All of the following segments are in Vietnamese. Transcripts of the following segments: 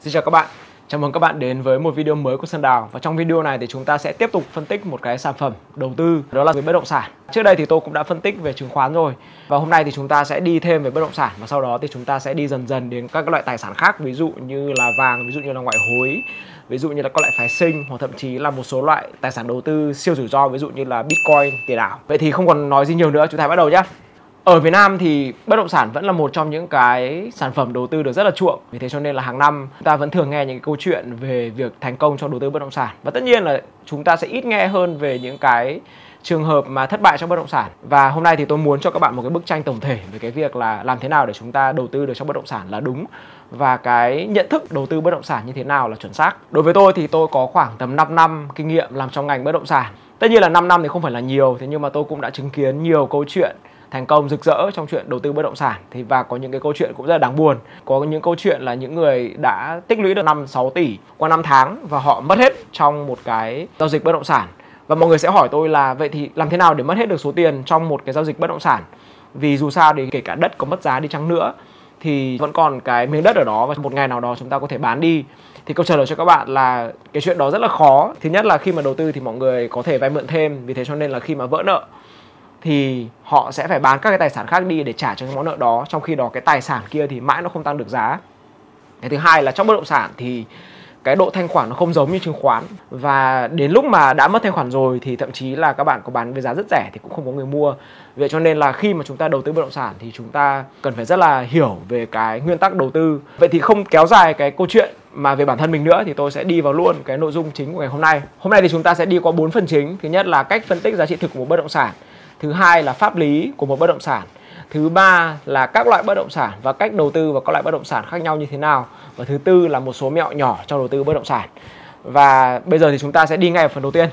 Xin chào các bạn, chào mừng các bạn đến với một video mới của Sơn Đào. Và trong video này thì chúng ta sẽ tiếp tục phân tích một cái sản phẩm đầu tư đó là về bất động sản. Trước đây thì tôi cũng đã phân tích về chứng khoán rồi. Và hôm nay thì chúng ta sẽ đi thêm về bất động sản. Và sau đó thì chúng ta sẽ đi dần dần đến các loại tài sản khác Ví dụ như là vàng, ví dụ như là ngoại hối Ví dụ như là các loại phái sinh hoặc thậm chí là một số loại tài sản đầu tư siêu rủi ro Ví dụ như là Bitcoin, tiền ảo. Vậy thì không còn nói gì nhiều nữa, chúng ta bắt đầu nhé ở Việt Nam thì bất động sản vẫn là một trong những cái sản phẩm đầu tư được rất là chuộng. Vì thế cho nên là hàng năm chúng ta vẫn thường nghe những cái câu chuyện về việc thành công trong đầu tư bất động sản. Và tất nhiên là chúng ta sẽ ít nghe hơn về những cái trường hợp mà thất bại trong bất động sản. Và hôm nay thì tôi muốn cho các bạn một cái bức tranh tổng thể về cái việc là làm thế nào để chúng ta đầu tư được trong bất động sản là đúng. Và cái nhận thức đầu tư bất động sản như thế nào là chuẩn xác. Đối với tôi thì tôi có khoảng tầm 5 năm kinh nghiệm làm trong ngành bất động sản. Tất nhiên là 5 năm thì không phải là nhiều, thế nhưng mà tôi cũng đã chứng kiến nhiều câu chuyện thành công, rực rỡ trong chuyện đầu tư bất động sản. Thì và có những cái câu chuyện cũng rất là đáng buồn. Có những câu chuyện là những người đã tích lũy được 5 6 tỷ qua 5 tháng và họ mất hết trong một cái giao dịch bất động sản. Và mọi người sẽ hỏi tôi là, vậy thì làm thế nào để mất hết được số tiền trong một cái giao dịch bất động sản? Vì dù sao thì kể cả đất có mất giá đi chăng nữa, thì vẫn còn cái miếng đất ở đó và một ngày nào đó chúng ta có thể bán đi. Thì câu trả lời cho các bạn là cái chuyện đó rất là khó. Thứ nhất là khi mà đầu tư thì mọi người có thể vay mượn thêm, vì thế cho nên là khi mà vỡ nợ thì họ sẽ phải bán các cái tài sản khác đi để trả cho cái món nợ đó, trong khi đó cái tài sản kia thì mãi nó không tăng được giá. Cái thứ hai là trong bất động sản thì cái độ thanh khoản nó không giống như chứng khoán. Và đến lúc mà đã mất thanh khoản rồi thì thậm chí là các bạn có bán với giá rất rẻ thì cũng không có người mua. Vậy cho nên là khi mà chúng ta đầu tư bất động sản thì chúng ta cần phải rất là hiểu về cái nguyên tắc đầu tư. Vậy thì không kéo dài cái câu chuyện mà về bản thân mình nữa thì tôi sẽ đi vào luôn cái nội dung chính của ngày hôm nay. Hôm nay thì chúng ta sẽ đi qua bốn phần chính. Thứ nhất là cách phân tích giá trị thực của một bất động sản thứ hai là pháp lý của một bất động sản. Thứ ba là các loại bất động sản và cách đầu tư vào các loại bất động sản khác nhau như thế nào. Và thứ tư là một số mẹo nhỏ trong đầu tư bất động sản. Và bây giờ thì chúng ta sẽ đi ngay vào phần đầu tiên.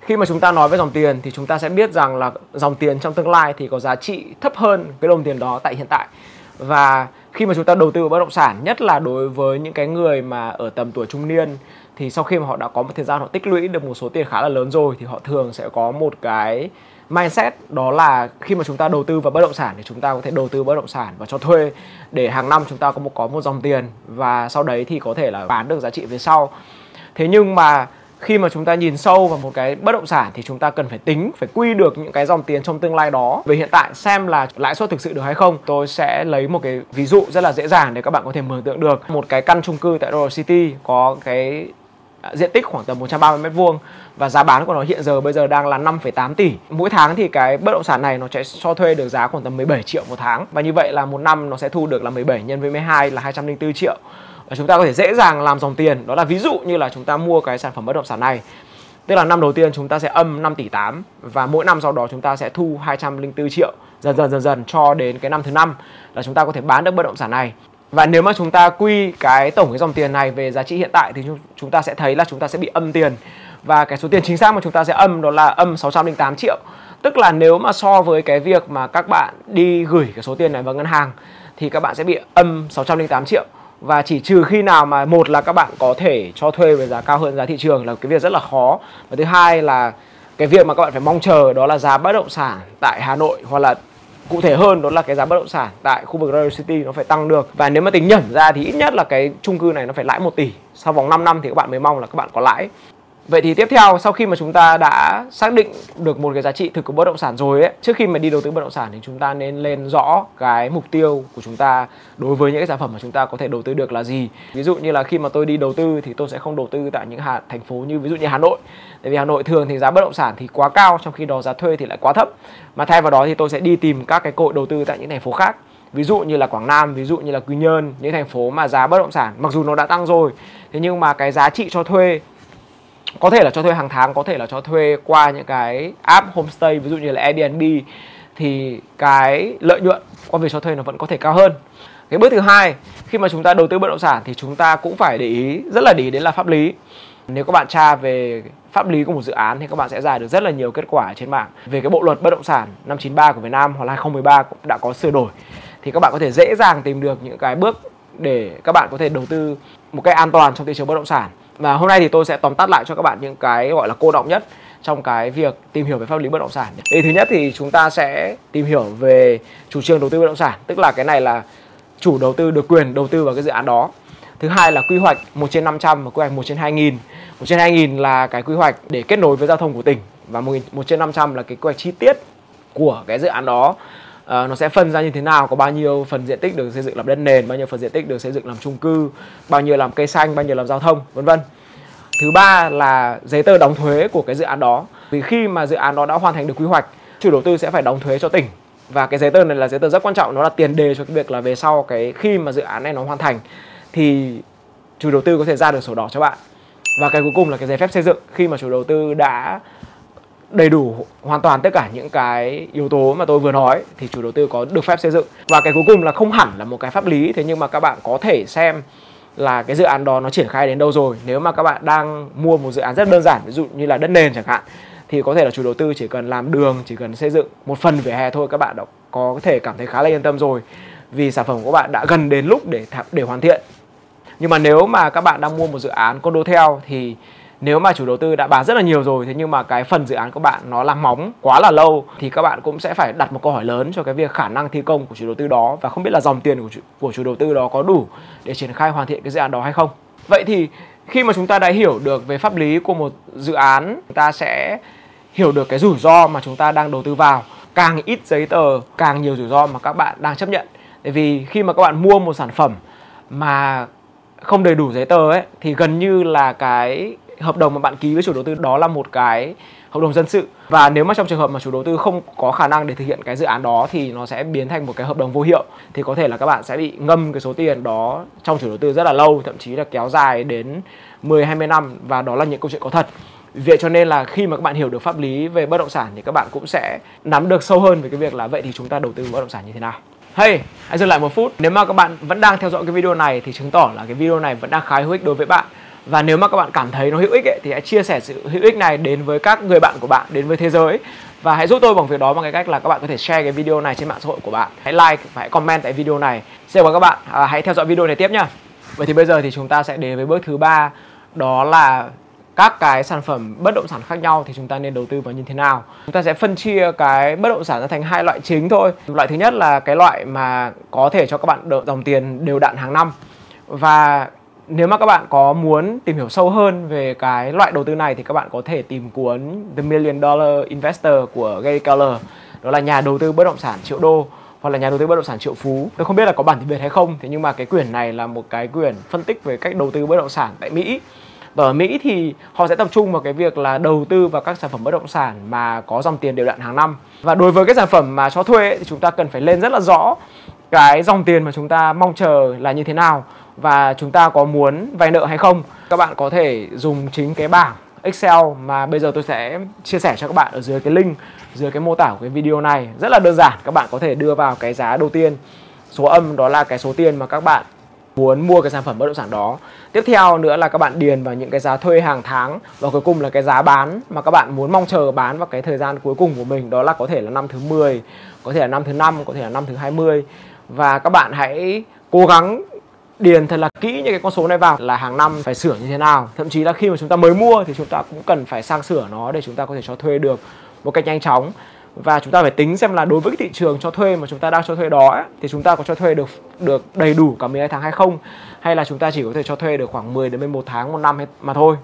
Khi mà chúng ta nói về dòng tiền thì chúng ta sẽ biết rằng là dòng tiền trong tương lai thì có giá trị thấp hơn cái đồng tiền đó tại hiện tại. Và khi mà chúng ta đầu tư vào bất động sản, nhất là đối với những cái người mà ở tầm tuổi trung niên thì sau khi mà họ đã có một thời gian họ tích lũy được một số tiền khá là lớn rồi, thì họ thường sẽ có một cái mindset, đó là khi mà chúng ta đầu tư vào bất động sản thì chúng ta có thể đầu tư bất động sản và cho thuê để hàng năm chúng ta có một có một dòng tiền và sau đấy thì có thể là bán được giá trị về sau. Thế nhưng mà khi mà chúng ta nhìn sâu vào một cái bất động sản thì chúng ta cần phải tính, phải quy được những cái dòng tiền trong tương lai đó. Về hiện tại xem là lãi suất thực sự được hay không, tôi sẽ lấy một cái ví dụ rất là dễ dàng để các bạn có thể mường tượng được. Một cái căn chung cư tại Royal City có cái À, diện tích khoảng tầm 130 mét vuông và giá bán của nó hiện giờ bây giờ đang là 5,8 tỷ. Mỗi tháng thì cái bất động sản này nó sẽ cho thuê được giá khoảng tầm 17 triệu một tháng và như vậy là một năm nó sẽ thu được là 17 nhân với 12 là 204 triệu. Và chúng ta có thể dễ dàng làm dòng tiền, đó là ví dụ như là chúng ta mua cái sản phẩm bất động sản này Tức là năm đầu tiên chúng ta sẽ âm 5 tỷ 8 và mỗi năm sau đó chúng ta sẽ thu 204 triệu dần dần dần dần cho đến cái năm thứ năm là chúng ta có thể bán được bất động sản này và nếu mà chúng ta quy cái tổng cái dòng tiền này về giá trị hiện tại thì chúng ta sẽ thấy là chúng ta sẽ bị âm tiền. Và cái số tiền chính xác mà chúng ta sẽ âm đó là âm 608 triệu. Tức là nếu mà so với cái việc mà các bạn đi gửi cái số tiền này vào ngân hàng thì các bạn sẽ bị âm 608 triệu. Và chỉ trừ khi nào mà một là các bạn có thể cho thuê với giá cao hơn giá thị trường là cái việc rất là khó. Và thứ hai là cái việc mà các bạn phải mong chờ đó là giá bất động sản tại Hà Nội hoặc là cụ thể hơn đó là cái giá bất động sản tại khu vực Royal City nó phải tăng được. Và nếu mà tính nhẩm ra thì ít nhất là cái chung cư này nó phải lãi 1 tỷ. Sau vòng 5 năm thì các bạn mới mong là các bạn có lãi. Vậy thì tiếp theo sau khi mà chúng ta đã xác định được một cái giá trị thực của bất động sản rồi ấy, trước khi mà đi đầu tư bất động sản thì chúng ta nên lên rõ cái mục tiêu của chúng ta đối với những cái sản phẩm mà chúng ta có thể đầu tư được là gì. Ví dụ như là khi mà tôi đi đầu tư thì tôi sẽ không đầu tư tại những hạt thành phố như ví dụ như Hà Nội. Tại vì Hà Nội thường thì giá bất động sản thì quá cao trong khi đó giá thuê thì lại quá thấp. Mà thay vào đó thì tôi sẽ đi tìm các cái cơ hội đầu tư tại những thành phố khác ví dụ như là Quảng Nam, ví dụ như là Quy Nhơn, những thành phố mà giá bất động sản mặc dù nó đã tăng rồi, thế nhưng mà cái giá trị cho thuê có thể là cho thuê hàng tháng, có thể là cho thuê qua những cái app homestay, ví dụ như là Airbnb, thì cái lợi nhuận qua việc cho thuê nó vẫn có thể cao hơn. Cái bước thứ hai, khi mà chúng ta đầu tư bất động sản thì chúng ta cũng phải để ý, rất là để ý đến là pháp lý. Nếu các bạn tra về pháp lý của một dự án thì các bạn sẽ giải được rất là nhiều kết quả trên mạng. Về cái bộ luật bất động sản năm 93 của Việt Nam hoặc là 2013 cũng đã có sửa đổi. Thì các bạn có thể dễ dàng tìm được những cái bước để các bạn có thể đầu tư một cách an toàn trong thị trường bất động sản và hôm nay thì tôi sẽ tóm tắt lại cho các bạn những cái gọi là cô động nhất trong cái việc tìm hiểu về pháp lý bất động sản. Thì thứ nhất thì chúng ta sẽ tìm hiểu về chủ trương đầu tư bất động sản, tức là cái này là chủ đầu tư được quyền đầu tư vào cái dự án đó. Thứ hai là quy hoạch 1 trên 500 và quy hoạch 1 trên 2000. 1 trên 2000 là cái quy hoạch để kết nối với giao thông của tỉnh và 1 trên 500 là cái quy hoạch chi tiết của cái dự án đó uh, nó sẽ phân ra như thế nào có bao nhiêu phần diện tích được xây dựng làm đất nền bao nhiêu phần diện tích được xây dựng làm chung cư bao nhiêu làm cây xanh bao nhiêu làm giao thông vân vân. Thứ ba là giấy tờ đóng thuế của cái dự án đó. Vì khi mà dự án đó đã hoàn thành được quy hoạch chủ đầu tư sẽ phải đóng thuế cho tỉnh. Và cái giấy tờ này là giấy tờ rất quan trọng nó là tiền đề cho cái việc là về sau cái khi mà dự án này nó hoàn thành thì chủ đầu tư có thể ra được sổ đỏ cho bạn. Và cái cuối cùng là cái giấy phép xây dựng. Khi mà chủ đầu tư đã đầy đủ hoàn toàn tất cả những cái yếu tố mà tôi vừa nói thì chủ đầu tư có được phép xây dựng. Và cái cuối cùng là không hẳn là một cái pháp lý, thế nhưng mà các bạn có thể xem là cái dự án đó nó triển khai đến đâu rồi. Nếu mà các bạn đang mua một dự án rất đơn giản, ví dụ như là đất nền chẳng hạn, thì có thể là chủ đầu tư chỉ cần làm đường, chỉ cần xây dựng một phần vỉa hè thôi, các bạn đã có thể cảm thấy khá là yên tâm rồi. Vì sản phẩm của các bạn đã gần đến lúc để để hoàn thiện. Nhưng mà nếu mà các bạn đang mua một dự án condo theo thì nếu mà chủ đầu tư đã bán rất là nhiều rồi thế nhưng mà cái phần dự án của bạn nó làm móng quá là lâu thì các bạn cũng sẽ phải đặt một câu hỏi lớn cho cái việc khả năng thi công của chủ đầu tư đó và không biết là dòng tiền của chủ, của chủ đầu tư đó có đủ để triển khai hoàn thiện cái dự án đó hay không. Vậy thì khi mà chúng ta đã hiểu được về pháp lý của một dự án chúng ta sẽ hiểu được cái rủi ro mà chúng ta đang đầu tư vào. Càng ít giấy tờ càng nhiều rủi ro mà các bạn đang chấp nhận. Tại vì khi mà các bạn mua một sản phẩm mà không đầy đủ giấy tờ ấy thì gần như là cái hợp đồng mà bạn ký với chủ đầu tư đó là một cái hợp đồng dân sự và nếu mà trong trường hợp mà chủ đầu tư không có khả năng để thực hiện cái dự án đó thì nó sẽ biến thành một cái hợp đồng vô hiệu thì có thể là các bạn sẽ bị ngâm cái số tiền đó trong chủ đầu tư rất là lâu thậm chí là kéo dài đến 10 20 năm và đó là những câu chuyện có thật. Vậy cho nên là khi mà các bạn hiểu được pháp lý về bất động sản thì các bạn cũng sẽ nắm được sâu hơn về cái việc là vậy thì chúng ta đầu tư bất động sản như thế nào. Hey, hãy dừng lại một phút. Nếu mà các bạn vẫn đang theo dõi cái video này thì chứng tỏ là cái video này vẫn đang khá hữu ích đối với bạn và nếu mà các bạn cảm thấy nó hữu ích ấy, thì hãy chia sẻ sự hữu ích này đến với các người bạn của bạn đến với thế giới. Và hãy giúp tôi bằng việc đó bằng cái cách là các bạn có thể share cái video này trên mạng xã hội của bạn. Hãy like và hãy comment tại video này. Xin chào các bạn. À, hãy theo dõi video này tiếp nhá. Vậy thì bây giờ thì chúng ta sẽ đến với bước thứ ba đó là các cái sản phẩm bất động sản khác nhau thì chúng ta nên đầu tư vào như thế nào. Chúng ta sẽ phân chia cái bất động sản ra thành hai loại chính thôi. Loại thứ nhất là cái loại mà có thể cho các bạn dòng tiền đều đặn hàng năm. Và nếu mà các bạn có muốn tìm hiểu sâu hơn về cái loại đầu tư này thì các bạn có thể tìm cuốn The Million Dollar Investor của Gary Keller. Đó là nhà đầu tư bất động sản triệu đô hoặc là nhà đầu tư bất động sản triệu phú. Tôi không biết là có bản tiếng việt hay không thế nhưng mà cái quyển này là một cái quyển phân tích về cách đầu tư bất động sản tại mỹ. Và ở Mỹ thì họ sẽ tập trung vào cái việc là đầu tư vào các sản phẩm bất động sản mà có dòng tiền đều đặn hàng năm. Và đối với cái sản phẩm mà cho thuê ấy, thì chúng ta cần phải lên rất là rõ cái dòng tiền mà chúng ta mong chờ là như thế nào và chúng ta có muốn vay nợ hay không? Các bạn có thể dùng chính cái bảng Excel mà bây giờ tôi sẽ chia sẻ cho các bạn ở dưới cái link, dưới cái mô tả của cái video này. Rất là đơn giản, các bạn có thể đưa vào cái giá đầu tiên. Số âm đó là cái số tiền mà các bạn muốn mua cái sản phẩm bất động sản đó. Tiếp theo nữa là các bạn điền vào những cái giá thuê hàng tháng và cuối cùng là cái giá bán mà các bạn muốn mong chờ bán vào cái thời gian cuối cùng của mình. Đó là có thể là năm thứ 10 có thể là năm thứ năm, có thể là năm thứ 20 và các bạn hãy cố gắng điền thật là kỹ những cái con số này vào là hàng năm phải sửa như thế nào. Thậm chí là khi mà chúng ta mới mua thì chúng ta cũng cần phải sang sửa nó để chúng ta có thể cho thuê được một cách nhanh chóng. Và chúng ta phải tính xem là đối với cái thị trường cho thuê mà chúng ta đang cho thuê đó ấy, thì chúng ta có cho thuê được được đầy đủ cả 12 tháng hay không? Hay là chúng ta chỉ có thể cho thuê được khoảng 10 đến 11 tháng một năm mà thôi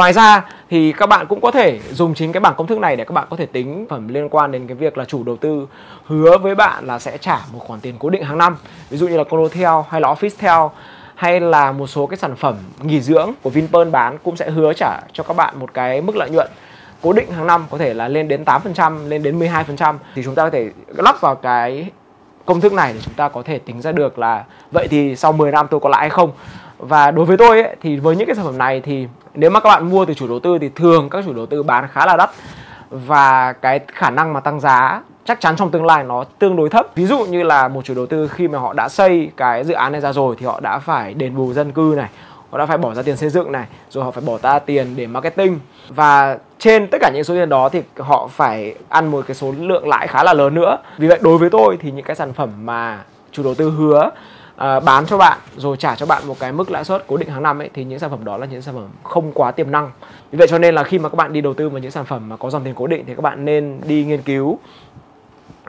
Ngoài ra thì các bạn cũng có thể dùng chính cái bảng công thức này để các bạn có thể tính phẩm liên quan đến cái việc là chủ đầu tư hứa với bạn là sẽ trả một khoản tiền cố định hàng năm. Ví dụ như là Condotel hay là Officetel hay là một số cái sản phẩm nghỉ dưỡng của Vinpearl bán cũng sẽ hứa trả cho các bạn một cái mức lợi nhuận cố định hàng năm có thể là lên đến 8%, lên đến 12% thì chúng ta có thể lắp vào cái công thức này để chúng ta có thể tính ra được là vậy thì sau 10 năm tôi có lãi hay không. Và đối với tôi ấy, thì với những cái sản phẩm này thì nếu mà các bạn mua từ chủ đầu tư thì thường các chủ đầu tư bán khá là đắt. Và cái khả năng mà tăng giá chắc chắn trong tương lai nó tương đối thấp. Ví dụ như là một chủ đầu tư khi mà họ đã xây cái dự án này ra rồi thì họ đã phải đền bù dân cư này, họ đã phải bỏ ra tiền xây dựng này, rồi họ phải bỏ ra tiền để marketing. Và trên tất cả những số tiền đó thì họ phải ăn một cái số lượng lãi khá là lớn nữa. Vì vậy đối với tôi thì những cái sản phẩm mà chủ đầu tư hứa uh, bán cho bạn rồi trả cho bạn một cái mức lãi suất cố định hàng năm ấy thì những sản phẩm đó là những sản phẩm không quá tiềm năng. Vì vậy cho nên là khi mà các bạn đi đầu tư vào những sản phẩm mà có dòng tiền cố định thì các bạn nên đi nghiên cứu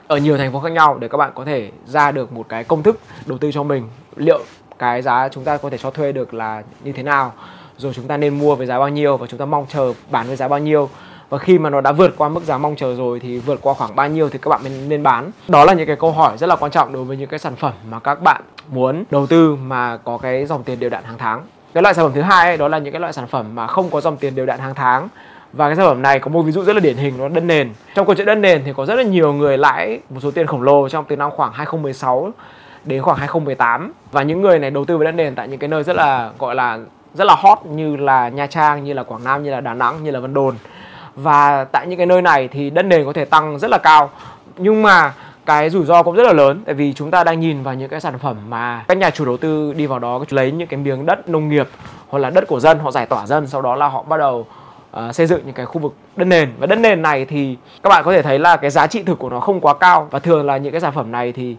ở nhiều thành phố khác nhau để các bạn có thể ra được một cái công thức đầu tư cho mình. Liệu cái giá chúng ta có thể cho thuê được là như thế nào rồi chúng ta nên mua với giá bao nhiêu và chúng ta mong chờ bán với giá bao nhiêu và khi mà nó đã vượt qua mức giá mong chờ rồi thì vượt qua khoảng bao nhiêu thì các bạn nên nên bán. Đó là những cái câu hỏi rất là quan trọng đối với những cái sản phẩm mà các bạn muốn đầu tư mà có cái dòng tiền đều đặn hàng tháng. Cái loại sản phẩm thứ hai ấy, đó là những cái loại sản phẩm mà không có dòng tiền đều đặn hàng tháng. Và cái sản phẩm này có một ví dụ rất là điển hình nó đất nền. Trong câu chuyện đất nền thì có rất là nhiều người lãi một số tiền khổng lồ trong từ năm khoảng 2016 đến khoảng 2018 và những người này đầu tư vào đất nền tại những cái nơi rất là gọi là rất là hot như là Nha Trang, như là Quảng Nam, như là Đà Nẵng, như là Vân Đồn và tại những cái nơi này thì đất nền có thể tăng rất là cao. Nhưng mà cái rủi ro cũng rất là lớn tại vì chúng ta đang nhìn vào những cái sản phẩm mà các nhà chủ đầu tư đi vào đó lấy những cái miếng đất nông nghiệp hoặc là đất của dân họ giải tỏa dân sau đó là họ bắt đầu uh, xây dựng những cái khu vực đất nền. Và đất nền này thì các bạn có thể thấy là cái giá trị thực của nó không quá cao. Và thường là những cái sản phẩm này thì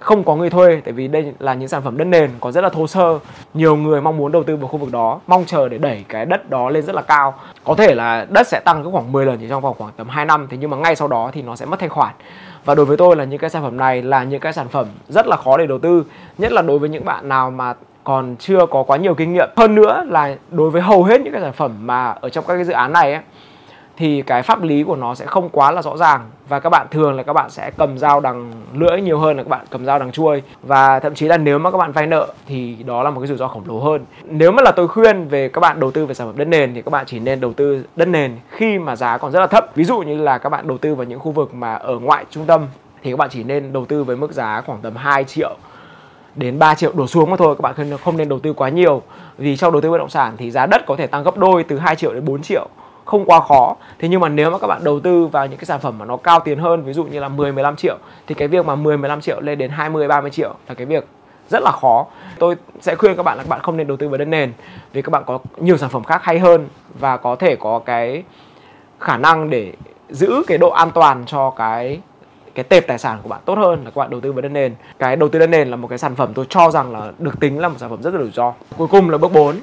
không có người thuê tại vì đây là những sản phẩm đất nền có rất là thô sơ. Nhiều người mong muốn đầu tư vào khu vực đó mong chờ để đẩy cái đất đó lên rất là cao. Có thể là đất sẽ tăng khoảng 10 lần chỉ trong vòng khoảng tầm 2 năm thế nhưng mà ngay sau đó thì nó sẽ mất thanh khoản. Và đối với tôi là những cái sản phẩm này là những cái sản phẩm rất là khó để đầu tư nhất là đối với những bạn nào mà còn chưa có quá nhiều kinh nghiệm. Hơn nữa là đối với hầu hết những cái sản phẩm mà ở trong các cái dự án này ấy, thì cái pháp lý của nó sẽ không quá là rõ ràng và các bạn thường là các bạn sẽ cầm dao đằng lưỡi nhiều hơn là các bạn cầm dao đằng chuôi. Và thậm chí là nếu mà các bạn vay nợ thì đó là một cái rủi ro khổng lồ hơn. Nếu mà là tôi khuyên về các bạn đầu tư về sản phẩm đất nền thì các bạn chỉ nên đầu tư đất nền khi mà giá còn rất là thấp. Ví dụ như là các bạn đầu tư vào những khu vực mà ở ngoại trung tâm thì các bạn chỉ nên đầu tư với mức giá khoảng tầm 2 triệu đến 3 triệu đổ xuống mà thôi, các bạn không nên đầu tư quá nhiều. Vì trong đầu tư bất động sản thì giá đất có thể tăng gấp đôi từ 2 triệu đến 4 triệu không quá khó. Thế nhưng mà nếu mà các bạn đầu tư vào những cái sản phẩm mà nó cao tiền hơn, ví dụ như là 10 15 triệu, thì cái việc mà 10 15 triệu lên đến 20 30 triệu là cái việc rất là khó. Tôi sẽ khuyên các bạn là các bạn không nên đầu tư vào đất nền, vì các bạn có nhiều sản phẩm khác hay hơn và có thể có cái khả năng để giữ cái độ an toàn cho cái cái tệp tài sản của bạn tốt hơn là các bạn đầu tư vào đất nền. Cái đầu tư đất nền là một cái sản phẩm tôi cho rằng là được tính là một sản phẩm rất là rủi ro. Cuối cùng là bước 4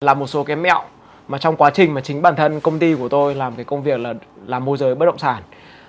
là một số cái mẹo mà trong quá trình mà chính bản thân công ty của tôi làm cái công việc là làm môi giới bất động sản,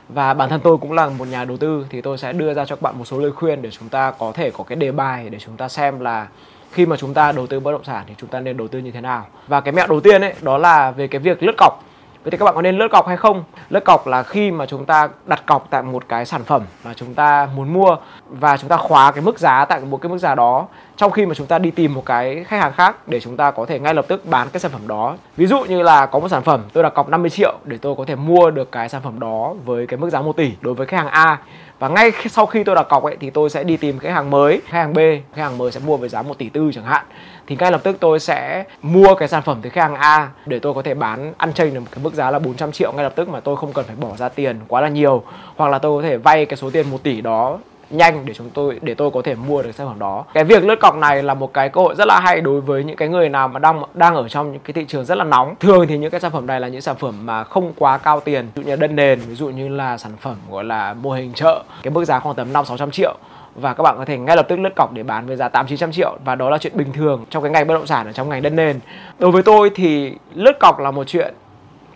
và bản thân tôi cũng là một nhà đầu tư, thì tôi sẽ đưa ra cho các bạn một số lời khuyên để chúng ta có thể có cái đề bài để chúng ta xem là khi mà chúng ta đầu tư bất động sản thì chúng ta nên đầu tư như thế nào. Và cái mẹo đầu tiên ấy, đó là về cái việc lướt cọc. Vậy thì các bạn có nên lướt cọc hay không? Lướt cọc là khi mà chúng ta đặt cọc tại một cái sản phẩm mà chúng ta muốn mua và chúng ta khóa cái mức giá tại một cái mức giá đó, trong khi mà chúng ta đi tìm một cái khách hàng khác để chúng ta có thể ngay lập tức bán cái sản phẩm đó. Ví dụ như là có một sản phẩm tôi đặt cọc 50 triệu để tôi có thể mua được cái sản phẩm đó với cái mức giá 1 tỷ đối với khách hàng A và ngay sau khi tôi đặt cọc ấy thì tôi sẽ đi tìm khách hàng mới khách hàng B khách hàng mới sẽ mua với giá 1 tỷ tư chẳng hạn. Thì ngay lập tức tôi sẽ mua cái sản phẩm từ khách hàng A để tôi có thể bán, ăn chênh được một cái mức giá là 400 triệu. Ngay lập tức mà tôi không cần phải bỏ ra tiền quá là nhiều, hoặc là tôi có thể vay cái số tiền 1 tỷ đó nhanh để chúng tôi, để tôi có thể mua được sản phẩm đó. Cái việc lướt cọc này là một cái cơ hội rất là hay đối với những cái người nào mà đang đang ở trong những cái thị trường rất là nóng. Thường thì những cái sản phẩm này là những sản phẩm mà không quá cao tiền. Ví dụ như đất nền, ví dụ như là sản phẩm gọi là mô hình chợ, cái mức giá khoảng tầm năm, sáu trăm triệu. Và các bạn có thể ngay lập tức lướt cọc để bán với giá 8 900 triệu. Và đó là chuyện bình thường trong cái ngành bất động sản, ở trong ngành đất nền. Đối với tôi thì lướt cọc là một chuyện.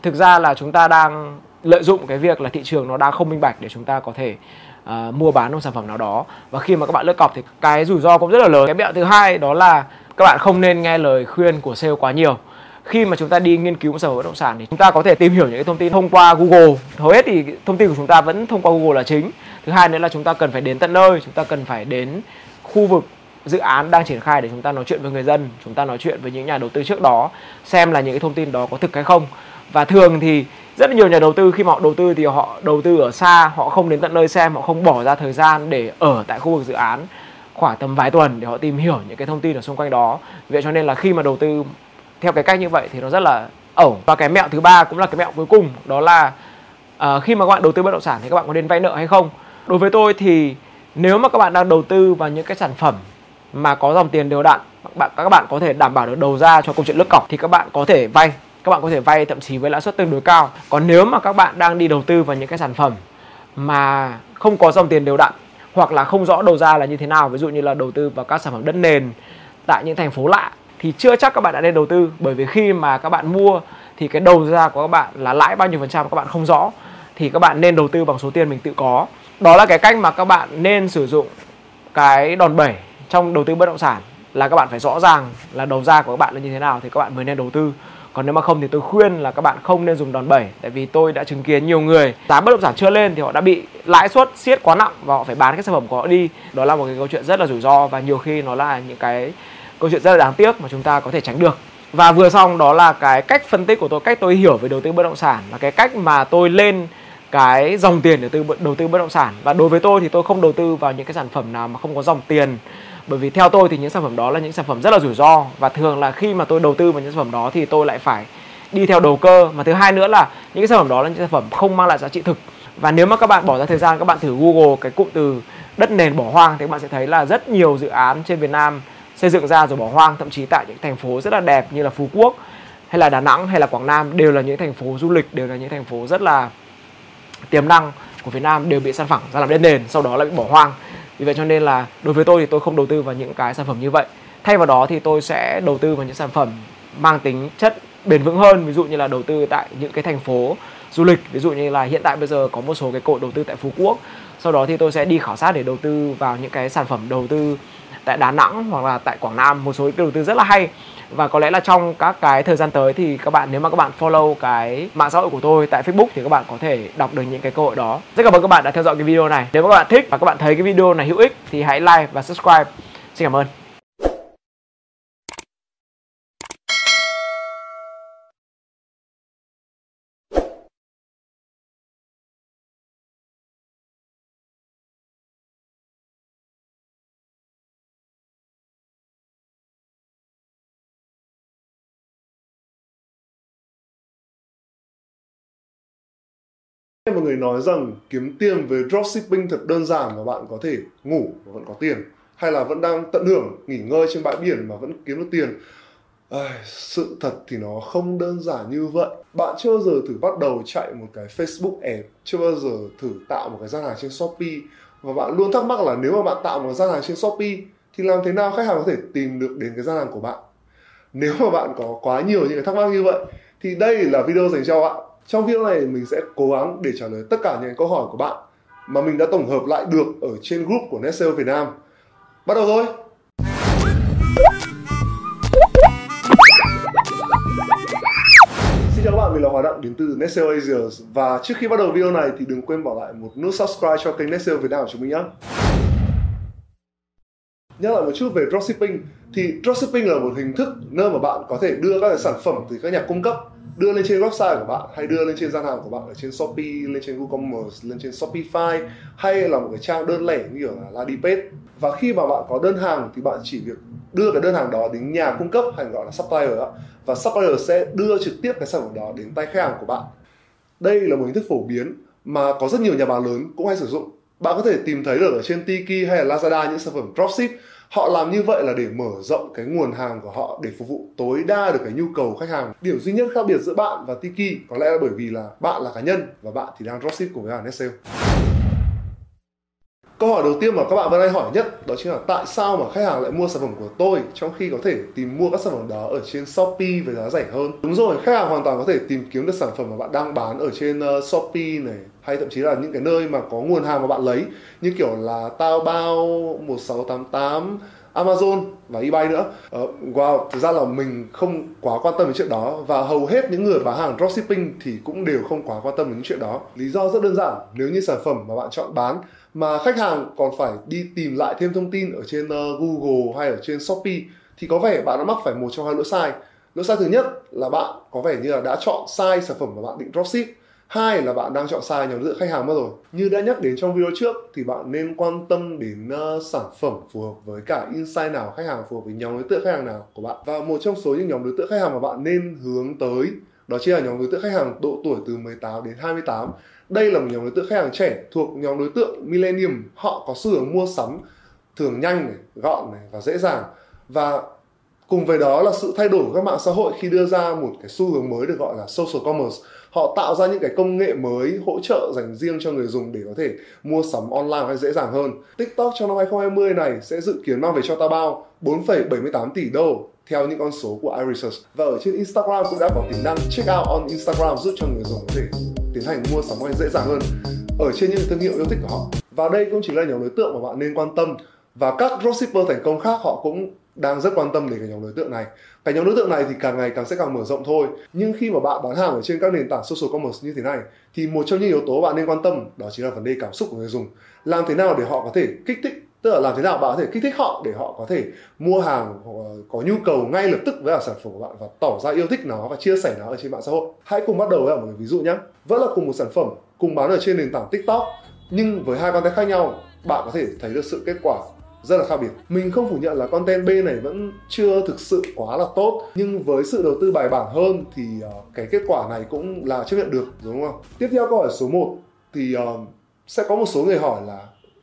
Thực ra là chúng ta đang lợi dụng cái việc là thị trường nó đang không minh bạch để chúng ta có thể uh, mua bán một sản phẩm nào đó. Và khi mà các bạn lướt cọc thì cái rủi ro cũng rất là lớn. Cái mẹo thứ hai đó là các bạn không nên nghe lời khuyên của sale quá nhiều. Khi mà chúng ta đi nghiên cứu một sản phẩm bất động sản thì chúng ta có thể tìm hiểu những cái thông tin thông qua Google. Hầu hết thì thông tin của chúng ta vẫn thông qua Google là chính. Thứ hai nữa là chúng ta cần phải đến tận nơi chúng ta cần phải đến khu vực dự án đang triển khai để chúng ta nói chuyện với người dân chúng ta nói chuyện với những nhà đầu tư trước đó xem là những cái thông tin đó có thực hay không và thường thì rất nhiều nhà đầu tư khi mà họ đầu tư thì họ đầu tư ở xa họ không đến tận nơi xem họ không bỏ ra thời gian để ở tại khu vực dự án khoảng tầm vài tuần để họ tìm hiểu những cái thông tin ở xung quanh đó. Vậy cho nên là khi mà đầu tư theo cái cách như vậy thì nó rất là ẩu. Và cái mẹo thứ ba cũng là cái mẹo cuối cùng đó là uh, khi mà các bạn đầu tư bất động sản thì các bạn có nên vay nợ hay không? Đối với tôi thì nếu mà các bạn đang đầu tư vào những cái sản phẩm mà có dòng tiền đều đặn bạn các bạn có thể đảm bảo được đầu ra cho câu chuyện lướt cọc thì các bạn có thể vay các bạn có thể vay thậm chí với lãi suất tương đối cao còn nếu mà các bạn đang đi đầu tư vào những cái sản phẩm mà không có dòng tiền đều đặn hoặc là không rõ đầu ra là như thế nào ví dụ như là đầu tư vào các sản phẩm đất nền tại những thành phố lạ thì chưa chắc các bạn đã nên đầu tư bởi vì khi mà các bạn mua thì cái đầu ra của các bạn là lãi bao nhiêu phần trăm các bạn không rõ thì các bạn nên đầu tư bằng số tiền mình tự có đó là cái cách mà các bạn nên sử dụng cái đòn bẩy trong đầu tư bất động sản là các bạn phải rõ ràng là đầu ra của các bạn là như thế nào thì các bạn mới nên đầu tư còn nếu mà không thì tôi khuyên là các bạn không nên dùng đòn bẩy, tại vì tôi đã chứng kiến nhiều người giá bất động sản chưa lên thì họ đã bị lãi suất siết quá nặng và họ phải bán cái sản phẩm của họ đi. Đó là một cái câu chuyện rất là rủi ro và nhiều khi nó là những cái câu chuyện rất là đáng tiếc mà chúng ta có thể tránh được. Và vừa xong đó là cái cách phân tích của tôi, cách tôi hiểu về đầu tư bất động sản là cái cách mà tôi lên cái dòng tiền để tư, đầu tư bất động sản. Và đối với tôi thì tôi không đầu tư vào những cái sản phẩm nào mà không có dòng tiền bởi vì theo tôi thì những sản phẩm đó là những sản phẩm rất là rủi ro. Và thường là khi mà tôi đầu tư vào những sản phẩm đó thì tôi lại phải đi theo đầu cơ. Mà thứ hai nữa là những cái sản phẩm đó là những sản phẩm không mang lại giá trị thực. Và nếu mà các bạn bỏ ra thời gian, các bạn thử google cái cụm từ đất nền bỏ hoang thì các bạn sẽ thấy là rất nhiều dự án trên Việt Nam xây dựng ra rồi bỏ hoang. Thậm chí tại những thành phố rất là đẹp như là Phú Quốc, hay là Đà Nẵng, hay là Quảng Nam đều là những thành phố du lịch, đều là những thành phố rất là tiềm năng của Việt Nam, đều bị san phẳng, ra làm đất nền, sau đó lại bị bỏ hoang vì vậy cho nên là đối với tôi thì tôi không đầu tư vào những cái sản phẩm như vậy. Thay vào đó thì tôi sẽ đầu tư vào những sản phẩm mang tính chất bền vững hơn, ví dụ như là đầu tư tại những cái thành phố du lịch, ví dụ như là hiện tại bây giờ có một số cái cội đầu tư tại Phú Quốc. Sau đó thì tôi sẽ đi khảo sát để đầu tư vào những cái sản phẩm đầu tư tại Đà Nẵng hoặc là tại Quảng Nam. Một số cái đầu tư rất là hay và có lẽ là trong các cái thời gian tới thì các bạn, nếu mà các bạn follow cái mạng xã hội của tôi tại Facebook thì các bạn có thể đọc được những cái cơ hội đó. Rất cảm ơn các bạn đã theo dõi cái video này. Nếu các bạn thích và các bạn thấy cái video này hữu ích thì hãy like và subscribe. Xin cảm ơn. Mọi người nói rằng kiếm tiền với dropshipping thật đơn giản và bạn có thể ngủ và vẫn có tiền hay là vẫn đang tận hưởng nghỉ ngơi trên bãi biển mà vẫn kiếm được tiền. À, sự thật thì nó không đơn giản như vậy. Bạn chưa bao giờ thử bắt đầu chạy một cái facebook Ads chưa bao giờ thử tạo một cái gian hàng trên shopee. Và bạn luôn thắc mắc là nếu mà bạn tạo một gian hàng trên shopee thì làm thế nào khách hàng có thể tìm được đến cái gian hàng của bạn? Nếu mà bạn có quá nhiều những cái thắc mắc như vậy thì đây là video dành cho bạn trong video này mình sẽ cố gắng để trả lời tất cả những câu hỏi của bạn mà mình đã tổng hợp lại được ở trên group của Netsale Việt Nam. Bắt đầu thôi! Xin chào các bạn, mình là Hòa Đặng đến từ Netsale Asia và trước khi bắt đầu video này thì đừng quên bỏ lại một nút subscribe cho kênh Netsale Việt Nam của chúng mình nhé. Nhắc lại một chút về dropshipping thì dropshipping là một hình thức nơi mà bạn có thể đưa các sản phẩm từ các nhà cung cấp đưa lên trên website của bạn hay đưa lên trên gian hàng của bạn ở trên Shopee, lên trên WooCommerce, lên trên Shopify hay là một cái trang đơn lẻ như kiểu là Ladipet và khi mà bạn có đơn hàng thì bạn chỉ việc đưa cái đơn hàng đó đến nhà cung cấp hay gọi là supplier đó và supplier sẽ đưa trực tiếp cái sản phẩm đó đến tay khách hàng của bạn. Đây là một hình thức phổ biến mà có rất nhiều nhà bán lớn cũng hay sử dụng bạn có thể tìm thấy được ở trên Tiki hay là Lazada những sản phẩm dropship. Họ làm như vậy là để mở rộng cái nguồn hàng của họ để phục vụ tối đa được cái nhu cầu khách hàng. Điểm duy nhất khác biệt giữa bạn và Tiki có lẽ là bởi vì là bạn là cá nhân và bạn thì đang dropship cùng với hàng Netsale Câu hỏi đầu tiên mà các bạn vẫn hay hỏi nhất đó chính là tại sao mà khách hàng lại mua sản phẩm của tôi trong khi có thể tìm mua các sản phẩm đó ở trên Shopee với giá rẻ hơn. Đúng rồi, khách hàng hoàn toàn có thể tìm kiếm được sản phẩm mà bạn đang bán ở trên uh, Shopee này hay thậm chí là những cái nơi mà có nguồn hàng mà bạn lấy như kiểu là Taobao 1688 Amazon và eBay nữa. Uh, wow, thực ra là mình không quá quan tâm đến chuyện đó và hầu hết những người bán hàng dropshipping thì cũng đều không quá quan tâm đến những chuyện đó. Lý do rất đơn giản, nếu như sản phẩm mà bạn chọn bán mà khách hàng còn phải đi tìm lại thêm thông tin ở trên uh, Google hay ở trên Shopee thì có vẻ bạn đã mắc phải một trong hai lỗi sai. Lỗi sai thứ nhất là bạn có vẻ như là đã chọn sai sản phẩm mà bạn định dropship hai là bạn đang chọn sai nhóm đối tượng khách hàng mất rồi. Như đã nhắc đến trong video trước thì bạn nên quan tâm đến uh, sản phẩm phù hợp với cả insight nào khách hàng phù hợp với nhóm đối tượng khách hàng nào của bạn. Và một trong số những nhóm đối tượng khách hàng mà bạn nên hướng tới đó chính là nhóm đối tượng khách hàng độ tuổi từ 18 đến 28 đây là một nhóm đối tượng khách hàng trẻ thuộc nhóm đối tượng millennium. Họ có xu hướng mua sắm thường nhanh này, gọn này và dễ dàng. Và cùng với đó là sự thay đổi của các mạng xã hội khi đưa ra một cái xu hướng mới được gọi là social commerce họ tạo ra những cái công nghệ mới hỗ trợ dành riêng cho người dùng để có thể mua sắm online hay dễ dàng hơn. TikTok trong năm 2020 này sẽ dự kiến mang về cho Taobao 4,78 tỷ đô theo những con số của iResearch. Và ở trên Instagram cũng đã có tính năng check out on Instagram giúp cho người dùng có thể tiến hành mua sắm online dễ dàng hơn ở trên những thương hiệu yêu thích của họ. Và đây cũng chính là nhóm đối tượng mà bạn nên quan tâm và các dropshipper thành công khác họ cũng đang rất quan tâm đến cái nhóm đối tượng này. Cái nhóm đối tượng này thì càng ngày càng sẽ càng mở rộng thôi. Nhưng khi mà bạn bán hàng ở trên các nền tảng social commerce như thế này, thì một trong những yếu tố bạn nên quan tâm đó chính là vấn đề cảm xúc của người dùng. Làm thế nào để họ có thể kích thích, tức là làm thế nào bạn có thể kích thích họ để họ có thể mua hàng có nhu cầu ngay lập tức với cả sản phẩm của bạn và tỏ ra yêu thích nó và chia sẻ nó ở trên mạng xã hội. Hãy cùng bắt đầu với một ví dụ nhé vẫn là cùng một sản phẩm, cùng bán ở trên nền tảng tiktok, nhưng với hai content khác nhau, bạn có thể thấy được sự kết quả rất là khác biệt. Mình không phủ nhận là content B này vẫn chưa thực sự quá là tốt nhưng với sự đầu tư bài bản hơn thì uh, cái kết quả này cũng là chấp nhận được đúng không? Tiếp theo câu hỏi số 1 thì uh, sẽ có một số người hỏi là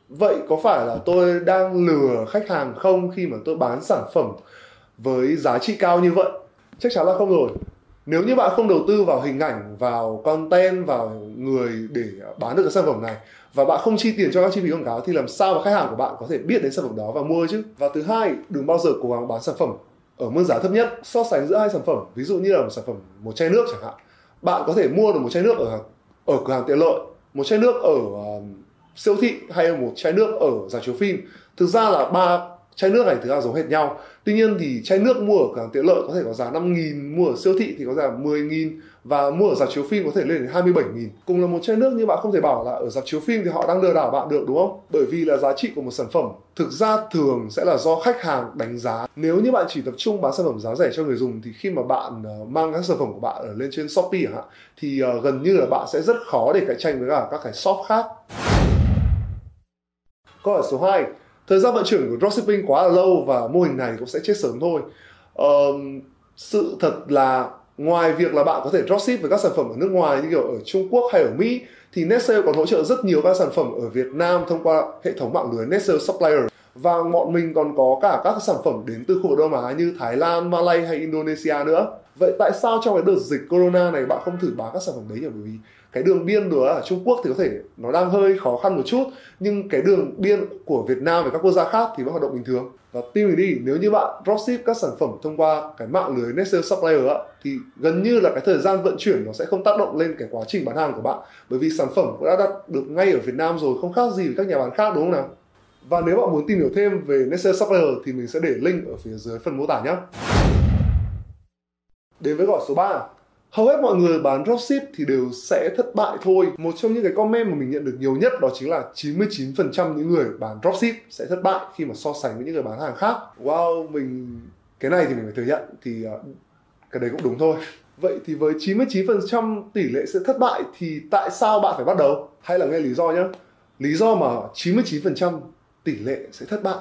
vậy có phải là tôi đang lừa khách hàng không khi mà tôi bán sản phẩm với giá trị cao như vậy? Chắc chắn là không rồi. Nếu như bạn không đầu tư vào hình ảnh vào content vào người để bán được cái sản phẩm này và bạn không chi tiền cho các chi phí quảng cáo thì làm sao mà khách hàng của bạn có thể biết đến sản phẩm đó và mua chứ? Và thứ hai đừng bao giờ cố gắng bán sản phẩm ở mức giá thấp nhất so sánh giữa hai sản phẩm. Ví dụ như là một sản phẩm một chai nước chẳng hạn. Bạn có thể mua được một chai nước ở ở cửa hàng tiện lợi một chai nước ở uh, siêu thị hay một chai nước ở rạp chiếu phim. Thực ra là ba chai nước này thực ra giống hệt nhau. Tuy nhiên thì chai nước mua ở cửa hàng tiện lợi có thể có giá 5.000 mua ở siêu thị thì có giá 10.000 và mua ở dạp chiếu phim có thể lên đến 27.000 cùng là một chai nước nhưng bạn không thể bảo là ở dạp chiếu phim thì họ đang lừa đảo bạn được đúng không? Bởi vì là giá trị của một sản phẩm thực ra thường sẽ là do khách hàng đánh giá. Nếu như bạn chỉ tập trung bán sản phẩm giá rẻ cho người dùng thì khi mà bạn ờ, mang các sản phẩm của bạn ở lên trên shopee chẳng hạn thì ờ, gần như là bạn sẽ rất khó để cạnh tranh với cả các cái shop khác. Câu hỏi số 2 thời gian vận chuyển của dropshipping quá là lâu và mô hình này cũng sẽ chết sớm thôi. Um, sự thật là ngoài việc là bạn có thể dropship với các sản phẩm ở nước ngoài như kiểu ở Trung Quốc hay ở Mỹ thì Netsale còn hỗ trợ rất nhiều các sản phẩm ở Việt Nam thông qua hệ thống mạng lưới Netsale Supplier và bọn mình còn có cả các sản phẩm đến từ khu vực Đông Á như Thái Lan, Malay hay Indonesia nữa. Vậy tại sao trong cái đợt dịch corona này bạn không thử bán các sản phẩm đấy nhỉ? Bởi vì cái đường biên đó ở Trung Quốc thì có thể nó đang hơi khó khăn một chút nhưng cái đường biên của Việt Nam và các quốc gia khác thì vẫn hoạt động bình thường và tin mình đi nếu như bạn dropship các sản phẩm thông qua cái mạng lưới Nestle Supplier á, thì gần như là cái thời gian vận chuyển nó sẽ không tác động lên cái quá trình bán hàng của bạn. Bởi vì sản phẩm cũng đã đặt được ngay ở Việt Nam rồi không khác gì với các nhà bán khác đúng không nào? Và nếu bạn muốn tìm hiểu thêm về Nestle Supplier thì mình sẽ để link ở phía dưới phần mô tả nhé đến với gọi số 3 hầu hết mọi người bán dropship thì đều sẽ thất bại thôi. Một trong những cái comment mà mình nhận được nhiều nhất đó chính là 99% những người bán dropship sẽ thất bại khi mà so sánh với những người bán hàng khác. Wow, mình cái này thì mình phải thừa nhận thì à, cái đấy cũng đúng thôi. Vậy thì với 99% tỷ lệ sẽ thất bại thì tại sao bạn phải bắt đầu? Hay là nghe lý do nhé. Lý do mà 99% tỷ lệ sẽ thất bại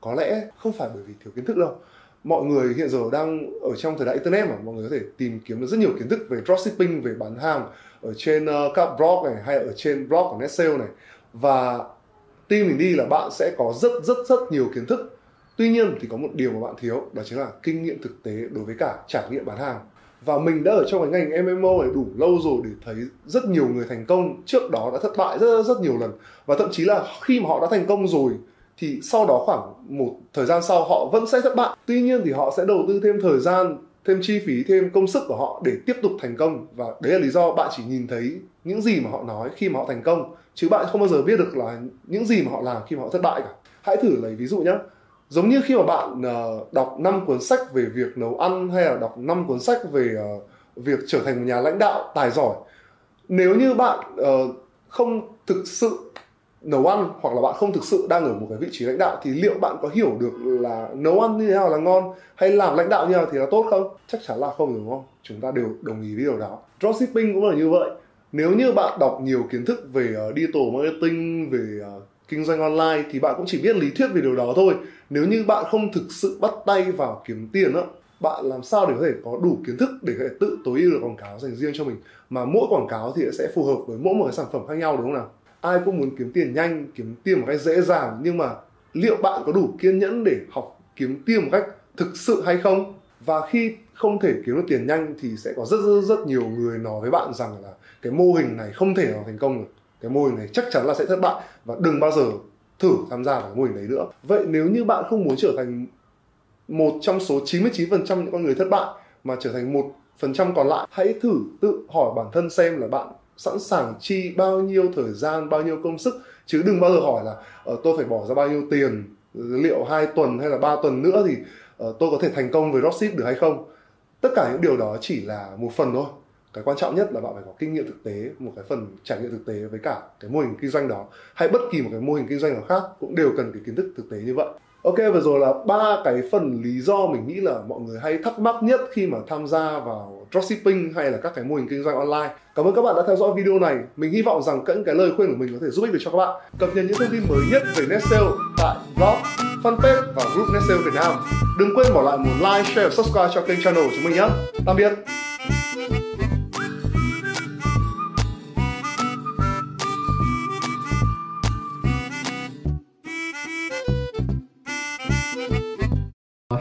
có lẽ không phải bởi vì thiếu kiến thức đâu mọi người hiện giờ đang ở trong thời đại internet mà mọi người có thể tìm kiếm được rất nhiều kiến thức về dropshipping về bán hàng ở trên uh, các blog này hay ở trên blog của Netsale này. Và tin mình đi là bạn sẽ có rất rất rất nhiều kiến thức. Tuy nhiên thì có một điều mà bạn thiếu đó chính là kinh nghiệm thực tế đối với cả trải nghiệm bán hàng. Và mình đã ở trong cái ngành MMO này đủ lâu rồi để thấy rất nhiều người thành công. Trước đó đã thất bại rất rất, rất nhiều lần. Và thậm chí là khi mà họ đã thành công rồi thì sau đó khoảng một thời gian sau họ vẫn sẽ thất bại. Tuy nhiên thì họ sẽ đầu tư thêm thời gian thêm chi phí thêm công sức của họ để tiếp tục thành công. Và đấy là lý do bạn chỉ nhìn thấy những gì mà họ nói khi mà họ thành công. Chứ bạn không bao giờ biết được là những gì mà họ làm khi mà họ thất bại cả. Hãy thử lấy ví dụ nhé giống như khi mà bạn uh, đọc 5 cuốn sách về việc nấu ăn hay là đọc 5 cuốn sách về uh, việc trở thành một nhà lãnh đạo tài giỏi. Nếu như bạn uh, không thực sự nấu ăn hoặc là bạn không thực sự đang ở một cái vị trí lãnh đạo thì liệu bạn có hiểu được là nấu ăn như thế nào là ngon hay làm lãnh đạo như thế nào thì là tốt không? Chắc chắn là không đúng không? Chúng ta đều đồng ý với điều đó. Dropshipping cũng là như vậy. Nếu như bạn đọc nhiều kiến thức về uh, digital marketing về uh, kinh doanh online thì bạn cũng chỉ biết lý thuyết về điều đó thôi. Nếu như bạn không thực sự bắt tay vào kiếm tiền á bạn làm sao để có thể có đủ kiến thức để có thể tự tối ưu được quảng cáo dành riêng cho mình? Mà mỗi quảng cáo thì sẽ phù hợp với mỗi một cái sản phẩm khác nhau đúng không nào? Ai cũng muốn kiếm tiền nhanh, kiếm tiền một cách dễ dàng, nhưng mà liệu bạn có đủ kiên nhẫn để học kiếm tiền một cách thực sự hay không? Và khi không thể kiếm được tiền nhanh thì sẽ có rất rất rất nhiều người nói với bạn rằng là cái mô hình này không thể nào thành công được. Cái mô hình này chắc chắn là sẽ thất bại và đừng bao giờ thử tham gia vào mô hình đấy nữa. Vậy nếu như bạn không muốn trở thành một trong số 99% những con người thất bại mà trở thành một phần trăm còn lại, hãy thử tự hỏi bản thân xem là bạn sẵn sàng chi bao nhiêu thời gian bao nhiêu công sức. Chứ đừng bao giờ hỏi là uh, tôi phải bỏ ra bao nhiêu tiền liệu hai tuần hay là ba tuần nữa thì uh, tôi có thể thành công với dropship được hay không. Tất cả những điều đó chỉ là một phần thôi. Cái quan trọng nhất là bạn phải có kinh nghiệm thực tế một cái phần trải nghiệm thực tế với cả cái mô hình kinh doanh đó hay bất kỳ một cái mô hình kinh doanh nào khác cũng đều cần cái kiến thức thực tế như vậy. Ok vừa rồi là ba cái phần lý do mình nghĩ là mọi người hay thắc mắc nhất khi mà tham gia vào dropshipping hay là các cái mô hình kinh doanh online. Cảm ơn các bạn đã theo dõi video này. Mình hy vọng rằng những cái lời khuyên của mình có thể giúp ích được cho các bạn. Cập nhật những thông tin mới nhất về Netsale tại blog, fanpage và group Netsale Việt Nam. Đừng quên bỏ lại một like, share và subscribe cho kênh channel của chúng mình nhé. Tạm biệt.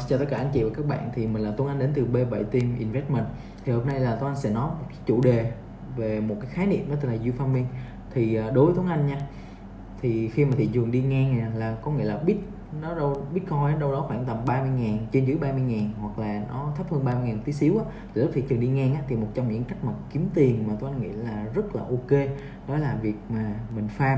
chào tất cả anh chị và các bạn thì mình là Tuấn Anh đến từ B7 Team Investment thì hôm nay là Tuấn Anh sẽ nói một chủ đề về một cái khái niệm đó tên là yield farming thì à, đối với Tuấn Anh nha, thì khi mà thị trường đi ngang này là có nghĩa là bit nó đâu, bitcoin đâu đó khoảng tầm 30 ngàn, trên dưới 30 ngàn hoặc là nó thấp hơn 30 ngàn tí xíu á. Thì lúc thị trường đi ngang á, thì một trong những cách mà kiếm tiền mà tôi nghĩ là rất là ok, đó là việc mà mình farm.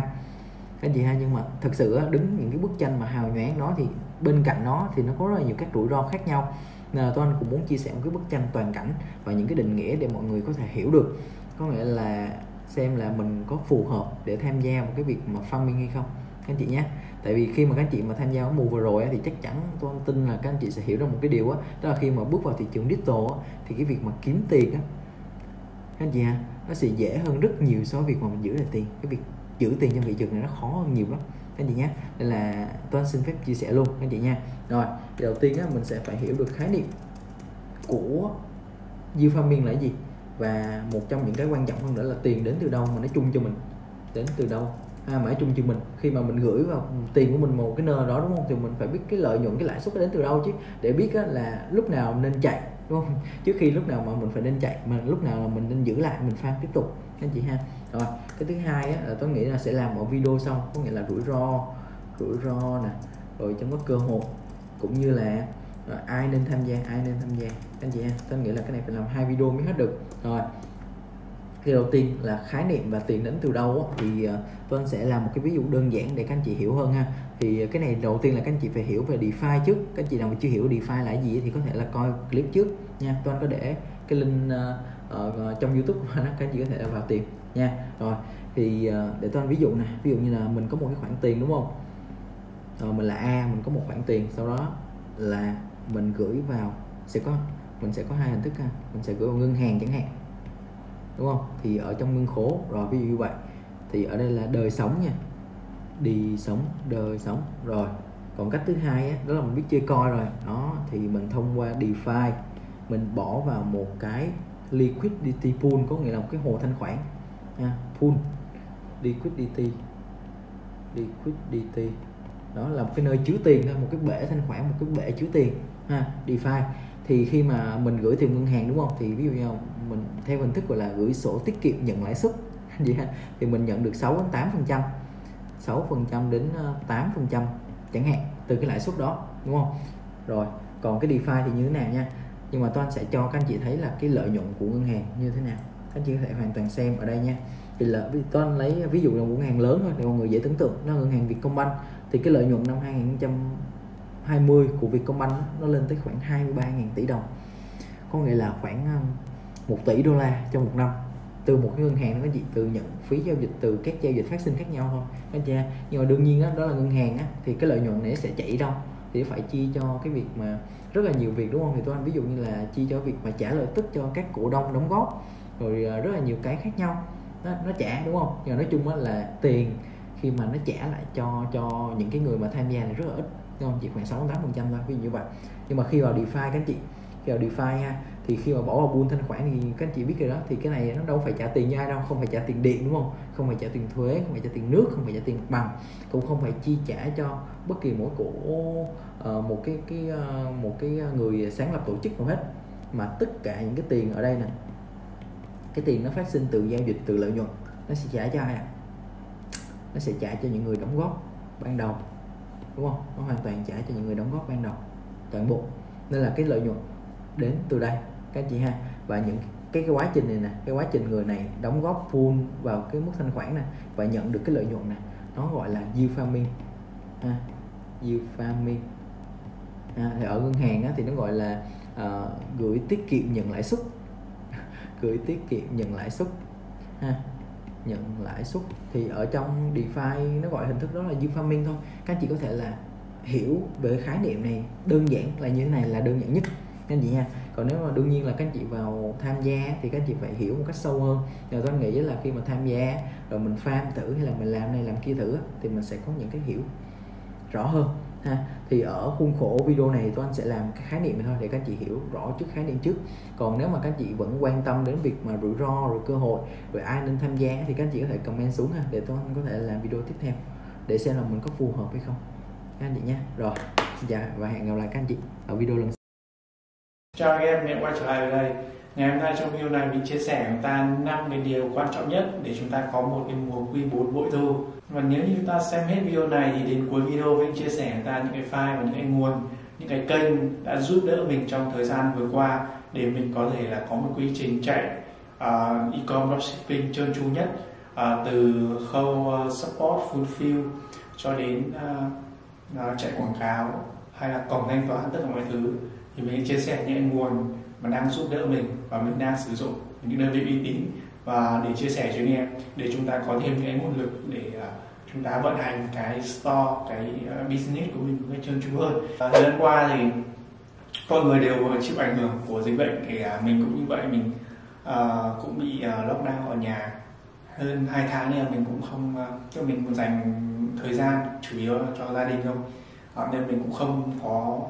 Cái gì ha? Nhưng mà thật sự đứng những cái bức tranh mà hào nhoáng đó thì bên cạnh nó thì nó có rất là nhiều các rủi ro khác nhau. Ờ, à, tôi anh cũng muốn chia sẻ một cái bức tranh toàn cảnh và những cái định nghĩa để mọi người có thể hiểu được. Có nghĩa là xem là mình có phù hợp để tham gia một cái việc mà farming hay không các anh chị nhé. Tại vì khi mà các anh chị mà tham gia mùa vừa rồi thì chắc chắn tôi tin là các anh chị sẽ hiểu được một cái điều đó, đó là khi mà bước vào thị trường digital thì cái việc mà kiếm tiền á các anh chị ha nó sẽ dễ hơn rất nhiều so với việc mà mình giữ lại tiền. Cái việc giữ tiền trong thị trường này nó khó hơn nhiều lắm anh chị nhé nên là tôi xin phép chia sẻ luôn các anh chị nha. Rồi đầu tiên á, mình sẽ phải hiểu được khái niệm của yield farming là gì. Và một trong những cái quan trọng hơn nữa là tiền đến từ đâu mà nó chung cho mình? Đến từ đâu? À, mà chung cho mình. Khi mà mình gửi vào tiền của mình một cái nơi đó đúng không? Thì mình phải biết cái lợi nhuận cái lãi suất đến từ đâu chứ? Để biết á, là lúc nào nên chạy đúng không? Trước khi lúc nào mà mình phải nên chạy mà lúc nào là mình nên giữ lại mình farm tiếp tục anh chị ha rồi cái thứ hai á, là tôi nghĩ là sẽ làm một video sau có nghĩa là rủi ro rủi ro nè rồi trong các cơ hội cũng như là rồi, ai nên tham gia ai nên tham gia. Anh chị em tôi nghĩ là cái này phải làm hai video mới hết được. Rồi cái đầu tiên là khái niệm và tiền đến từ đâu á, thì à, tôi sẽ làm một cái ví dụ đơn giản để các anh chị hiểu hơn ha. Thì à, cái này đầu tiên là các anh chị phải hiểu về DeFi trước. Các anh chị nào mà chưa hiểu DeFi là gì thì có thể là coi clip trước nha. Tôi có để cái link uh, uh, trong YouTube đó các anh chị có thể vào tìm nha. Rồi thì ờ, để tôi ví dụ này ví dụ như là mình có một cái khoản tiền đúng không? Rồi mình là A mình có một khoản tiền sau đó là mình gửi vào sẽ có mình sẽ có hai hình thức ha. Mình sẽ gửi vào ngân hàng chẳng hạn đúng không? Thì ở trong ngân khố rồi ví dụ như vậy. Thì ở đây là đời sống nha đi sống đời sống. Rồi còn cách thứ hai á, đó là mình biết chơi coi rồi. Đó thì mình thông qua DeFi mình bỏ vào một cái liquidity pool có nghĩa là một cái hồ thanh khoản ha, pool liquidity liquidity đó là một cái nơi chứa tiền thôi một cái bể thanh khoản một cái bể chứa tiền ha DeFi. Thì khi mà mình gửi tiền ngân hàng đúng không? Thì ví dụ như mình theo hình thức gọi là gửi sổ tiết kiệm nhận lãi suất. Gì ha dạ. thì mình nhận được 6 đến 8 phần trăm. 6 phần trăm đến ờ, 8 phần trăm chẳng hạn từ cái lãi suất đó đúng không? Rồi còn cái DeFi thì như thế nào nha? Nhưng mà toan sẽ cho các anh chị thấy là cái lợi nhuận của ngân hàng như thế nào các anh chị có thể hoàn toàn xem ở đây nha. Thì là toan lấy ví dụ là một ngân hàng lớn thôi để mọi người dễ tưởng tượng nó ngân hàng Vietcombank. Thì cái lợi nhuận năm 2020 của Vietcombank nó lên tới khoảng 23.000 tỷ đồng. Có nghĩa là khoảng um, 1 tỷ đô la trong một năm. Từ một cái ngân hàng nó chỉ gì từ nhận phí giao dịch từ các giao dịch phát sinh khác nhau thôi. Anh chị nhưng mà đương nhiên đó, đó là ngân hàng á, thì cái lợi nhuận này sẽ chảy đâu thì phải chi cho cái việc mà rất là nhiều việc đúng không? Thì tôi anh ví dụ như là chi cho việc mà trả lợi tức cho các cổ đông đóng góp rồi ờ, rất là nhiều cái khác nhau. Nó, nó trả đúng không? Nhưng nói chung á là tiền khi mà nó trả lại cho cho những cái người mà tham gia này rất là ít đúng không? Chỉ khoảng sáu tám phần trăm thôi ví dụ như vậy. Nhưng mà khi vào DeFi các anh chị khi vào DeFi ha thì khi mà bỏ vào pool thanh khoản thì các anh chị biết rồi đó thì cái này nó đâu phải trả tiền cho ai đâu không phải trả tiền điện đúng không? Không phải trả tiền thuế không phải trả tiền nước không phải trả tiền mặt bằng cũng không phải chi trả cho bất kỳ mỗi cổ uh, một cái cái uh, một cái người sáng lập tổ chức nào hết. Mà tất cả những cái tiền ở đây nè cái tiền nó phát sinh từ giao dịch từ lợi nhuận nó sẽ trả cho ai ạ? Nó sẽ trả cho những người đóng góp ban đầu đúng không? Nó hoàn toàn trả cho những người đóng góp ban đầu toàn bộ. Nên là cái lợi nhuận đến từ đây các chị ha. Và những cái cái quá trình này nè cái quá trình người này đóng góp full vào cái mức thanh khoản này và nhận được cái lợi nhuận này nó gọi là yield farming ha. Yield farming ha, thì ở ngân hàng á, thì nó gọi là uh, gửi tiết kiệm nhận lãi suất gửi tiết kiệm nhận lãi suất, ha. Nhận lãi suất thì ở trong DeFi nó gọi hình thức đó là yield farming thôi. Các anh chị có thể là hiểu về khái niệm này đơn giản là như thế này là đơn giản nhất, các anh chị nha còn nếu mà đương nhiên là các anh chị vào tham gia thì các anh chị phải hiểu một cách sâu hơn. Rồi tôi nghĩ là khi mà tham gia rồi mình farm thử hay là mình làm này làm kia thử thì mình sẽ có những cái hiểu rõ hơn ha. Thì ở khuôn khổ video này tôi anh sẽ làm cái khái niệm này thôi để các anh chị hiểu rõ trước khái niệm trước. Còn nếu mà các anh chị vẫn quan tâm đến việc mà rủi ro rồi cơ hội rồi ai nên tham gia thì các anh chị có thể comment xuống ha để tôi anh có thể làm video tiếp theo để xem là mình có phù hợp hay không. Các anh chị nha. rồi xin chào và hẹn gặp lại các anh chị ở video lần sau. Chào anh em, mình quay trở lại đây. Ngày hôm nay trong video này mình chia sẻ chúng ta năm cái điều quan trọng nhất để chúng ta có một cái mùa quy 4 bội thu. Và nếu như chúng ta xem hết video này thì đến cuối video mình chia sẻ chúng ta những cái file và những cái nguồn những cái kênh đã giúp đỡ mình trong thời gian vừa qua để mình có thể là có một quy trình chạy à, uh, e-commerce shipping trơn tru nhất uh, từ khâu uh, support fulfill cho đến uh, uh, chạy quảng cáo hay là cổng thanh toán tất cả mọi thứ. Thì mình chia sẻ những nguồn mà đang giúp đỡ mình và mình đang sử dụng những đơn vị uy tín. Và để chia sẻ cho anh em để chúng ta có thêm những nguồn lực để uh, chúng ta vận hành cái store cái uh, business của mình một cách trơn tru hơn. Uh, thời gian qua thì mọi người đều chịu ảnh hưởng của dịch bệnh thì mình cũng như vậy. Mình uh, cũng bị uh, lockdown ở nhà hơn hai tháng nên mình cũng không uh, cho mình dành thời gian chủ yếu cho gia đình thôi. Uh, nên mình cũng không có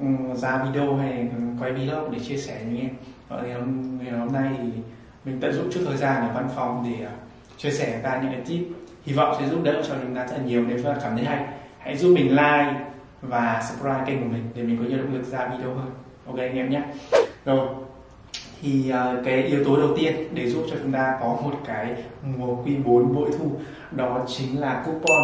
Ừ, ra video hay quay vlog để chia sẻ với em Vậy thì hôm, ngày hôm nay thì mình tận dụng chút thời gian ở văn phòng để uh, chia sẻ ra những cái tip. Hy vọng sẽ giúp đỡ cho chúng ta rất là nhiều nếu các cảm thấy hay hãy giúp mình like và subscribe kênh của mình để mình có nhiều động lực ra video hơn. Ok anh em nhé. Rồi thì uh, cái yếu tố đầu tiên để giúp cho chúng ta có một cái mùa quy 4 bội thu đó chính là coupon.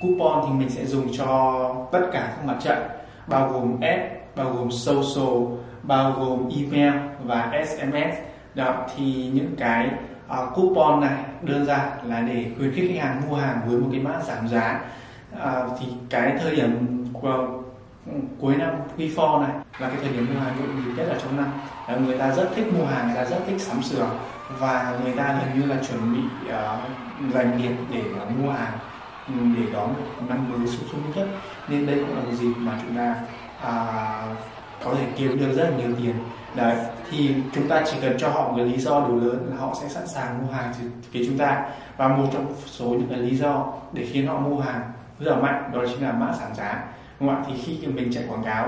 Coupon thì mình sẽ dùng cho tất cả các mặt trận bao gồm app, bao gồm social, bao gồm email và SMS. Đó thì những cái uh, coupon này đơn giản là để khuyến khích khách hàng mua hàng với một cái mã giảm giá. Uh, thì cái thời điểm của ừ, cuối năm before này là cái thời điểm mua hàng nhộn nhịp nhất ở trong năm là người ta rất thích mua hàng người ta rất thích sắm sửa và người ta gần như là chuẩn bị à, uh, dành nghiệp để uh, mua hàng để đón một năm mới sung sướng nhất nên đây cũng là một dịp mà chúng ta à, có thể kiếm được rất là nhiều tiền. Đấy thì chúng ta chỉ cần cho họ một cái lý do đủ lớn là họ sẽ sẵn sàng mua hàng từ phía chúng ta. Và một trong số những cái lý do để khiến họ mua hàng rất là mạnh đó chính là mã giảm giá. Đúng không ạ? Thì khi mình chạy quảng cáo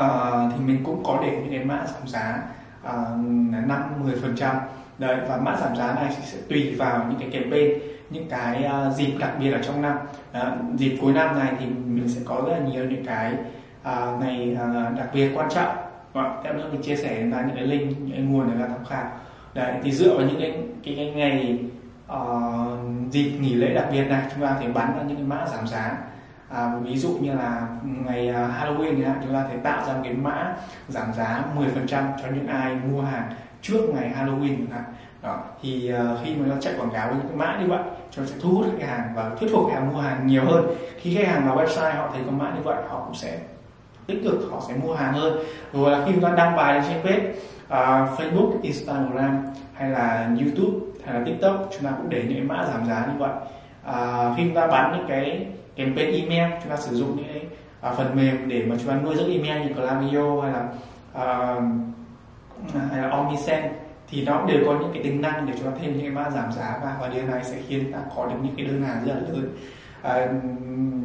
uh, thì mình cũng có để những cái mã giảm giá à, năm mười phần trăm. Đấy và mã giảm giá này sẽ tùy vào những cái kèm bên những cái uh, dịp đặc biệt ở trong năm. Uh, dịp cuối năm này thì mình sẽ có rất là nhiều những cái uh, ngày uh, đặc biệt quan trọng. Và theo nữa mình chia sẻ là những cái link những cái nguồn để ra tham khảo. Đấy thì dựa vào những cái cái, cái ngày uh, dịp nghỉ lễ đặc biệt này chúng ta thể bắn ra những cái mã giảm giá. À, ví dụ như là ngày Halloween thì chúng ta thể tạo ra một cái mã giảm giá 10% cho những ai mua hàng trước ngày Halloween chẳng hạn. Đó thì uh, khi mà nó chạy quảng cáo với những cái mã như vậy cho sẽ thu hút khách hàng và thuyết phục khách hàng mua hàng nhiều hơn. Khi khách hàng vào website họ thấy có mã như vậy họ cũng sẽ tích cực họ sẽ mua hàng hơn. Rồi là khi chúng ta đăng bài trên page uh, Facebook, Instagram hay là YouTube hay là TikTok chúng ta cũng để những cái mã giảm giá như vậy. Uh, khi chúng ta bán những cái campaign email chúng ta sử dụng những cái uh, phần mềm để mà chúng ta nuôi dưỡng email như Klaviyo hay là uh, Ờ, hay là Omnisend thì nó đều có những cái tính năng để cho thêm những cái mã giảm giá vào và điều này sẽ khiến ta có được những cái đơn hàng rất là lớn. À,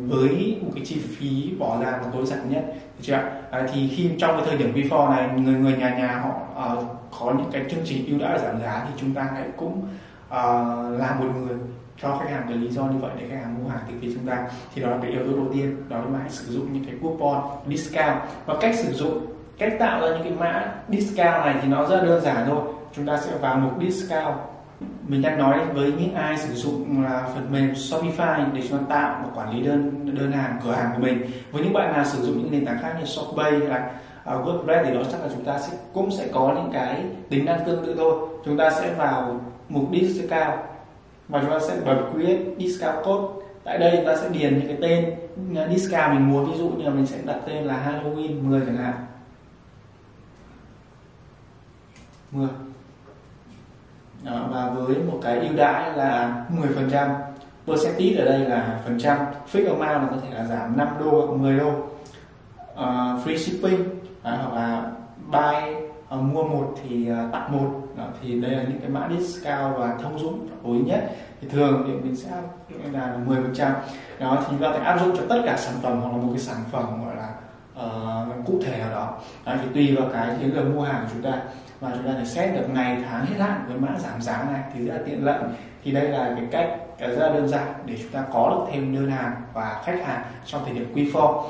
với một cái chi phí bỏ ra là tối giản nhất được chưa à, thì khi trong cái thời điểm before này người người nhà nhà họ uh, có những cái chương trình ưu đãi giảm giá thì chúng ta hãy cũng uh, là một người cho khách hàng cái lý do như vậy để khách hàng mua hàng từ phía chúng ta. Thì đó là cái yếu tố đầu tiên đó là hãy sử dụng những cái coupon discount. Và cách sử dụng cách tạo ra những cái mã discount này thì nó rất đơn giản thôi. Chúng ta sẽ vào mục discount. Mình đang nói với những ai sử dụng là phần mềm Shopify để chúng ta tạo và quản lý đơn đơn hàng cửa hàng của mình. Với những bạn nào sử dụng những nền tảng khác như Shopify hay là uh, WordPress thì đó chắc là chúng ta sẽ cũng sẽ có những cái tính năng tương tự thôi. Chúng ta sẽ vào mục discount và chúng ta sẽ bật create discount code. Tại đây chúng ta sẽ điền những cái tên à, discount mình muốn. Ví dụ như là mình sẽ đặt tên là Halloween 10 chẳng hạn. 10 đó, và với một cái ưu đãi là 10% percentage ở đây là phần trăm. Fixed amount là có thể là giảm 5 đô hoặc 10 đô. Uh, free shipping đó, hoặc là buy uh, mua một thì uh, tặng một. Đó, thì đây là những cái mã discount và thông dụng tối nhất. Thì thường thì mình sẽ là 10 phần trăm. Đó thì chúng ta thể áp dụng cho tất cả sản phẩm hoặc là một cái sản phẩm gọi là uh, cụ thể nào đó. đó thì tùy vào cái chiến lược mua hàng của chúng ta và chúng ta thể xét được ngày tháng hết hạn với mã giảm giá này thì rất là tiện lợi. Thì đây là cái cách rất là đơn giản để chúng ta có được thêm đơn hàng và khách hàng trong thời điểm quy phô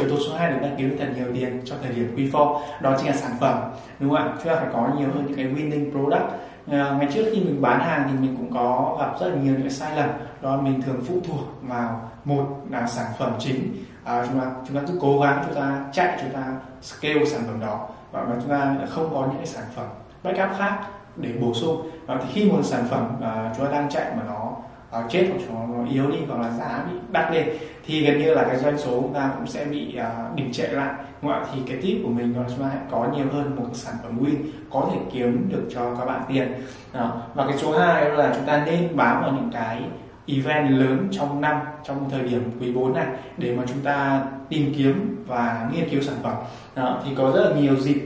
yếu tố số 2 để ta kiếm được thật nhiều tiền cho thời điểm quy phô đó chính là sản phẩm đúng không ạ? Chúng ta phải có nhiều hơn những cái winning product. Ờ, ngày trước khi mình bán hàng thì mình cũng có gặp rất là nhiều những cái sai lầm. Đó mình thường phụ thuộc vào một là sản phẩm chính. À, chúng ta chúng ta cứ cố gắng chúng ta chạy chúng ta scale sản phẩm đó và chúng ta không có những cái sản phẩm backup khác để bổ sung. Và thì khi một sản phẩm à, uh, chúng ta đang chạy mà nó uh, chết hoặc nó yếu đi hoặc là giá bị đắt lên thì gần như là cái doanh số chúng ta cũng sẽ bị uh, đình trệ lại. Ngoại thì cái tip của mình đó là chúng ta hãy có nhiều hơn một sản phẩm win có thể kiếm được cho các bạn tiền. Đó. và cái số 2 là chúng ta nên bám vào những cái event lớn trong năm trong thời điểm quý 4 này để mà chúng ta tìm kiếm và nghiên cứu sản phẩm đó, thì có rất là nhiều dịp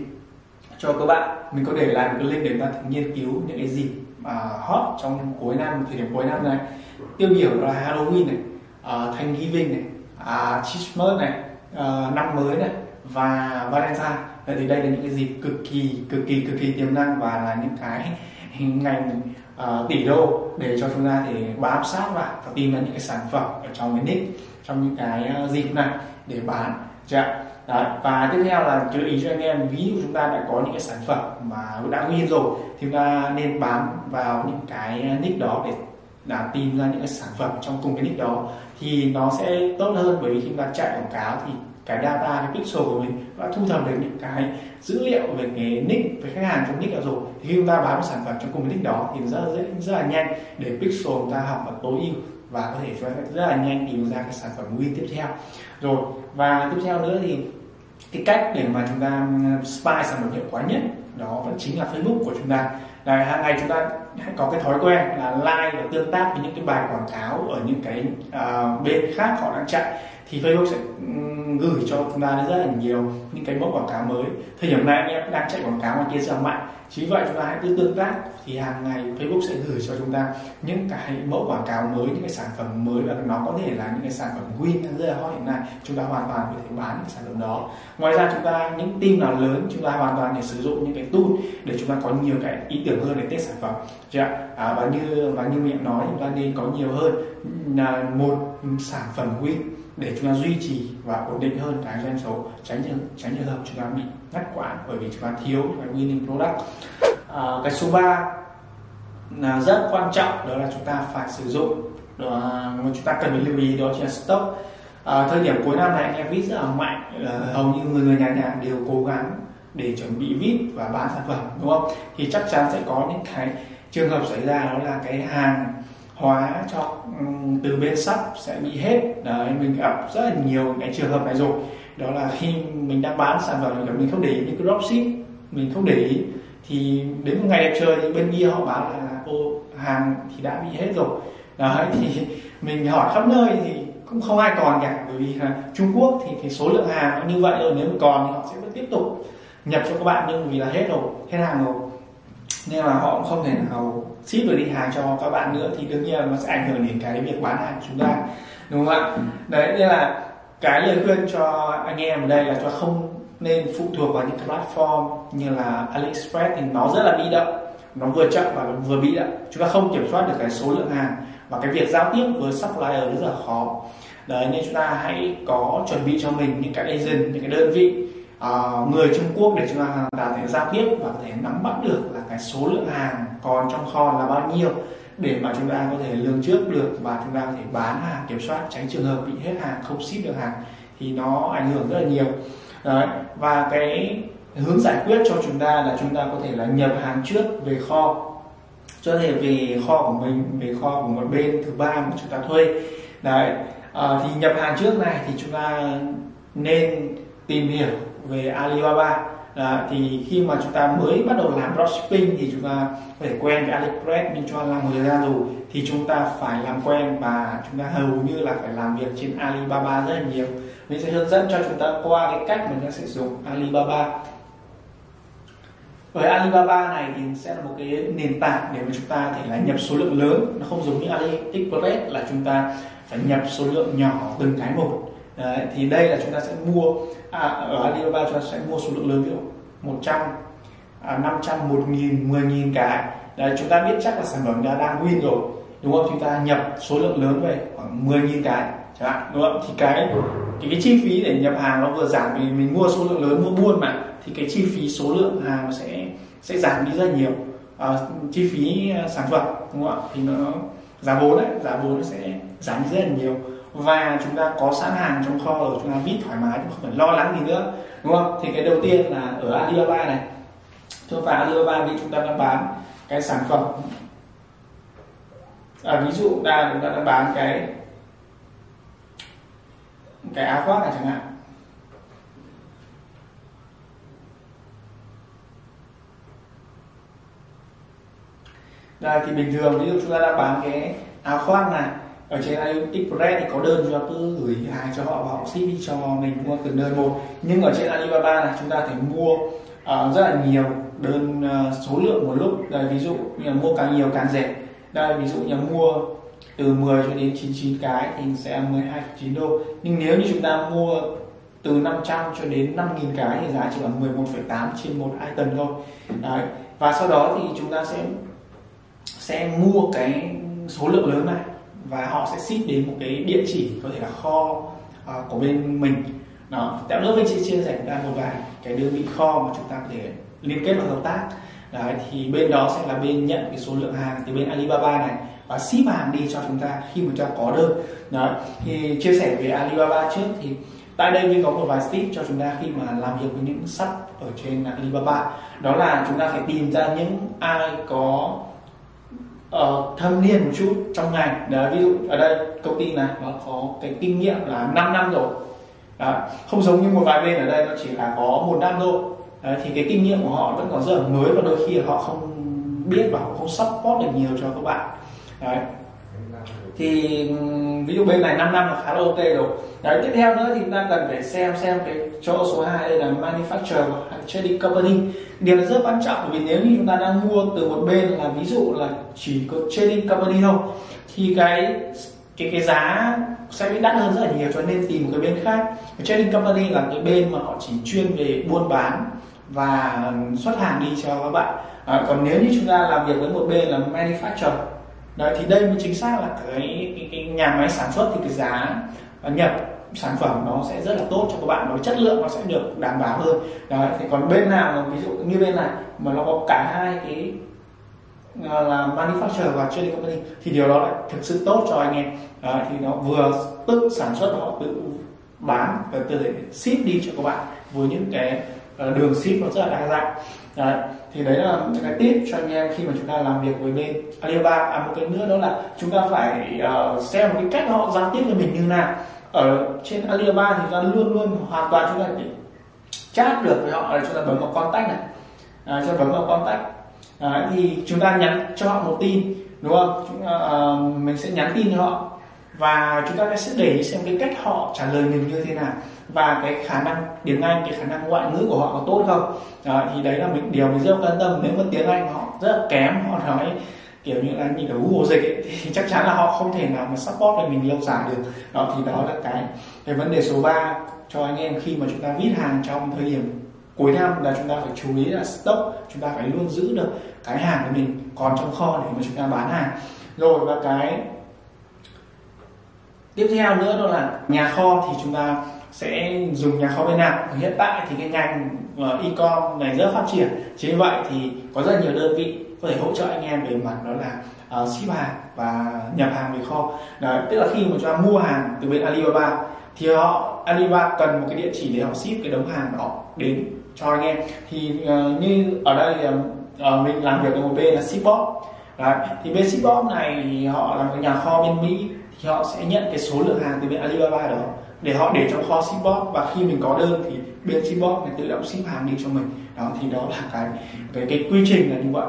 cho các bạn. Mình có để lại một cái link để chúng ta nghiên cứu những cái dịp mà hot trong cuối năm thời điểm cuối năm này. Tiêu biểu là Halloween này uh, Thanksgiving này uh, Christmas này uh, năm mới này và Valentine. Vậy thì đây là những cái dịp cực kỳ cực kỳ cực kỳ tiềm năng và là những cái ngành uh, tỷ đô để cho chúng ta để bám sát vào và tìm ra những cái sản phẩm ở trong cái nick trong những cái dịp này để bán. Chưa Đấy. và tiếp theo là chú ý cho anh em, ví dụ chúng ta đã có những cái sản phẩm mà đã nguyên rồi, thì chúng ta nên bám vào những cái nick đó để đã tìm ra những cái sản phẩm trong cùng cái nick đó thì nó sẽ tốt hơn bởi vì khi mà chạy quảng cáo thì cái data, cái pixel của mình đã thu thập được những cái dữ liệu về cái nick, về khách hàng trong nick đó rồi thì khi chúng ta bán một sản phẩm trong cùng cái nick đó thì rất rất rất là nhanh để pixel chúng ta học và tối ưu và có thể cho rất là nhanh tìm ra cái sản phẩm win tiếp theo rồi, và tiếp theo nữa thì cái cách để mà chúng ta ờ, spy sản phẩm hiệu quả nhất đó vẫn chính là Facebook của chúng ta. Là hàng ngày chúng ta hãy có cái thói quen là like và tương tác với những cái bài quảng cáo ở những cái uh, bên khác họ đang chạy thì Facebook sẽ gửi cho chúng ta rất là nhiều những cái mẫu quảng cáo mới. Thời điểm này anh em đang chạy quảng cáo ngoài kia rất là mạnh chính vậy chúng ta hãy cứ tương tác thì hàng ngày Facebook sẽ gửi cho chúng ta những cái mẫu quảng cáo mới những cái sản phẩm mới và nó có thể là những cái sản phẩm win đang rất là hot hiện nay. Chúng ta hoàn toàn có thể bán những sản phẩm đó. Ngoài ra chúng ta những team nào lớn chúng ta hoàn toàn để sử dụng những cái tool để chúng ta có nhiều cái ý tưởng hơn để test sản phẩm. Chưa à, và như và như miệng nói chúng ta nên có nhiều hơn là một sản phẩm win để chúng ta duy trì và ổn định hơn cái doanh số tránh trường tránh trường hợp chúng ta bị ngắt quãng bởi vì chúng ta thiếu cái winning product. À, cái số 3 là rất quan trọng đó là chúng ta phải sử dụng. Đó mà chúng ta cần phải lưu ý đó chính là stock. À, thời điểm cuối năm này anh em vít rất là mạnh à, hầu như người người nhà nhà đều cố gắng để chuẩn bị vít và bán sản phẩm đúng không? Thì chắc chắn sẽ có những cái trường hợp xảy ra đó là cái hàng hóa cho ừ, từ bên sắp sẽ bị hết. Đấy, mình gặp rất là nhiều cái trường hợp này rồi. Đó là khi mình đang bán sản phẩm mình không để ý những cái dropship mình không để ý. Thì đến một ngày đẹp trời thì bên kia họ báo là, ô, hàng thì đã bị hết rồi. Đấy, thì mình hỏi khắp nơi thì cũng không ai còn cả, bởi vì là Trung Quốc thì cái số lượng hàng như vậy rồi, nếu mà còn thì họ sẽ vẫn tiếp tục nhập cho các bạn nhưng vì là hết rồi, hết hàng rồi. Nên là họ cũng không thể nào ship được đi hàng cho các bạn nữa thì đương nhiên là nó sẽ ảnh hưởng đến cái việc bán hàng của chúng ta, đúng không ạ? Đấy, nên là cái lời khuyên cho anh em ở đây là cho không nên phụ thuộc vào những cái platform như là AliExpress thì nó rất là bị động, nó vừa chậm và vừa bị động. Chúng ta không kiểm soát được cái số lượng hàng và cái việc giao tiếp với supplier rất là khó. Đấy, nên chúng ta hãy có chuẩn bị cho mình những cái agent, những cái đơn vị uh, người Trung Quốc để chúng ta có thể giao tiếp và có thể nắm bắt được là cái số lượng hàng còn trong kho là bao nhiêu để mà chúng ta có thể lường trước được và chúng ta có thể bán hàng kiểm soát tránh trường hợp bị hết hàng không ship được hàng thì nó ảnh hưởng rất là nhiều Đấy. và cái hướng giải quyết cho chúng ta là chúng ta có thể là nhập hàng trước về kho cho thể về kho của mình về kho của một bên thứ ba mà chúng ta thuê đấy à, thì nhập hàng trước này thì chúng ta nên tìm hiểu về Alibaba. À, thì khi mà chúng ta mới bắt đầu làm dropshipping thì chúng ta có thể quen với AliExpress nhưng cho làm một thời gian rồi thì chúng ta phải làm quen và chúng ta hầu như là phải làm việc trên Alibaba rất là nhiều. Mình sẽ hướng dẫn cho chúng ta qua cái cách mình sẽ sử dụng Alibaba. Với Alibaba này thì sẽ là một cái nền tảng để mà chúng ta thể là nhập số lượng lớn. Nó không giống như AliExpress là chúng ta phải nhập số lượng nhỏ từng cái một. Đấy, thì đây là chúng ta sẽ mua à, ở Alibaba chúng ta sẽ mua số lượng lớn ví dụ 100 à, 500 1000 10000 cái. Đấy, chúng ta biết chắc là sản phẩm đã đang win rồi đúng không? Chúng ta nhập số lượng lớn về khoảng 10.000 cái chẳng hạn đúng không? Thì cái thì cái chi phí để nhập hàng nó vừa giảm vì mình mua số lượng lớn mua buôn mà thì cái chi phí số lượng hàng nó sẽ sẽ giảm đi rất nhiều. À, chi phí à, sản phẩm đúng không ạ? Thì nó giá vốn đấy giá vốn nó sẽ giảm đi rất là nhiều và chúng ta có sẵn hàng trong kho rồi chúng ta biết thoải mái không phải lo lắng gì nữa đúng không? Thì cái đầu tiên là ở Alibaba này. Cho vào Alibaba vì chúng ta đang bán cái sản phẩm. À, ví dụ ta chúng ta đang bán cái cái áo khoác này chẳng hạn. Đây thì bình thường ví dụ chúng ta đã bán cái áo khoác này ở trên AliExpress thì có đơn chúng ta cứ gửi hàng cho họ và họ ship cho mình mua từng đơn một. Nhưng ở trên Alibaba này chúng ta thể mua uh, rất là nhiều đơn uh, số lượng một lúc. Đây ví dụ như là mua càng nhiều càng rẻ. Đây ví dụ như là mua từ 10 cho đến 99 cái thì sẽ 12,9 đô. Nhưng nếu như chúng ta mua từ 500 cho đến 5.000 cái thì giá chỉ là 11,8 trên một item thôi. Đấy. và sau đó thì chúng ta sẽ sẽ mua cái số lượng lớn này và họ sẽ ship đến một cái địa chỉ có thể là kho uh, của bên mình. Đó tạo nữa bên chị chia sẻ ra một vài cái đơn vị kho mà chúng ta có thể liên kết và hợp tác. Đấy, thì bên đó sẽ là bên nhận cái số lượng hàng từ bên Alibaba này và ship hàng đi cho chúng ta khi mà chúng ta có đơn. Đấy, thì chia sẻ về Alibaba trước thì tại đây như có một vài tip cho chúng ta khi mà làm việc với những sắp ở trên Alibaba. Đó là chúng ta phải tìm ra những ai có uh, thâm niên một chút trong ngành. Đấy, ví dụ ở đây công ty này nó có cái kinh nghiệm là 5 năm rồi. Đấy, không giống như một vài bên ở đây nó chỉ là có một năm thôi. Đấy, thì cái kinh nghiệm của họ vẫn còn rất là mới và đôi khi họ không biết và họ không support được nhiều cho các bạn. Đấy thì ví dụ bên này 5 năm là khá là ok rồi. Đấy, tiếp theo nữa thì chúng ta cần phải xem xem cái chỗ số 2 đây là manufacturer hay trading company. Điều này rất quan trọng bởi vì nếu như chúng ta đang mua từ một bên là ví dụ là chỉ có trading company thôi thì cái cái cái giá sẽ bị đắt hơn rất là nhiều cho nên tìm một cái bên khác. Trading company là cái bên mà họ chỉ chuyên về buôn bán và xuất hàng đi cho các bạn. À, còn nếu như chúng ta làm việc với một bên là manufacturer Đấy, thì đây mới chính xác là cái, cái, cái nhà máy sản xuất thì cái giá nhập sản phẩm nó sẽ rất là tốt cho các bạn và chất lượng nó sẽ được đảm bảo hơn. Đấy, thì còn bên nào mà ví dụ như bên này mà nó có cả hai cái à, là manufacturer và trading company thì điều đó lại thực sự tốt cho anh em. Đấy, thì nó vừa tự sản xuất họ tự bán và tự ship đi cho các bạn với những cái à, đường ship nó rất là đa dạng. Đấy, thì đấy là những cái tip cho anh em khi mà chúng ta làm việc với bên Alibaba. À, một cái nữa đó là chúng ta phải uh, xem một cái cách họ giao tiếp với mình như nào. Ở trên Alibaba thì chúng ta luôn luôn hoàn toàn chúng ta để chat được với họ là chúng ta bấm vào contact này. À, chúng ta bấm vào contact. À, thì chúng ta nhắn cho họ một tin đúng không? Chúng ta, uh, mình sẽ nhắn tin cho họ. Và chúng ta sẽ để ý xem cái cách họ trả lời mình như thế nào và cái khả năng tiếng Anh cái khả năng ngoại ngữ của họ có tốt không? Đó, thì đấy là mình điều mình rất quan tâm. Nếu mà tiếng Anh họ rất là kém họ nói kiểu như là như kiểu Google dịch ấy, thì chắc chắn là họ không thể nào mà support được mình lâu dài được. Đó thì đó là cái cái vấn đề số 3 cho anh em khi mà chúng ta viết hàng trong thời điểm cuối năm là chúng ta phải chú ý là stock chúng ta phải luôn giữ được cái hàng của mình còn trong kho để mà chúng ta bán hàng. Rồi và cái tiếp theo nữa đó là nhà kho thì chúng ta sẽ dùng nhà kho bên nào hiện tại thì cái ngành uh, e-com này rất phát triển. Chính vậy thì có rất nhiều đơn vị có thể hỗ trợ anh em về mặt đó là uh, ship hàng và nhập hàng về kho. Đấy, tức là khi mà chúng ta mua hàng từ bên Alibaba thì họ Alibaba cần một cái địa chỉ để họ ship cái đống hàng đó đến cho anh em. Thì uh, như ở đây uh, mình làm việc ở một bên là Shipbox. Đấy, thì bên Shipbox này thì họ là một nhà kho bên Mỹ thì họ sẽ nhận cái số lượng hàng từ bên Alibaba đó để họ để trong kho shipbox và khi mình có đơn thì bên shipbox này tự động ship hàng đi cho mình. Đó thì đó là cái cái cái quy trình là như vậy.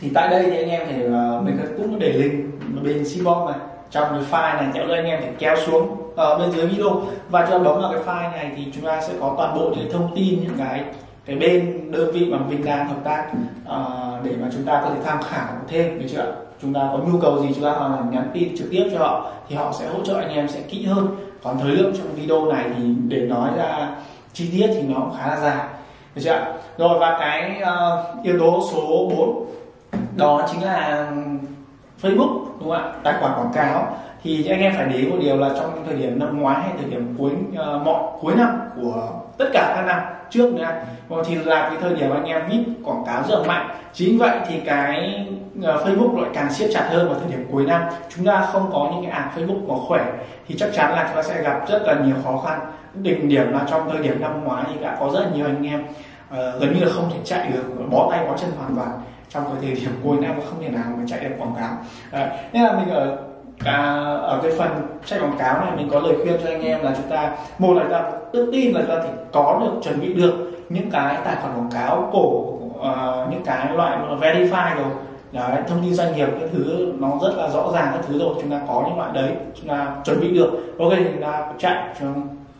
Thì tại đây thì anh em thì uh, ờ, mình cũng để link bên shipbox này. Trong cái file này theo anh em thì kéo xuống ở bên dưới video. Và cho bấm vào cái file này thì chúng ta sẽ có toàn bộ những thông tin những cái cái bên đơn vị mà mình đang hợp tác uh, để mà chúng ta có thể tham khảo thêm được chưa chúng ta có nhu cầu gì chúng ta hoàn là nhắn tin trực tiếp cho họ thì họ sẽ hỗ trợ anh em sẽ kỹ hơn còn thời lượng trong video này thì để nói ra chi tiết thì nó cũng khá là dài. Được chưa rồi và cái uh, yếu tố số 4 đó chính là Facebook đúng không ạ? Tài khoản quảng cáo. Thì anh em phải để ý một điều là trong thời điểm năm ngoái hay thời điểm cuối uh, mọi cuối năm của tất cả các năm trước nữa. Thì là cái thời điểm anh em viết quảng cáo rất là mạnh. Chính vậy thì cái ờ, Facebook lại càng siết chặt hơn vào thời điểm cuối năm. Chúng ta không có những cái ad Facebook mà khỏe thì chắc chắn là chúng ta sẽ gặp rất là nhiều khó khăn. Đỉnh điểm là trong thời điểm năm ngoái thì đã có rất là nhiều anh em uh, gần như là không thể chạy được bó tay bó chân hoàn toàn. Trong cái thời điểm cuối năm không thể nào mà chạy được quảng cáo. Đấy. nên là mình ở À, ở cái phần chạy quảng cáo này mình có lời khuyên cho anh em là chúng ta một là chúng ta tự tin là chúng ta phải có được chuẩn bị được những cái tài khoản quảng cáo cổ uh, những cái loại verify rồi Đấy, thông tin doanh nghiệp cái thứ nó rất là rõ ràng các thứ rồi chúng ta có những loại đấy chúng ta chuẩn bị được ok chúng ta chạy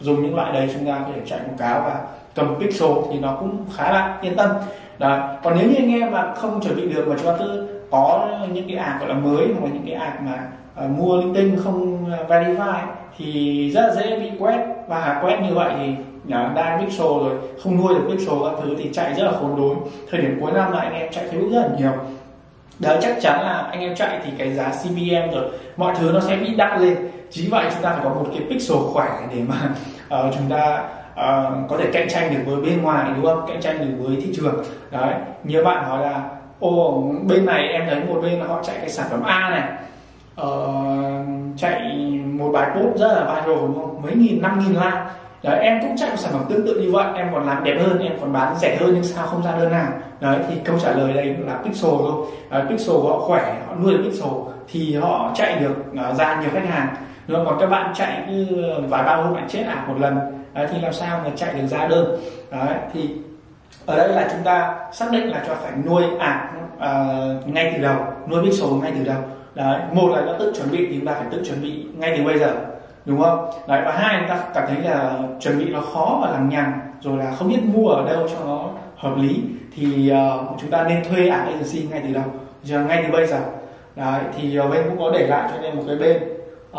dùng những loại đấy chúng ta có thể chạy quảng cáo và cầm pixel thì nó cũng khá là yên tâm Đấy. còn nếu như anh em mà không chuẩn bị được mà chúng ta cứ có những cái ạc gọi là mới hoặc là những cái ạc mà uh, mua linh tinh không ờ, verify thì rất là dễ bị quét. Và quét như vậy thì nhà đa pixel rồi không nuôi được pixel các thứ thì chạy rất là khốn đốn. Thời điểm cuối năm lại anh em chạy Facebook rất là nhiều. Đấy chắc chắn là anh em chạy thì cái giá CPM rồi mọi thứ nó sẽ bị đắt lên. Chính vậy chúng ta phải có một cái pixel khỏe để mà uh, chúng ta uh, có thể cạnh tranh được với bên ngoài đúng không? Cạnh tranh được với thị trường. Đấy nhiều bạn hỏi là ô bên này em thấy một bên họ chạy cái sản phẩm A này uh, chạy một bài post rất là viral đúng không? Mấy nghìn năm nghìn like. Đấy em cũng chạy một sản phẩm tương tự như vậy. Em còn làm đẹp hơn em còn bán rẻ hơn nhưng sao không ra đơn nào đấy thì câu trả lời đây là pixel thôi. Đấy, pixel họ khỏe họ nuôi được pixel thì họ chạy được uh, ra nhiều khách hàng. Nhưng còn các bạn chạy như vài ba hôm bạn chết ả một lần. Đấy, thì làm sao mà chạy được ra đơn? Đấy thì ở đây là chúng ta xác định là cho phải nuôi ạc uh, à, ngay từ đầu nuôi pixel ngay từ đầu đấy một là nó tự chuẩn bị thì chúng ta phải tự chuẩn bị ngay từ bây giờ đúng không? Đấy và hai chúng ta cảm thấy là chuẩn bị nó khó và lằng nhằng rồi là không biết mua ở đâu cho nó hợp lý thì uh, chúng ta nên thuê ạc agency ngay từ đầu giờ ngay từ bây giờ. Đấy thì uh, bên cũng có để lại cho nên một cái bên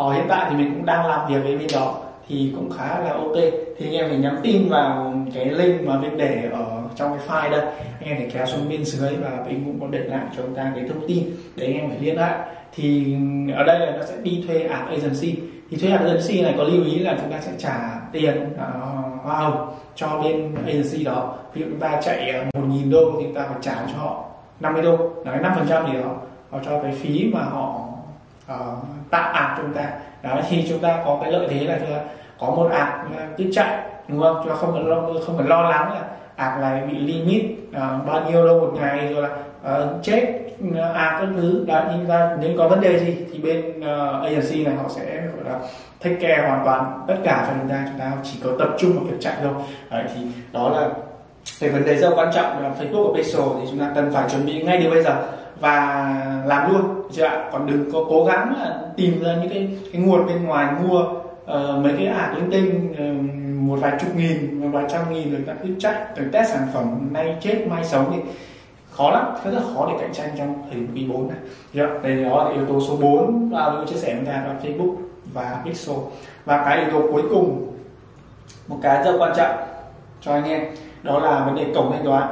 uh, hiện tại thì mình cũng đang làm việc với bên đó thì cũng khá là ok. Thì anh em phải nhắn tin vào cái link mà mình để ở trong cái file đây. Anh em phải kéo xuống bên dưới và mình cũng có để lại cho chúng ta cái thông tin để anh em phải liên hệ thì ở đây là nó sẽ đi thuê app agency. Thì thuê app agency này có lưu ý là chúng ta sẽ trả tiền uh, hoa hồng cho bên agency đó. Ví dụ chúng ta chạy ờ, một nghìn đô thì chúng ta phải trả cho họ 50 đô. Là cái năm phần trăm gì đó họ cho cái phí mà họ uh, tạo app cho chúng ta. Đó thì chúng ta có cái lợi thế là chúng ta có một app cứ chạy đúng không? Chúng ta không cần lo không cần lo lắng là hoặc là bị limit uh, bao nhiêu đâu một ngày rồi là uh, chết à các thứ. Đã nhưng ra nếu có vấn đề gì thì bên à, uh, agency này họ sẽ gọi là take care hoàn toàn tất cả cho chúng ta. Chúng ta chỉ có tập trung vào việc chạy thôi. Đấy, thì đó là cái vấn đề rất quan trọng là Facebook và Pixel thì chúng ta cần phải chuẩn bị ngay từ bây giờ và làm luôn chưa ạ? Còn đừng có cố gắng là tìm ra những cái cái nguồn bên ngoài mua uh, mấy cái ạc linh tinh uh, một vài chục nghìn một vài trăm nghìn rồi ta cứ chạy rồi test sản phẩm nay chết mai sống thì khó lắm rất là khó để cạnh tranh trong thời điểm quý 4 này. Yeah. đây đó là yếu tố số 4 và tôi chia sẻ với ta là Facebook và Pixel. Và cái yếu tố cuối cùng một cái rất quan trọng cho anh em đó là vấn đề cổng thanh toán.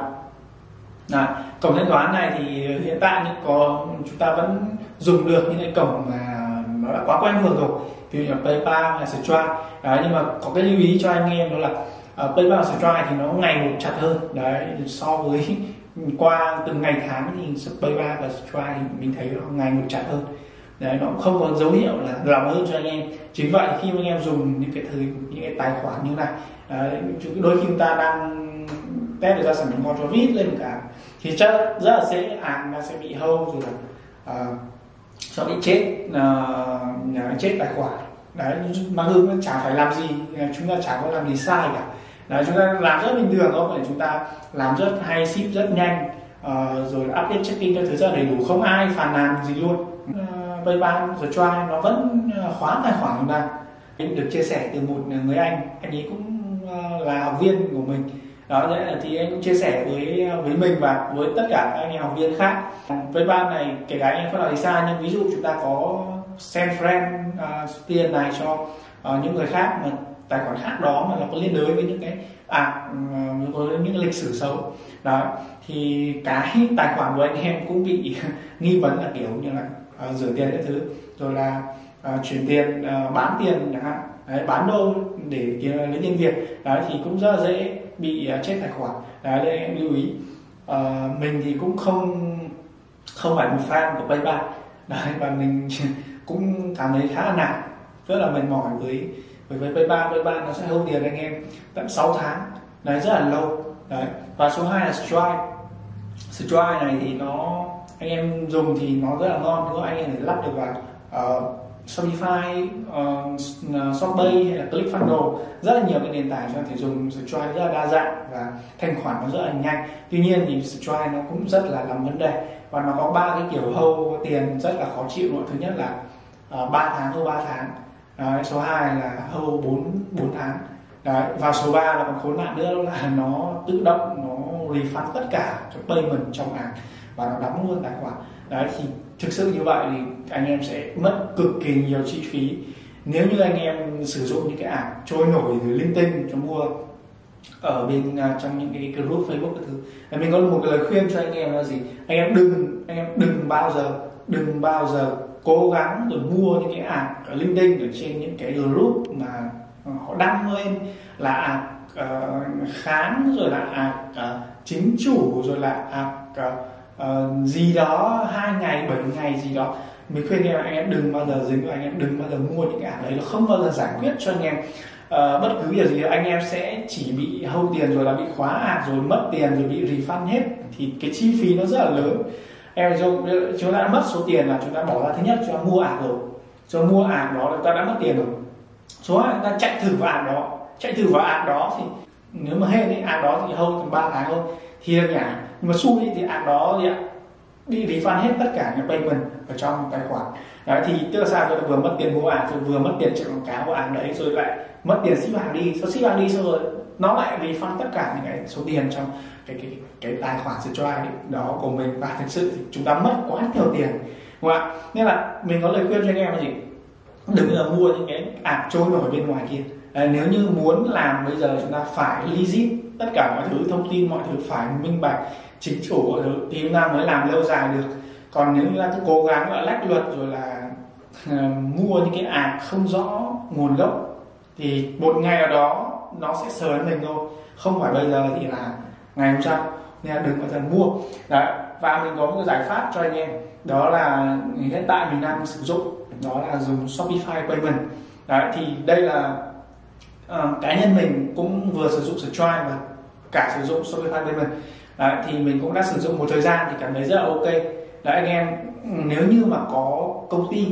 À, cổng thanh toán này thì hiện tại những có chúng ta vẫn dùng được những cái cổng mà nó đã quá quen thuộc rồi ví dụ như PayPal hay Stripe đấy, nhưng mà có cái lưu ý cho anh em đó là à, uh, PayPal và Stripe thì nó ngày một chặt hơn. Đấy so với qua từng ngày tháng thì PayPal và Stripe thì mình thấy nó ngày một chặt hơn. Đấy nó không có dấu hiệu là lòng hơn cho anh em. Chính vậy khi mà anh em dùng những cái thời những cái tài khoản như này đấy, đôi khi chúng ta đang test được ra sản phẩm con cho vít lên một cái thì chắc rất là dễ à, hàng nó sẽ bị hâu rồi là uh, sẽ bị chết uh, chết tài khoản. Đấy mà hương chả phải làm gì. Chúng ta chả có làm gì sai cả. Đấy chúng ta làm rất bình thường không phải chúng ta làm rất hay ship rất nhanh uh, rồi update checking các thứ rất đầy đủ. Không ai phàn nàn gì luôn. Ờ, uh, PayPal rồi try nó vẫn ờ, khóa tài khoản chúng ta. Được chia sẻ từ một người anh anh ấy cũng uh, là học viên của mình đó thì anh cũng chia sẻ với với mình và với tất cả các anh em học viên khác. Với ban này kể cả anh em không làm xa nhưng ví dụ chúng ta có send friend uh, tiền này cho uh, những người khác mà tài khoản khác đó mà nó có liên đới với những cái à uh, có những lịch sử xấu. Đó thì cái tài khoản của anh em cũng bị nghi vấn là kiểu như là uh, rửa tiền cái thứ rồi là uh, chuyển tiền uh, bán tiền chẳng hạn đấy, bán đô để lấy tiền việt. Đấy thì cũng rất là dễ bị uh, chết tài khoản. Đấy nên em lưu ý. Uh, mình thì cũng không không phải một fan của PayPal. Đấy và mình cũng cảm thấy khá là nản. Rất là mệt mỏi với với với PayPal. PayPal nó sẽ hâu tiền anh em tận 6 tháng. Đấy rất là lâu. Đấy và số 2 là Stripe. Stripe này thì nó anh em dùng thì nó rất là ngon nữa anh em để lắp được vào uh, Shopify, uh, Shopee hay là ClickFunnels rất là nhiều cái nền tảng cho thể dùng Stripe rất là đa dạng và thanh khoản nó rất là nhanh. Tuy nhiên thì Stripe nó cũng rất là làm vấn đề và nó có ba cái kiểu hâu tiền rất là khó chịu. Thứ nhất là ờ, uh, 3 tháng hâu 3 tháng. Đấy, số 2 là hâu 4 4 tháng. Đấy, và số 3 là còn khốn nạn nữa là nó tự động nó refund tất cả cho payment trong hàng và nó đóng luôn tài khoản. Đấy thì thực sự như vậy thì anh em sẽ mất cực kỳ nhiều chi phí. Nếu như anh em sử dụng những cái ảo trôi nổi rồi linh tinh cho mua ở bên uh, trong những cái group Facebook cái thứ. Thì mình có một cái lời khuyên cho anh em là gì? Anh em đừng anh em đừng bao giờ đừng bao giờ cố gắng rồi mua những cái app linh tinh ở trên những cái group mà à, họ đăng lên là app à, uh, kháng rồi là app uh, chính chủ rồi là app uh, gì đó hai ngày bảy ngày gì đó mình khuyên em anh em đừng bao giờ dính vào anh em đừng bao giờ mua những cái ảo đấy nó không bao giờ giải quyết cho anh em. Uh, bất cứ việc gì anh em sẽ chỉ bị hâu tiền rồi là bị khóa ạc rồi mất tiền rồi bị refund hết thì cái chi phí nó rất là lớn. Em chúng ta đã mất số tiền là chúng ta bỏ ra. Thứ nhất chúng ta mua ạc rồi. Cho mua ạc đó là ta đã mất tiền rồi. Số hai ta chạy thử vào ạc đó. Chạy thử vào ạc đó thì nếu mà hết thì ạc đó thì hâu tầm ba tháng thôi. Thì là nhả nhưng mà xui thì ạc đó thì đi đi refund hết tất cả những payment ở trong tài khoản. Đấy thì tức là sao? Tôi vừa mất tiền mua hàng rồi vừa mất tiền chạy quảng cáo của hàng đấy rồi lại mất tiền ship hàng đi. Sau ship hàng đi xong rồi nó lại refund tất cả những cái số tiền trong cái cái cái tài khoản Stripe đó của mình. Và thực sự thì chúng ta mất quá nhiều tiền. Đúng không ạ? Nên là mình có lời khuyên cho anh em là gì? Đừng là mua những cái ạc trôi nổi bên ngoài kia. À, nếu như muốn làm bây giờ chúng ta phải legit tất cả mọi thứ thông tin mọi thứ phải minh bạch chính chủ thì chúng ta mới làm lâu dài được. Còn nếu như ta cứ cố gắng là lách luật rồi là uh, mua những cái ạc không rõ nguồn gốc thì một ngày nào đó nó sẽ sờ đến mình thôi. Không phải bây giờ thì là ngày hôm sau. Nên là đừng bao giờ mua. Đấy và mình có một giải pháp cho anh em. Đó là hiện tại mình đang sử dụng đó là dùng Shopify Payment. Đấy thì đây là uh, cá nhân mình cũng vừa sử dụng Stripe và cả sử dụng Shopify Payment đấy, thì mình cũng đã sử dụng một thời gian thì cảm thấy rất là ok. Đấy anh em nếu như mà có công ty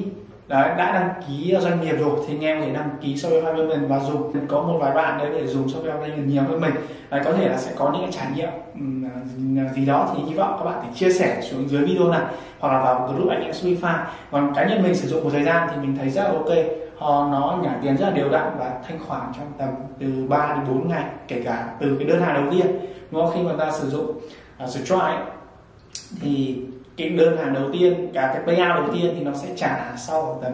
đấy, đã đăng ký doanh nghiệp rồi thì anh em có thể đăng ký Shopify mình và dùng. Có một vài bạn đấy để dùng Shopify Payment nhiều hơn mình. Đấy, có thể là sẽ có những cái trải nghiệm à, gì đó thì hy vọng các bạn thể chia sẻ xuống dưới video này hoặc là vào group anh em Shopify. Còn cá nhân mình sử dụng một thời gian thì mình thấy rất là ok họ nó nhả tiền rất là đều đặn và thanh khoản trong tầm từ 3 đến 4 ngày kể cả từ cái đơn hàng đầu tiên. Nó khi mà ta sử dụng à, uh, Stripe thì cái đơn hàng đầu tiên cả cái payout đầu tiên thì nó sẽ trả sau tầm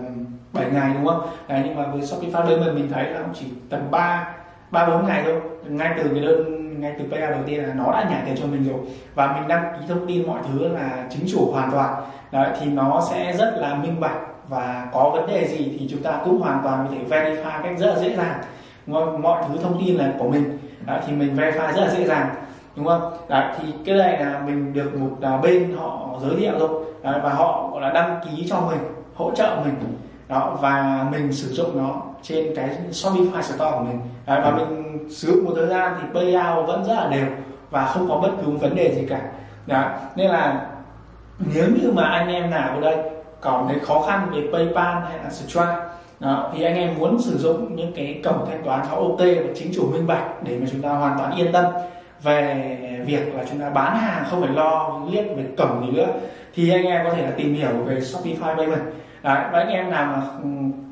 7 ngày đúng không? Đấy, nhưng mà với Shopify đơn mình mình thấy là chỉ tầm 3 ba bốn ngày thôi. Ngay từ cái đơn ngay từ payout đầu tiên là nó đã nhả tiền cho mình rồi. Và mình đăng ký thông tin mọi thứ là chính chủ hoàn toàn. Đấy, thì nó sẽ rất là minh bạch và có vấn đề gì thì chúng ta cũng hoàn toàn có thể verify cách rất là dễ dàng. Đúng không? mọi thứ thông tin là của mình. Đấy, thì mình verify rất là dễ dàng. Đúng không? Đấy, thì cái này là mình được một là bên họ giới thiệu rồi Đấy, và họ gọi là đăng ký cho mình hỗ trợ mình. Đó và mình sử dụng nó trên cái Shopify store của mình. Đấy, và mình sử dụng một thời gian thì payout vẫn rất là đều và không có bất cứ vấn đề gì cả. Đó. nên là nếu như mà anh em nào ở đây còn thấy khó khăn về PayPal hay là Stripe đó, thì anh em muốn sử dụng những cái cổng thanh toán có OT và chính chủ minh bạch để mà chúng ta hoàn toàn yên tâm về việc là chúng ta bán hàng không phải lo liếc về cổng gì nữa thì anh em có thể là tìm hiểu về Shopify Payment Đấy, và anh em nào mà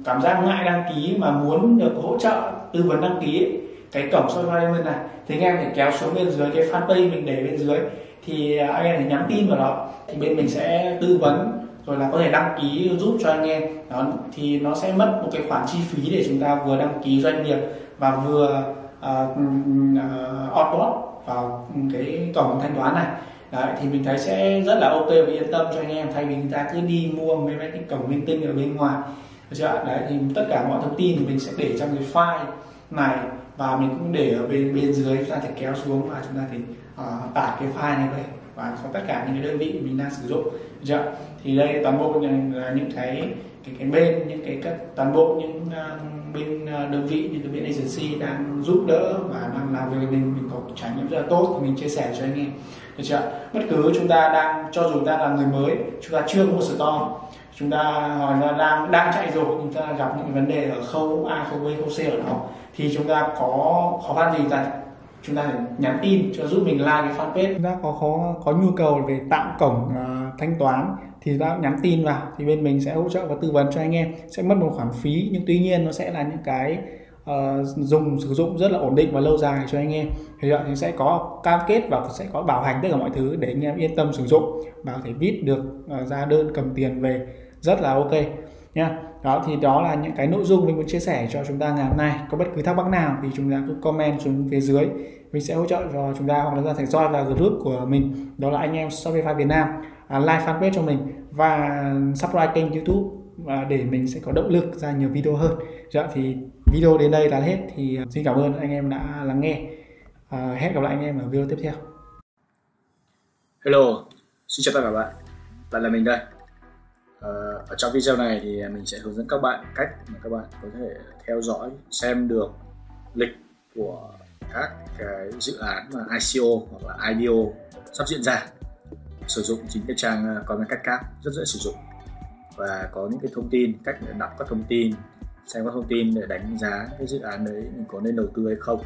cảm giác ngại đăng ký mà muốn được hỗ trợ tư vấn đăng ký ấy, cái cổng Shopify Payment này thì anh em phải kéo xuống bên dưới cái fanpage mình để bên dưới thì à, anh em phải nhắn tin vào đó thì bên mình sẽ tư vấn rồi là có thể đăng ký giúp cho anh em. Đó thì nó sẽ mất một cái khoản chi phí để chúng ta vừa đăng ký doanh nghiệp và vừa à, uh, à, uh, onboard vào cái cổng thanh toán này. Đấy, thì mình thấy sẽ rất là ok và yên tâm cho anh em. Thay vì chúng ta cứ đi mua mấy cái cổng linh tinh ở bên ngoài. Được chưa đấy thì tất cả mọi thông tin thì mình sẽ để trong cái file này và mình cũng để ở bên bên dưới. Chúng ta thể kéo xuống và chúng ta thì uh, tải cái file này về và cho tất cả những cái đơn vị mình đang sử dụng. Được chưa thì đây toàn bộ là những cái cái cái bên những cái các toàn bộ những uh, bên uh, đơn vị những cái bên agency đang giúp đỡ và đang làm việc mình mình có trải nghiệm rất là tốt thì mình chia sẻ cho anh em. Được chưa bất cứ chúng ta đang cho dù ta là người mới chúng ta chưa có một store chúng ta hoặc là đang đang chạy rồi chúng ta gặp những vấn đề ở khâu a khâu b khâu c ở đó thì chúng ta có khó khăn gì ta? Chúng ta phải nhắn tin cho giúp mình like cái fanpage. Chúng ta có khó có nhu cầu về tạo cổng uh, thanh toán thì ta nhắn tin vào thì bên mình sẽ hỗ trợ và tư vấn cho anh em. Sẽ mất một khoản phí nhưng tuy nhiên nó sẽ là những cái uh, dùng sử dụng rất là ổn định và lâu dài cho anh em. Thì vậy thì sẽ có cam kết và sẽ có bảo hành tất cả mọi thứ để anh em yên tâm sử dụng và có thể vip được uh, ra đơn cầm tiền về. Rất là ok nha đó thì đó là những cái nội dung mình muốn chia sẻ cho chúng ta ngày hôm nay. Có bất cứ thắc mắc nào thì chúng ta cứ comment xuống phía dưới. Mình sẽ hỗ trợ cho chúng ta hoặc là ra thành join vào group của mình. Đó là anh em Shopify Việt Nam à, like fanpage cho mình và subscribe kênh YouTube và để mình sẽ có động lực ra nhiều video hơn. Dạ thì video đến đây là hết. Thì à, xin cảm ơn anh em đã lắng nghe. À, hẹn gặp lại anh em ở video tiếp theo. Hello, xin chào tất cả các bạn. Lại là mình đây. Ờ, ở trong video này thì mình sẽ hướng dẫn các bạn cách mà các bạn có thể theo dõi xem được lịch của các cái dự án mà ICO hoặc là IDO sắp diễn ra. Sử dụng chính cái trang ờ, comment cách cap rất dễ sử dụng. Và có những cái thông tin cách để đọc các thông tin xem các thông tin để đánh giá cái dự án đấy mình có nên đầu tư hay không.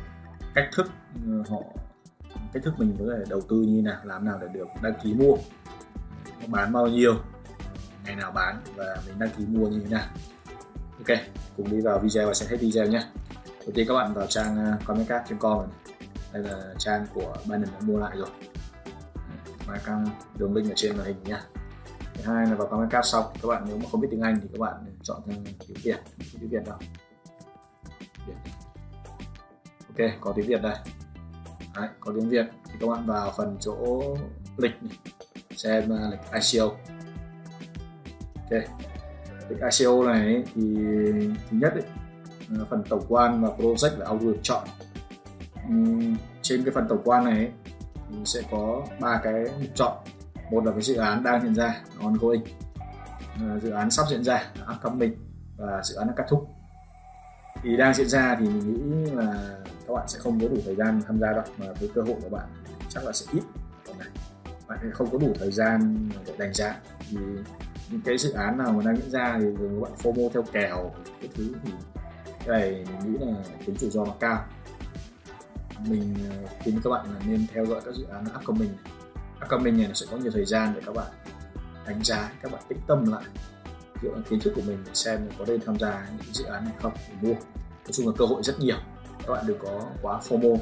Cách thức ờ, họ cách thức mình có thể đầu tư như nào làm nào để được đăng ký mua. Bán bao nhiêu ngày nào bán và mình đăng ký mua như thế nào. Ok cùng đi vào video và xem hết video nhé. Đầu tiên các bạn vào trang à, cometcap.com này. Đây là trang của Binance đã mua lại rồi. Và căng đường link ở trên màn hình nhé. thứ hai là vào comment card xong các bạn nếu mà không biết tiếng Anh thì các bạn chọn sang tiếng Việt. Tiếng Việt đâu. Việt. ok có tiếng Việt đây. Đấy, có tiếng Việt. Thì các bạn vào phần chỗ lịch xem à, lịch ICO ok. Cái ICO này thì thứ nhất ấy, phần tổng quan và project là ông được chọn ừ, trên cái phần tổng quan này ấy, thì sẽ có ba cái mục chọn. Một là cái dự án đang diễn ra ongoing. Ờ, dự án sắp diễn ra upcoming và dự án đang kết thúc. Thì đang diễn ra thì mình nghĩ là các bạn sẽ không có đủ thời gian tham gia đâu mà với cơ hội của bạn chắc là sẽ ít. Này bạn không có đủ thời gian để đánh giá. Thì những cái dự án nào mà đang diễn ra thì các bạn FOMO theo kèo, cái thứ thì cái này mình nghĩ là tính rủi ro nó cao. Mình ờ, khuyên các bạn là nên theo dõi các dự án upcoming. Upcoming này nó sẽ có nhiều thời gian để các bạn đánh giá, các bạn tích tâm lại, dựa kiến thức của mình để xem có nên tham gia những dự án này không, để mua. Nói chung là cơ hội rất nhiều, các bạn đừng có quá FOMO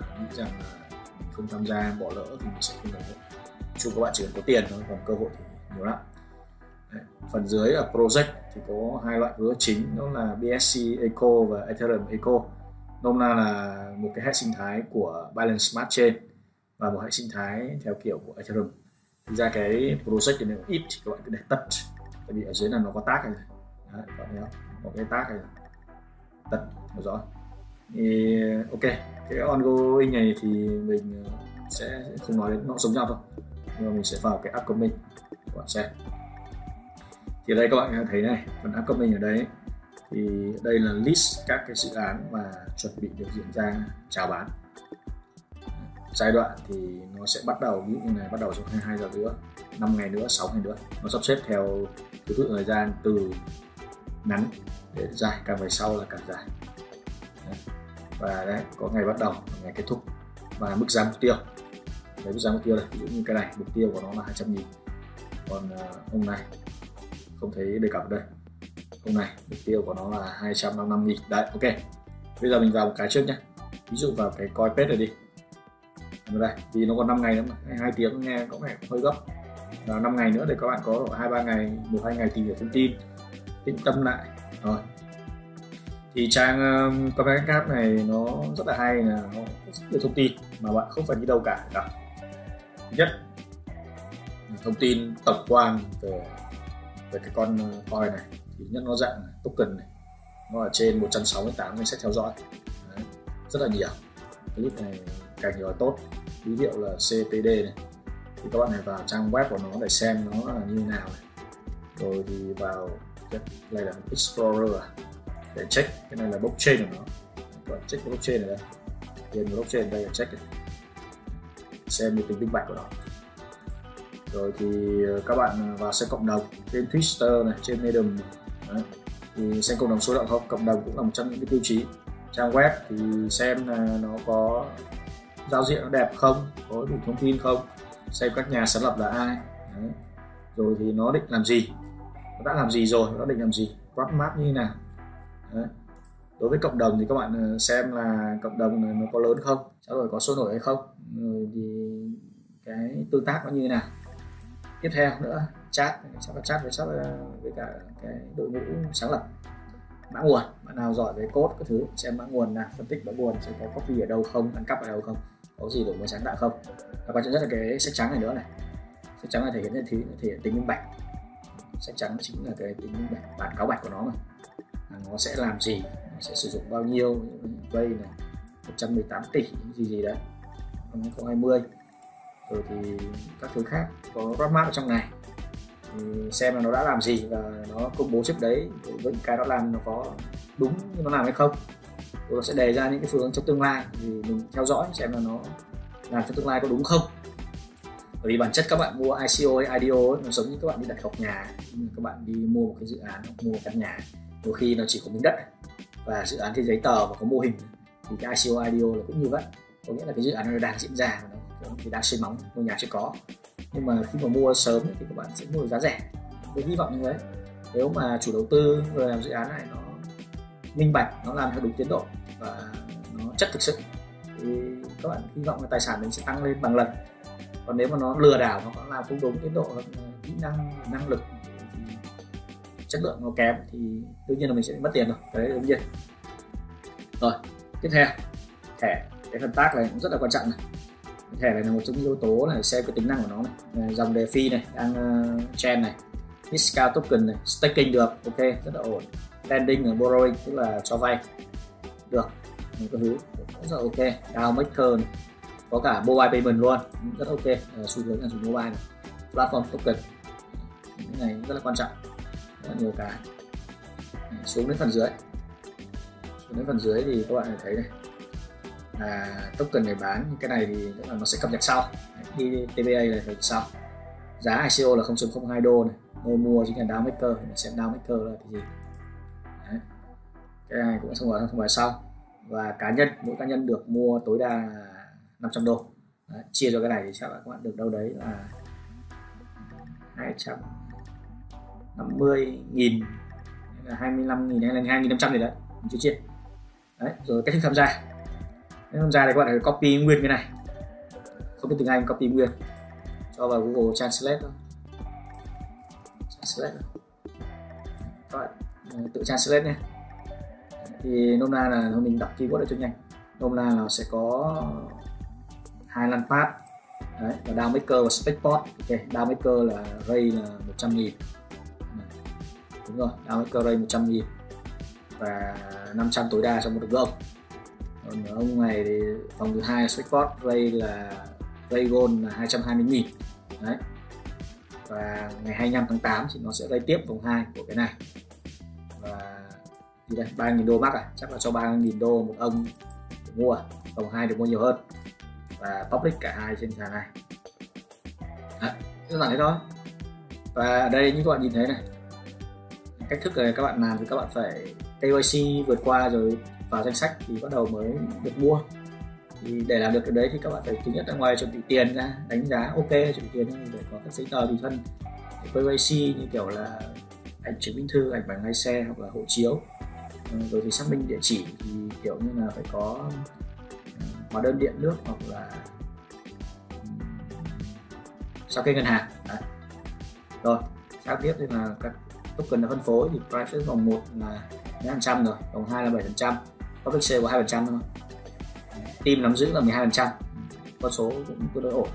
mà nghĩ rằng là mình không tham gia, bỏ lỡ thì mình sẽ không được chung các bạn chỉ cần có tiền thôi, còn cơ hội thì nhiều lắm. Đấy. phần dưới là project thì có hai loại hứa chính đó là BSC Eco và Ethereum Eco. Nôm na là một cái hệ sinh thái của Binance Smart Chain và một hệ sinh thái theo kiểu của Ethereum. Thực ra cái project này ít thì các bạn cứ để tắt tại vì ở dưới là nó có tag này. Đấy, các bạn thấy không? Một cái tag này. Tắt hiểu rõ. Thì ok cái ongoing này thì mình ờ, sẽ không nói đến nó giống nhau thôi. Nhưng mà mình sẽ vào cái upcoming các bạn xem thì đây các bạn thấy này phần upcoming ở đây. Thì đây là list các cái dự án mà chuẩn bị được diễn ra chào bán. Giai đoạn thì nó sẽ bắt đầu ví dụ như này bắt đầu trong 22 giờ nữa 5 ngày nữa 6 ngày nữa. Nó sắp xếp theo thứ tự thời gian từ ngắn đến dài càng về sau là càng dài. Đấy. và đấy có ngày bắt đầu ngày kết thúc. Và mức giá mục tiêu. Đấy mức giá mục tiêu này ví dụ như cái này mục tiêu của nó là 200 nghìn. Còn ờ, uh, ông này không thấy đề cập ở đây. Hôm nay mục tiêu của nó là 255 nghìn. Đấy ok. Bây giờ mình vào một cái trước nhé ví dụ vào cái coi pet này đi. Ở đây vì nó còn 5 ngày nữa mà. Hai tiếng nghe có vẻ hơi gấp. Và 5 ngày nữa để các bạn có hai ba ngày một hai ngày tìm hiểu thông tin. Tĩnh tâm lại. Rồi. Thì trang um, comment card này nó rất là hay là nó rất nhiều thông tin mà bạn không phải đi đâu cả cả. Thứ nhất thông tin tổng quan về về cái con ờ, coin này thì nhất nó dạng token này. Nó ở trên 168 danh sách theo dõi. Đấy, rất là nhiều. Clip này càng nhiều là tốt. Ví dụ là CTD này. Thì các bạn này vào trang web của nó để xem nó là như thế nào này. Rồi thì vào cái này là Explorer à. Để check cái này là blockchain của nó. Các bạn check blockchain này đây. Tiền blockchain đây là check này. xem được tính minh bạch của nó rồi thì ờ, các bạn vào xem cộng đồng trên Twitter này, trên Medium này. Đấy. thì xem cộng đồng số lượng không? Cộng đồng cũng là một trong những cái tiêu chí. Trang web thì xem là nó có giao diện nó đẹp không? Có đủ thông tin không? Xem các nhà sáng lập là ai? Đấy. rồi thì nó định làm gì? Nó đã làm gì rồi? Nó định làm gì? Roadmap như thế nào? Đấy. đối với cộng đồng thì các bạn ờ, xem là cộng đồng này nó có lớn không? Sau rồi có sôi nổi hay không? Rồi thì cái tương tác nó như thế nào? Tiếp theo nữa, chat chắc là chat với chat ờ, với cả cái đội ngũ sáng lập. Mã nguồn, bạn nào giỏi về code các thứ, xem mã nguồn nào, phân tích mã nguồn sẽ có copy ở đâu không, ăn cắp ở đâu không, có gì đổi mới sáng tạo không. Và quan trọng nhất là cái sách trắng này nữa này. Sách trắng này thể hiện thứ thể hiện tính minh bạch. Sách trắng chính là cái tính minh bạch, bản cáo bạch của nó mà. Là nó sẽ làm gì, nó sẽ sử dụng bao nhiêu vay này 118 tỷ gì gì đấy. Năm 2020 rồi thì các thứ khác có roadmap ở trong này. Thì xem là nó đã làm gì và nó công bố trước đấy với cái nó làm nó có đúng như nó làm hay không. Rồi nó sẽ đề ra những cái phương hướng trong tương lai thì mình theo dõi xem là nó làm trong tương lai có đúng không. Bởi vì bản chất các bạn mua ICO hay IDO ấy, nó giống như các bạn đi đặt cọc nhà các bạn đi mua một cái dự án mua một căn nhà. Đôi khi nó chỉ có miếng đất và dự án thì giấy tờ và có mô hình. Thì cái ICO IDO là cũng như vậy. Có nghĩa là cái dự án nó đang diễn ra và nó thì đang xây móng ngôi nhà chưa có. Nhưng mà khi mà mua sớm thì các bạn sẽ mua giá rẻ. Tôi hy vọng như thế. Nếu mà chủ đầu tư người làm dự án này nó minh bạch, nó làm theo đúng tiến độ và nó chất thực sự, thì các bạn hy vọng là tài sản mình sẽ tăng lên bằng lần. Còn nếu mà nó lừa đảo hoặc nó làm không đúng tiến độ hoặc kỹ năng năng lực thì chất lượng nó kém thì đương nhiên là mình sẽ mất tiền rồi. Cái đấy đương nhiên rồi, tiếp theo. Thẻ. Cái phần tác này cũng rất là quan trọng này thẻ này là một trong những yếu tố này xem cái tính năng của nó này. Dòng đề phi này đang uh, trend này. Discount token này staking được ok rất là ổn. Lending và borrowing tức là cho vay được. Những cái thứ rất là ok. Dao maker này. có cả mobile payment luôn rất ok. À, xu hướng là dùng mobile này. Platform token cái này rất là quan trọng. Rất là nhiều cái. Xuống đến phần dưới. Xuống đến phần dưới thì các bạn thấy này à, token để bán cái này thì là nó sẽ cập nhật sau. Đi TBA là phải sau. Giá ICO là 0.02 đô này. Nơi mua chính là Dow maker mình xem Dow maker là cái gì? Đấy. cái này cũng xong rồi xong rồi sau. Và cá nhân mỗi cá nhân được mua tối đa 500 đô. Đấy. chia cho cái này thì chắc là các bạn được đâu đấy là 250 nghìn là 25 nghìn hay là 2 500 gì đấy. Mình chưa chia. Đấy rồi cách thức tham gia nên làm ra thì các bạn phải copy nguyên cái này. Không biết tiếng Anh, copy nguyên. Cho vào Google Translate thôi. Translate. Thôi các bạn ờ, tự Translate nhé. Thì nôm na là mình đọc keyword để cho nhanh. Nôm na là sẽ có hai lăn phát. Đấy và down maker và specport ok, down maker là ray là 100 nghìn. Đúng rồi, down maker ray 100 nghìn và 500 tối đa trong một đường gông còn ông này thì phòng thứ hai specport ray là ray gold là 220 000 đấy. Và ngày 25 tháng 8 thì nó sẽ ray tiếp vòng 2 của cái này. Và gì đây? 3.000 đô mắc à? Chắc là cho 3.000 đô một ông để mua. À? vòng 2 được mua nhiều hơn. Và public cả hai trên sàn này. Đấy, đơn giản thế thôi. Và ở đây như các bạn nhìn thấy này cách thức này các bạn làm thì các bạn phải KYC vượt qua rồi vào danh sách thì bắt đầu mới được mua. Thì để làm được cái đấy thì các bạn phải thứ nhất là ngoài chuẩn bị tiền ra, đánh giá ok, chuẩn bị tiền để có các giấy tờ tùy thân, KYC như kiểu là ảnh chứng minh thư, ảnh bằng lái xe hoặc là hộ chiếu. Ừ, rồi thì xác minh địa chỉ thì kiểu như là phải có ừ, hóa đơn điện nước hoặc là ừ, sao kê ngân hàng. Đấy. rồi sau tiếp thì là các token đã phân phối thì price vòng 1 là mấy phần trăm rồi, vòng 2 là 7 phần trăm public sale của 2 phần trăm thôi team nắm giữ là 12 phần trăm. Con số cũng tương đối ổn.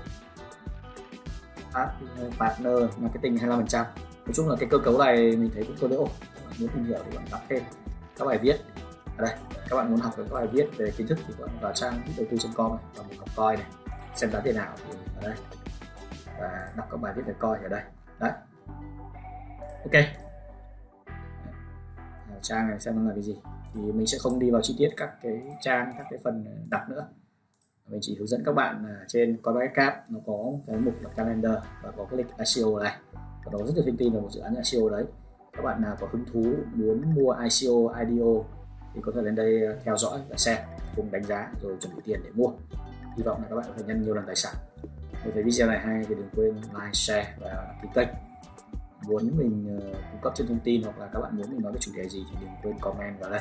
Ờ, partner, marketing 25 phần trăm. Nói chung là cái cơ cấu này mình thấy cũng tương đối ổn. Bạn muốn tìm hiểu thì bạn đọc thêm các bài viết. Ở đây, các bạn muốn học các bài viết về kiến thức thì bạn vào trang đầu tư.com này, và một học coi này, xem giá tiền nào thì ở đây. Và đọc các bài viết về coi ở đây. Đấy. Ok. Ờ, trang này xem nó là cái gì? Thì mình sẽ không đi vào chi tiết các cái trang các cái phần đọc nữa. Mình chỉ hướng dẫn các bạn là trên CoinMarketCap nó có cái mục là calendar và có cái lịch ICO này. Và đó rất nhiều thông tin về một dự án ICO đấy. Các bạn nào có hứng thú muốn mua ICO, IDO thì có thể lên đây ờ, theo dõi và xem cùng đánh giá rồi chuẩn bị tiền để mua. Hy vọng là các bạn có thể nhân nhiều lần tài sản. Nếu thấy video này hay thì đừng quên like, share và đăng ký kênh muốn mình ờ, cung cấp thêm thông tin hoặc là các bạn muốn mình nói về chủ đề gì thì đừng quên comment vào đây.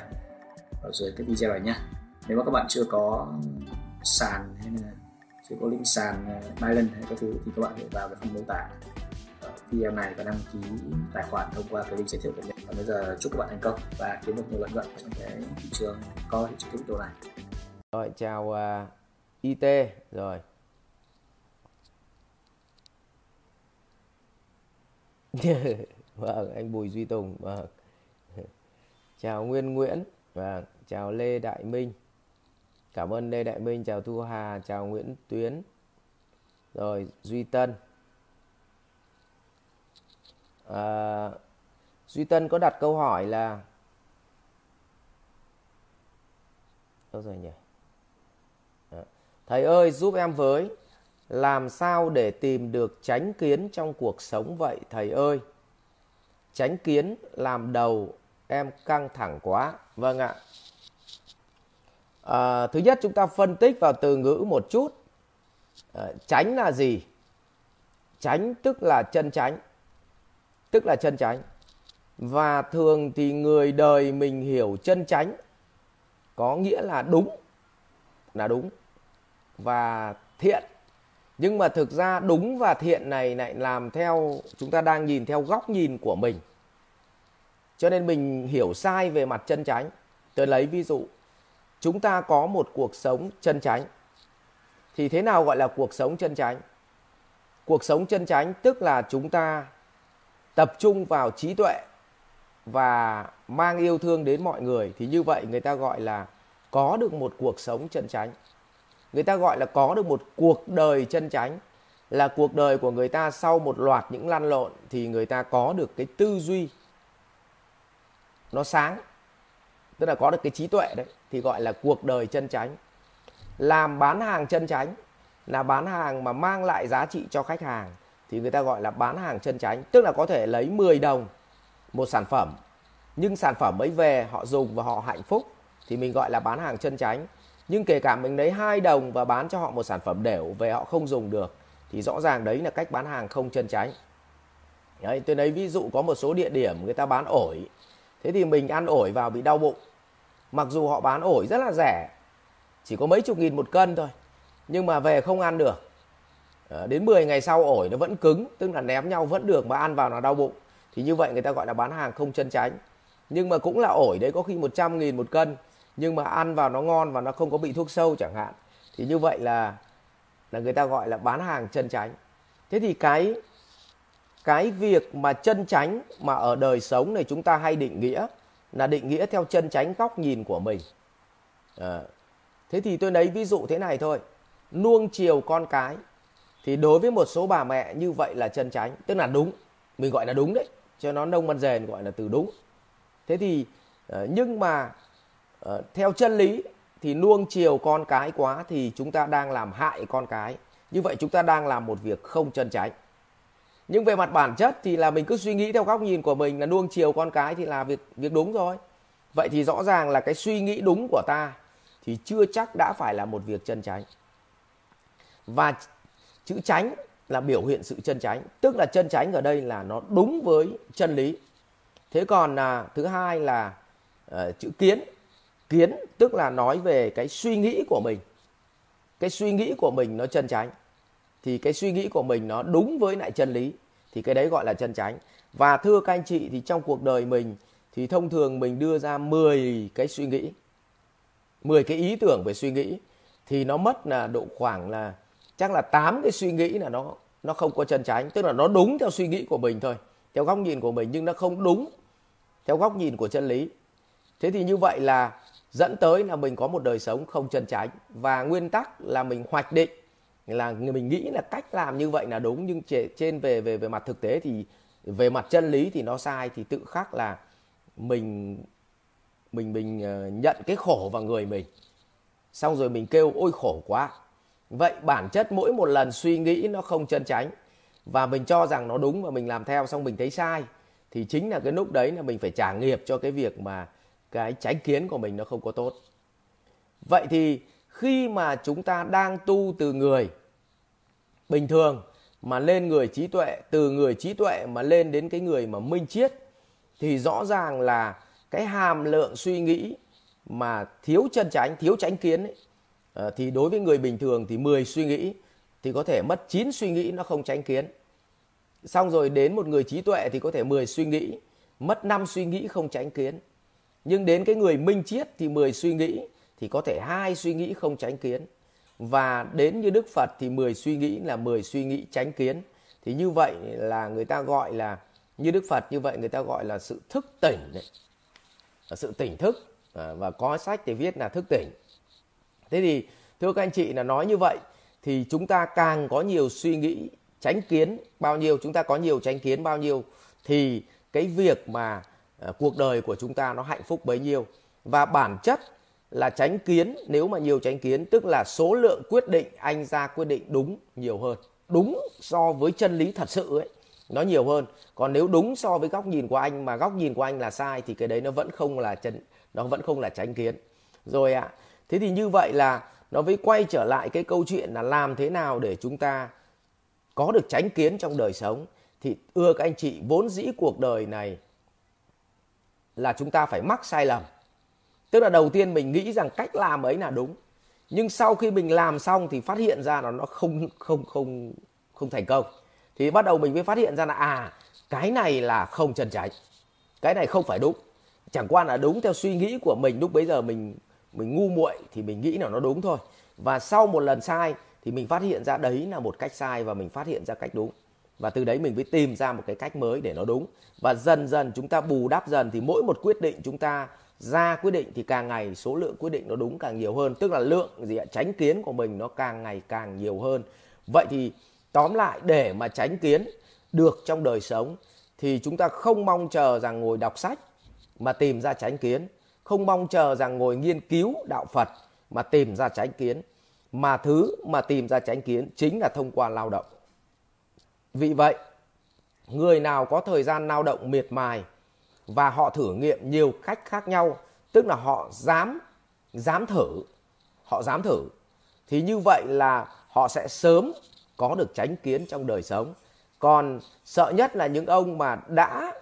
Ở dưới cái video này nhé nếu mà các bạn chưa có sàn hay là chưa có link sàn ờ, uh, Binance hay các thứ thì các bạn hãy vào cái phần mô tả video này và đăng ký tài khoản thông qua cái link giới thiệu của mình. Và bây giờ chúc các bạn thành công và kiếm được nhiều lợi nhuận trong cái thị trường coi thị trường crypto này. Rồi chào ờ, uh, IT rồi. vâng, anh Bùi Duy Tùng vâng. Chào Nguyên Nguyễn vâng chào Lê Đại Minh. Cảm ơn Lê Đại Minh, chào Thu Hà, chào Nguyễn Tuyến. Rồi Duy Tân. À, Duy Tân có đặt câu hỏi là đâu rồi nhỉ? Dạ. Thầy ơi giúp em với làm sao để tìm được tránh kiến trong cuộc sống vậy thầy ơi? Tránh kiến làm đầu em căng thẳng quá. Vâng ạ. À, thứ nhất chúng ta phân tích vào từ ngữ một chút. Ờ, à, tránh là gì? Tránh tức là chân tránh. Tức là chân tránh. Và thường thì người đời mình hiểu chân tránh có nghĩa là đúng. Là đúng và thiện nhưng mà thực ra đúng và thiện này lại làm theo, chúng ta đang nhìn theo góc nhìn của mình. Cho nên mình hiểu sai về mặt chân chánh. Tôi lấy ví dụ, chúng ta có một cuộc sống chân chánh. Thì thế nào gọi là cuộc sống chân chánh? Cuộc sống chân chánh tức là chúng ta tập trung vào trí tuệ và mang yêu thương đến mọi người. Thì như vậy người ta gọi là có được một cuộc sống chân chánh người ta gọi là có được một cuộc đời chân chánh. Là cuộc đời của người ta sau một loạt những lăn lộn thì người ta có được cái tư duy nó sáng. Tức là có được cái trí tuệ đấy, thì gọi là cuộc đời chân chánh. Làm bán hàng chân chánh là bán hàng mà mang lại giá trị cho khách hàng, thì người ta gọi là bán hàng chân chánh. Tức là có thể lấy 10 đồng một sản phẩm, nhưng sản phẩm ấy về họ dùng và họ hạnh phúc, thì mình gọi là bán hàng chân chánh nhưng kể cả mình lấy hai đồng và bán cho họ một sản phẩm đều về họ không dùng được thì rõ ràng đấy là cách bán hàng không chân chánh đấy, tôi lấy ví dụ có một số địa điểm người ta bán ổi thế thì mình ăn ổi vào bị đau bụng. Mặc dù họ bán ổi rất là rẻ chỉ có mấy chục nghìn một cân thôi nhưng mà về không ăn được. À, đến 10 ngày sau ổi nó vẫn cứng tức là ném nhau vẫn được mà ăn vào nó đau bụng. Thì như vậy người ta gọi là bán hàng không chân tránh. Nhưng mà cũng là ổi đấy có khi 100 nghìn một cân nhưng mà ăn vào nó ngon và nó không có bị thuốc sâu chẳng hạn. Thì như vậy là là người ta gọi là bán hàng chân tránh. Thế thì cái cái việc mà chân tránh mà ở đời sống này chúng ta hay định nghĩa là định nghĩa theo chân tránh góc nhìn của mình. À, thế thì tôi lấy ví dụ thế này thôi. Nuông chiều con cái thì đối với một số bà mẹ như vậy là chân tránh. Tức là đúng mình gọi là đúng đấy cho nó nông văn rền gọi là từ đúng. Thế thì ờ, nhưng mà Ờ, theo chân lý thì nuông chiều con cái quá thì chúng ta đang làm hại con cái. Như vậy chúng ta đang làm một việc không chân tránh nhưng về mặt bản chất thì là mình cứ suy nghĩ theo góc nhìn của mình là nuông chiều con cái thì là việc việc đúng rồi. Vậy thì rõ ràng là cái suy nghĩ đúng của ta thì chưa chắc đã phải là một việc chân tránh và chữ tránh là biểu hiện sự chân tránh tức là chân tránh ở đây là nó đúng với chân lý. Thế còn à, thứ hai là uh, chữ kiến kiến, tức là nói về cái suy nghĩ của mình. Cái suy nghĩ của mình nó chân tránh thì cái suy nghĩ của mình nó đúng với lại chân lý, thì cái đấy gọi là chân tránh và thưa các anh chị, thì trong cuộc đời mình, thì thông thường mình đưa ra 10 cái suy nghĩ 10 cái ý tưởng về suy nghĩ, thì nó mất là độ khoảng là, chắc là 8 cái suy nghĩ là nó nó không có chân tránh tức là nó đúng theo suy nghĩ của mình thôi, theo góc nhìn của mình, nhưng nó không đúng theo góc nhìn của chân lý. Thế thì như vậy là dẫn tới là mình có một đời sống không chân tránh và nguyên tắc là mình hoạch định, là mình nghĩ là cách làm như vậy là đúng, nhưng trên về về về mặt thực tế thì, về mặt chân lý thì nó sai, thì tự khắc là mình mình mình ờ, nhận cái khổ vào người mình. Xong rồi mình kêu, ôi, khổ quá. Vậy bản chất mỗi một lần suy nghĩ nó không chân tránh và mình cho rằng nó đúng và mình làm theo xong mình thấy sai, thì chính là cái lúc đấy là mình phải trả nghiệp cho cái việc mà cái tránh kiến của mình nó không có tốt. Vậy thì khi mà chúng ta đang tu từ người bình thường mà lên người trí tuệ từ người trí tuệ mà lên đến cái người mà minh triết thì rõ ràng là cái hàm lượng suy nghĩ mà thiếu chân tránh thiếu tránh kiến ấy, ờ, thì đối với người bình thường thì 10 suy nghĩ thì có thể mất 9 suy nghĩ nó không tránh kiến. Xong rồi đến một người trí tuệ thì có thể 10 suy nghĩ mất 5 suy nghĩ không tránh kiến nhưng đến cái người minh triết thì 10 suy nghĩ thì có thể hai suy nghĩ không tránh kiến. Và đến như Đức Phật thì 10 suy nghĩ là 10 suy nghĩ tránh kiến. Thì như vậy là người ta gọi là như Đức Phật như vậy người ta gọi là sự thức tỉnh đấy. Sự tỉnh thức. À, và có sách thì viết là thức tỉnh. Thế thì thưa các anh chị là nói như vậy thì chúng ta càng có nhiều suy nghĩ tránh kiến bao nhiêu chúng ta có nhiều tránh kiến bao nhiêu thì cái việc mà Ờ, cuộc đời của chúng ta nó hạnh phúc bấy nhiêu. Và bản chất là tránh kiến nếu mà nhiều tránh kiến tức là số lượng quyết định anh ra quyết định đúng nhiều hơn. Đúng so với chân lý thật sự ấy nó nhiều hơn. Còn nếu đúng so với góc nhìn của anh mà góc nhìn của anh là sai thì cái đấy nó vẫn không là chân nó vẫn không là tránh kiến. Rồi ạ à, thế thì như vậy là nó mới quay trở lại cái câu chuyện là làm thế nào để chúng ta có được tránh kiến trong đời sống. Thì ưa các anh chị vốn dĩ cuộc đời này là chúng ta phải mắc sai lầm. Tức là đầu tiên mình nghĩ rằng cách làm ấy là đúng, nhưng sau khi mình làm xong thì phát hiện ra là nó không không không không thành công. Thì bắt đầu mình mới phát hiện ra là à cái này là không chân tránh cái này không phải đúng. Chẳng qua là đúng theo suy nghĩ của mình, lúc bấy giờ mình mình ngu muội thì mình nghĩ là nó đúng thôi. Và sau một lần sai thì mình phát hiện ra đấy là một cách sai và mình phát hiện ra cách đúng và từ đấy mình mới tìm ra một cái cách mới để nó đúng. Và dần dần chúng ta bù đắp dần thì mỗi một quyết định chúng ta ra quyết định thì càng ngày số lượng quyết định nó đúng càng nhiều hơn. Tức là lượng gì ạ? Tránh kiến của mình nó càng ngày càng nhiều hơn. Vậy thì tóm lại, để mà tránh kiến được trong đời sống thì chúng ta không mong chờ rằng ngồi đọc sách mà tìm ra tránh kiến. Không mong chờ rằng ngồi nghiên cứu đạo phật mà tìm ra tránh kiến. Mà thứ mà tìm ra tránh kiến chính là thông qua lao động vì vậy, người nào có thời gian lao động miệt mài và họ thử nghiệm nhiều cách khác nhau, tức là họ dám dám thử, họ dám thử, thì như vậy là họ sẽ sớm có được tránh kiến trong đời sống. Còn sợ nhất là những ông mà đã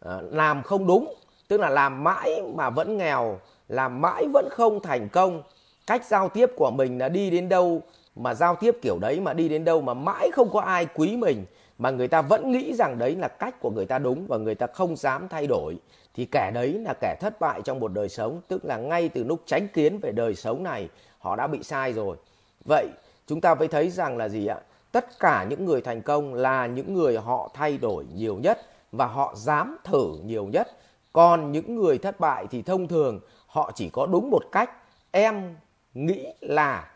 ờ, làm không đúng, tức là làm mãi mà vẫn nghèo, làm mãi vẫn không thành công, cách giao tiếp của mình là đi đến đâu mà giao tiếp kiểu đấy mà đi đến đâu mà mãi không có ai quý mình, mà người ta vẫn nghĩ rằng đấy là cách của người ta đúng và người ta không dám thay đổi, thì kẻ đấy là kẻ thất bại trong một đời sống. Tức là ngay từ lúc tránh kiến về đời sống này, họ đã bị sai rồi. Vậy chúng ta mới thấy rằng là gì ạ? Tất cả những người thành công là những người họ thay đổi nhiều nhất và họ dám thử nhiều nhất. Còn những người thất bại thì thông thường họ chỉ có đúng một cách. Em nghĩ là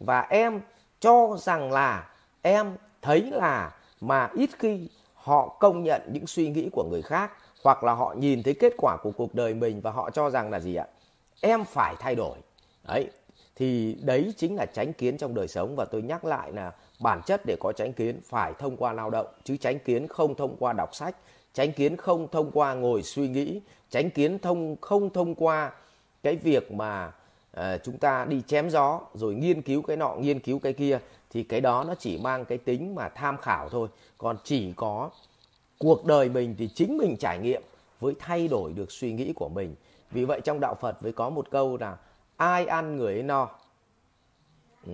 và em cho rằng là em thấy là mà ít khi họ công nhận những suy nghĩ của người khác hoặc là họ nhìn thấy kết quả của cuộc đời mình và họ cho rằng là gì ạ? Em phải thay đổi. Đấy. Thì đấy chính là tránh kiến trong đời sống và tôi nhắc lại là bản chất để có tránh kiến phải thông qua lao động, chứ tránh kiến không thông qua đọc sách, tránh kiến không thông qua ngồi suy nghĩ, tránh kiến thông, không thông qua cái việc mà à, chúng ta đi chém gió rồi nghiên cứu cái nọ nghiên cứu cái kia thì cái đó nó chỉ mang cái tính mà tham khảo thôi. Còn chỉ có cuộc đời mình thì chính mình trải nghiệm với thay đổi được suy nghĩ của mình. Vì vậy trong đạo phật mới có một câu là ai ăn người ấy no? Ừ.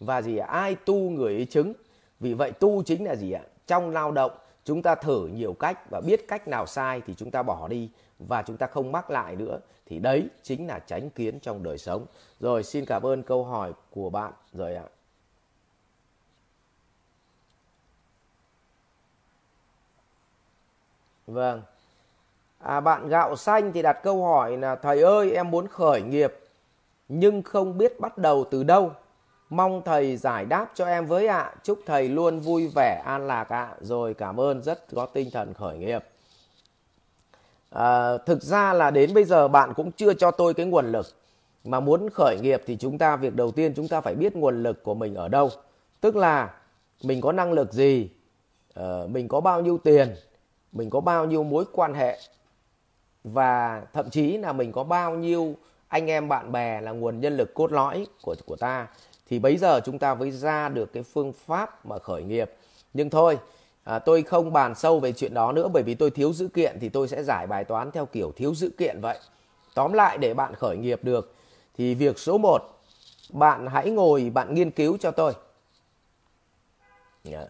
và gì ai tu người ấy chứng vì vậy tu chính là gì ạ? Trong lao động chúng ta thử nhiều cách và biết cách nào sai thì chúng ta bỏ đi và chúng ta không mắc lại nữa thì đấy chính là tránh kiến trong đời sống. Rồi xin cảm ơn câu hỏi của bạn. Rồi ạ. Vâng. À, bạn gạo xanh thì đặt câu hỏi là thầy ơi em muốn khởi nghiệp nhưng không biết bắt đầu từ đâu. Mong thầy giải đáp cho em với ạ. À. chúc thầy luôn vui vẻ an lạc ạ. À. rồi cảm ơn rất có tinh thần khởi nghiệp à, thực ra là đến bây giờ bạn cũng chưa cho tôi cái nguồn lực. Mà muốn khởi nghiệp thì chúng ta việc đầu tiên chúng ta phải biết nguồn lực của mình ở đâu. Tức là mình có năng lực gì uh, mình có bao nhiêu tiền mình có bao nhiêu mối quan hệ và thậm chí là mình có bao nhiêu anh em bạn bè là nguồn nhân lực cốt lõi của của ta. Thì bây giờ chúng ta mới ra được cái phương pháp mà khởi nghiệp. Nhưng thôi à, tôi không bàn sâu về chuyện đó nữa bởi vì tôi thiếu dữ kiện thì tôi sẽ giải bài toán theo kiểu thiếu dữ kiện vậy. Tóm lại để bạn khởi nghiệp được thì việc số 1 bạn hãy ngồi bạn nghiên cứu cho tôi. Dạ.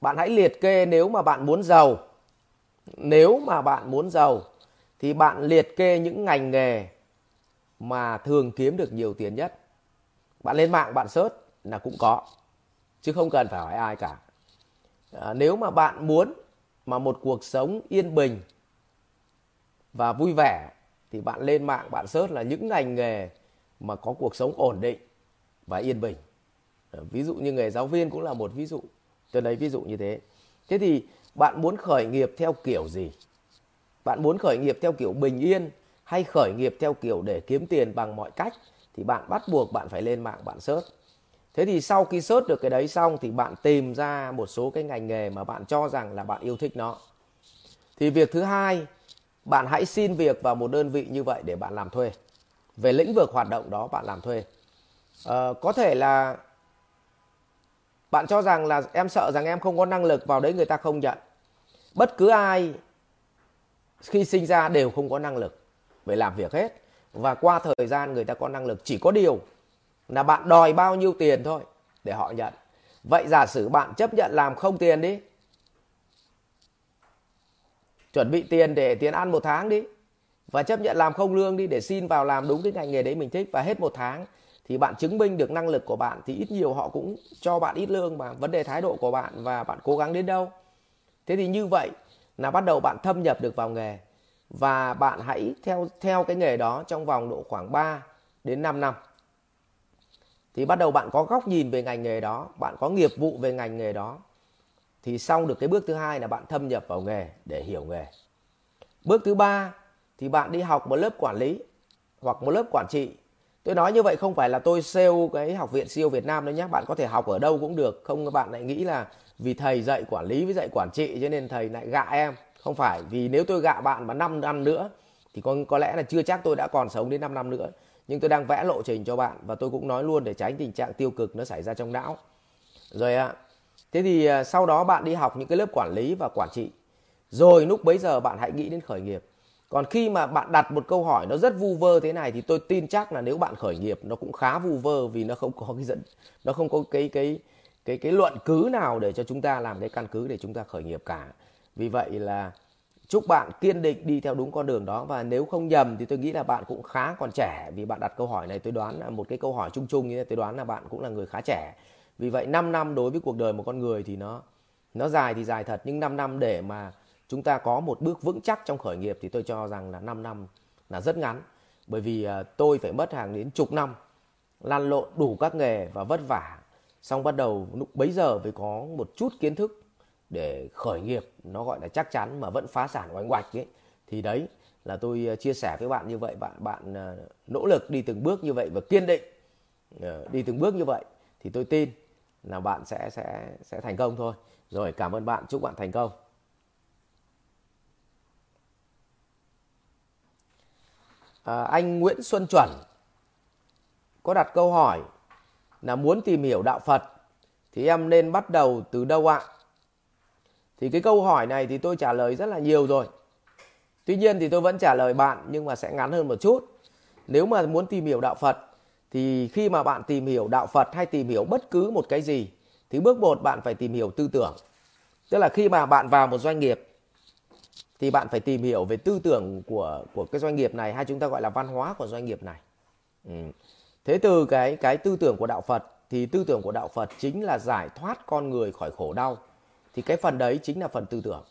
Bạn hãy liệt kê nếu mà bạn muốn giàu. Nếu mà bạn muốn giàu thì bạn liệt kê những ngành nghề mà thường kiếm được nhiều tiền nhất. Bạn lên mạng bạn search là cũng có chứ không cần phải hỏi ai cả à, nếu mà bạn muốn mà một cuộc sống yên bình và vui vẻ thì bạn lên mạng bạn search là những ngành nghề mà có cuộc sống ổn định và yên bình. À, ví dụ như nghề giáo viên cũng là một ví dụ tôi lấy ví dụ như thế. Thế thì bạn muốn khởi nghiệp theo kiểu gì? Bạn muốn khởi nghiệp theo kiểu bình yên hay khởi nghiệp theo kiểu để kiếm tiền bằng mọi cách? Thì bạn bắt buộc bạn phải lên mạng bạn search thế thì sau khi search được cái đấy xong thì bạn tìm ra một số cái ngành nghề mà bạn cho rằng là bạn yêu thích nó. Thì việc thứ hai bạn hãy xin việc vào một đơn vị như vậy để bạn làm thuê. Về lĩnh vực hoạt động đó bạn làm thuê. À, có thể là bạn cho rằng là em sợ rằng em không có năng lực vào đấy người ta không nhận. Bất cứ ai khi sinh ra đều không có năng lực về làm việc hết. Và qua thời gian người ta có năng lực chỉ có điều là bạn đòi bao nhiêu tiền thôi, để họ nhận. Vậy giả sử bạn chấp nhận làm không tiền đi, chuẩn bị tiền để tiền ăn một tháng đi, và chấp nhận làm không lương đi để xin vào làm đúng cái ngành nghề đấy mình thích, và hết một tháng, thì bạn chứng minh được năng lực của bạn, thì ít nhiều họ cũng cho bạn ít lương mà. Vấn đề thái độ của bạn và bạn cố gắng đến đâu. Thế thì như vậy là bắt đầu bạn thâm nhập được vào nghề, và bạn hãy theo theo cái nghề đó trong vòng độ khoảng 3 đến 5 năm thì bắt đầu bạn có góc nhìn về ngành nghề đó, bạn có nghiệp vụ về ngành nghề đó. Thì xong được cái bước thứ hai là bạn thâm nhập vào nghề để hiểu nghề. Bước thứ ba thì bạn đi học một lớp quản lý hoặc một lớp quản trị. Tôi nói như vậy không phải là tôi sale cái học viện siêu Việt Nam đâu nhé bạn có thể học ở đâu cũng được. Không các bạn lại nghĩ là vì thầy dạy quản lý với dạy quản trị cho nên thầy lại gạ em. Không phải, vì nếu tôi gạ bạn mà 5 năm nữa thì có có lẽ là chưa chắc tôi đã còn sống đến 5 năm nữa nhưng tôi đang vẽ lộ trình cho bạn và tôi cũng nói luôn để tránh tình trạng tiêu cực nó xảy ra trong não. Rồi ạ, thế thì à, sau đó bạn đi học những cái lớp quản lý và quản trị. Rồi lúc bấy giờ bạn hãy nghĩ đến khởi nghiệp. Còn khi mà bạn đặt một câu hỏi nó rất vu vơ thế này thì tôi tin chắc là nếu bạn khởi nghiệp nó cũng khá vu vơ vì nó không có cái dẫn, nó không có cái cái cái cái luận cứ nào để cho chúng ta làm cái căn cứ để chúng ta khởi nghiệp cả. Vì vậy là chúc bạn kiên định đi theo đúng con đường đó. Và nếu không nhầm thì tôi nghĩ là bạn cũng khá còn trẻ. Vì bạn đặt câu hỏi này, tôi đoán là một cái câu hỏi chung chung như thế tôi đoán là bạn cũng là người khá trẻ. Vì vậy 5 năm đối với cuộc đời một con người thì nó nó dài thì dài thật. Nhưng 5 năm để mà chúng ta có một bước vững chắc trong khởi nghiệp thì tôi cho rằng là 5 năm là rất ngắn. Bởi vì à, tôi phải mất hàng đến chục năm lăn lộn đủ các nghề và vất vả. Xong bắt đầu lúc bấy giờ mới có một chút kiến thức để khởi nghiệp nó gọi là chắc chắn mà vẫn phá sản oanh oạch ấy. Thì đấy là tôi ờ, chia sẻ với bạn như vậy bạn bạn ờ, nỗ lực đi từng bước như vậy và kiên định ờ, đi từng bước như vậy thì tôi tin là bạn sẽ sẽ sẽ thành công thôi. Rồi cảm ơn bạn chúc bạn thành công. À, anh Nguyễn Xuân Chuẩn có đặt câu hỏi là muốn tìm hiểu đạo Phật thì em nên bắt đầu từ đâu ạ? Thì cái câu hỏi này thì tôi trả lời rất là nhiều rồi. Tuy nhiên thì tôi vẫn trả lời bạn, nhưng mà sẽ ngắn hơn một chút. Nếu mà muốn tìm hiểu đạo Phật, thì khi mà bạn tìm hiểu đạo Phật hay tìm hiểu bất cứ một cái gì, thì bước một bạn phải tìm hiểu tư tưởng. Tức là khi mà bạn vào một doanh nghiệp, thì bạn phải tìm hiểu về tư tưởng của của cái doanh nghiệp này hay chúng ta gọi là văn hóa của doanh nghiệp này. Ừ. Thế từ cái cái tư tưởng của đạo Phật, thì tư tưởng của đạo Phật chính là giải thoát con người khỏi khổ đau. Thì cái phần đấy chính là phần tư tưởng.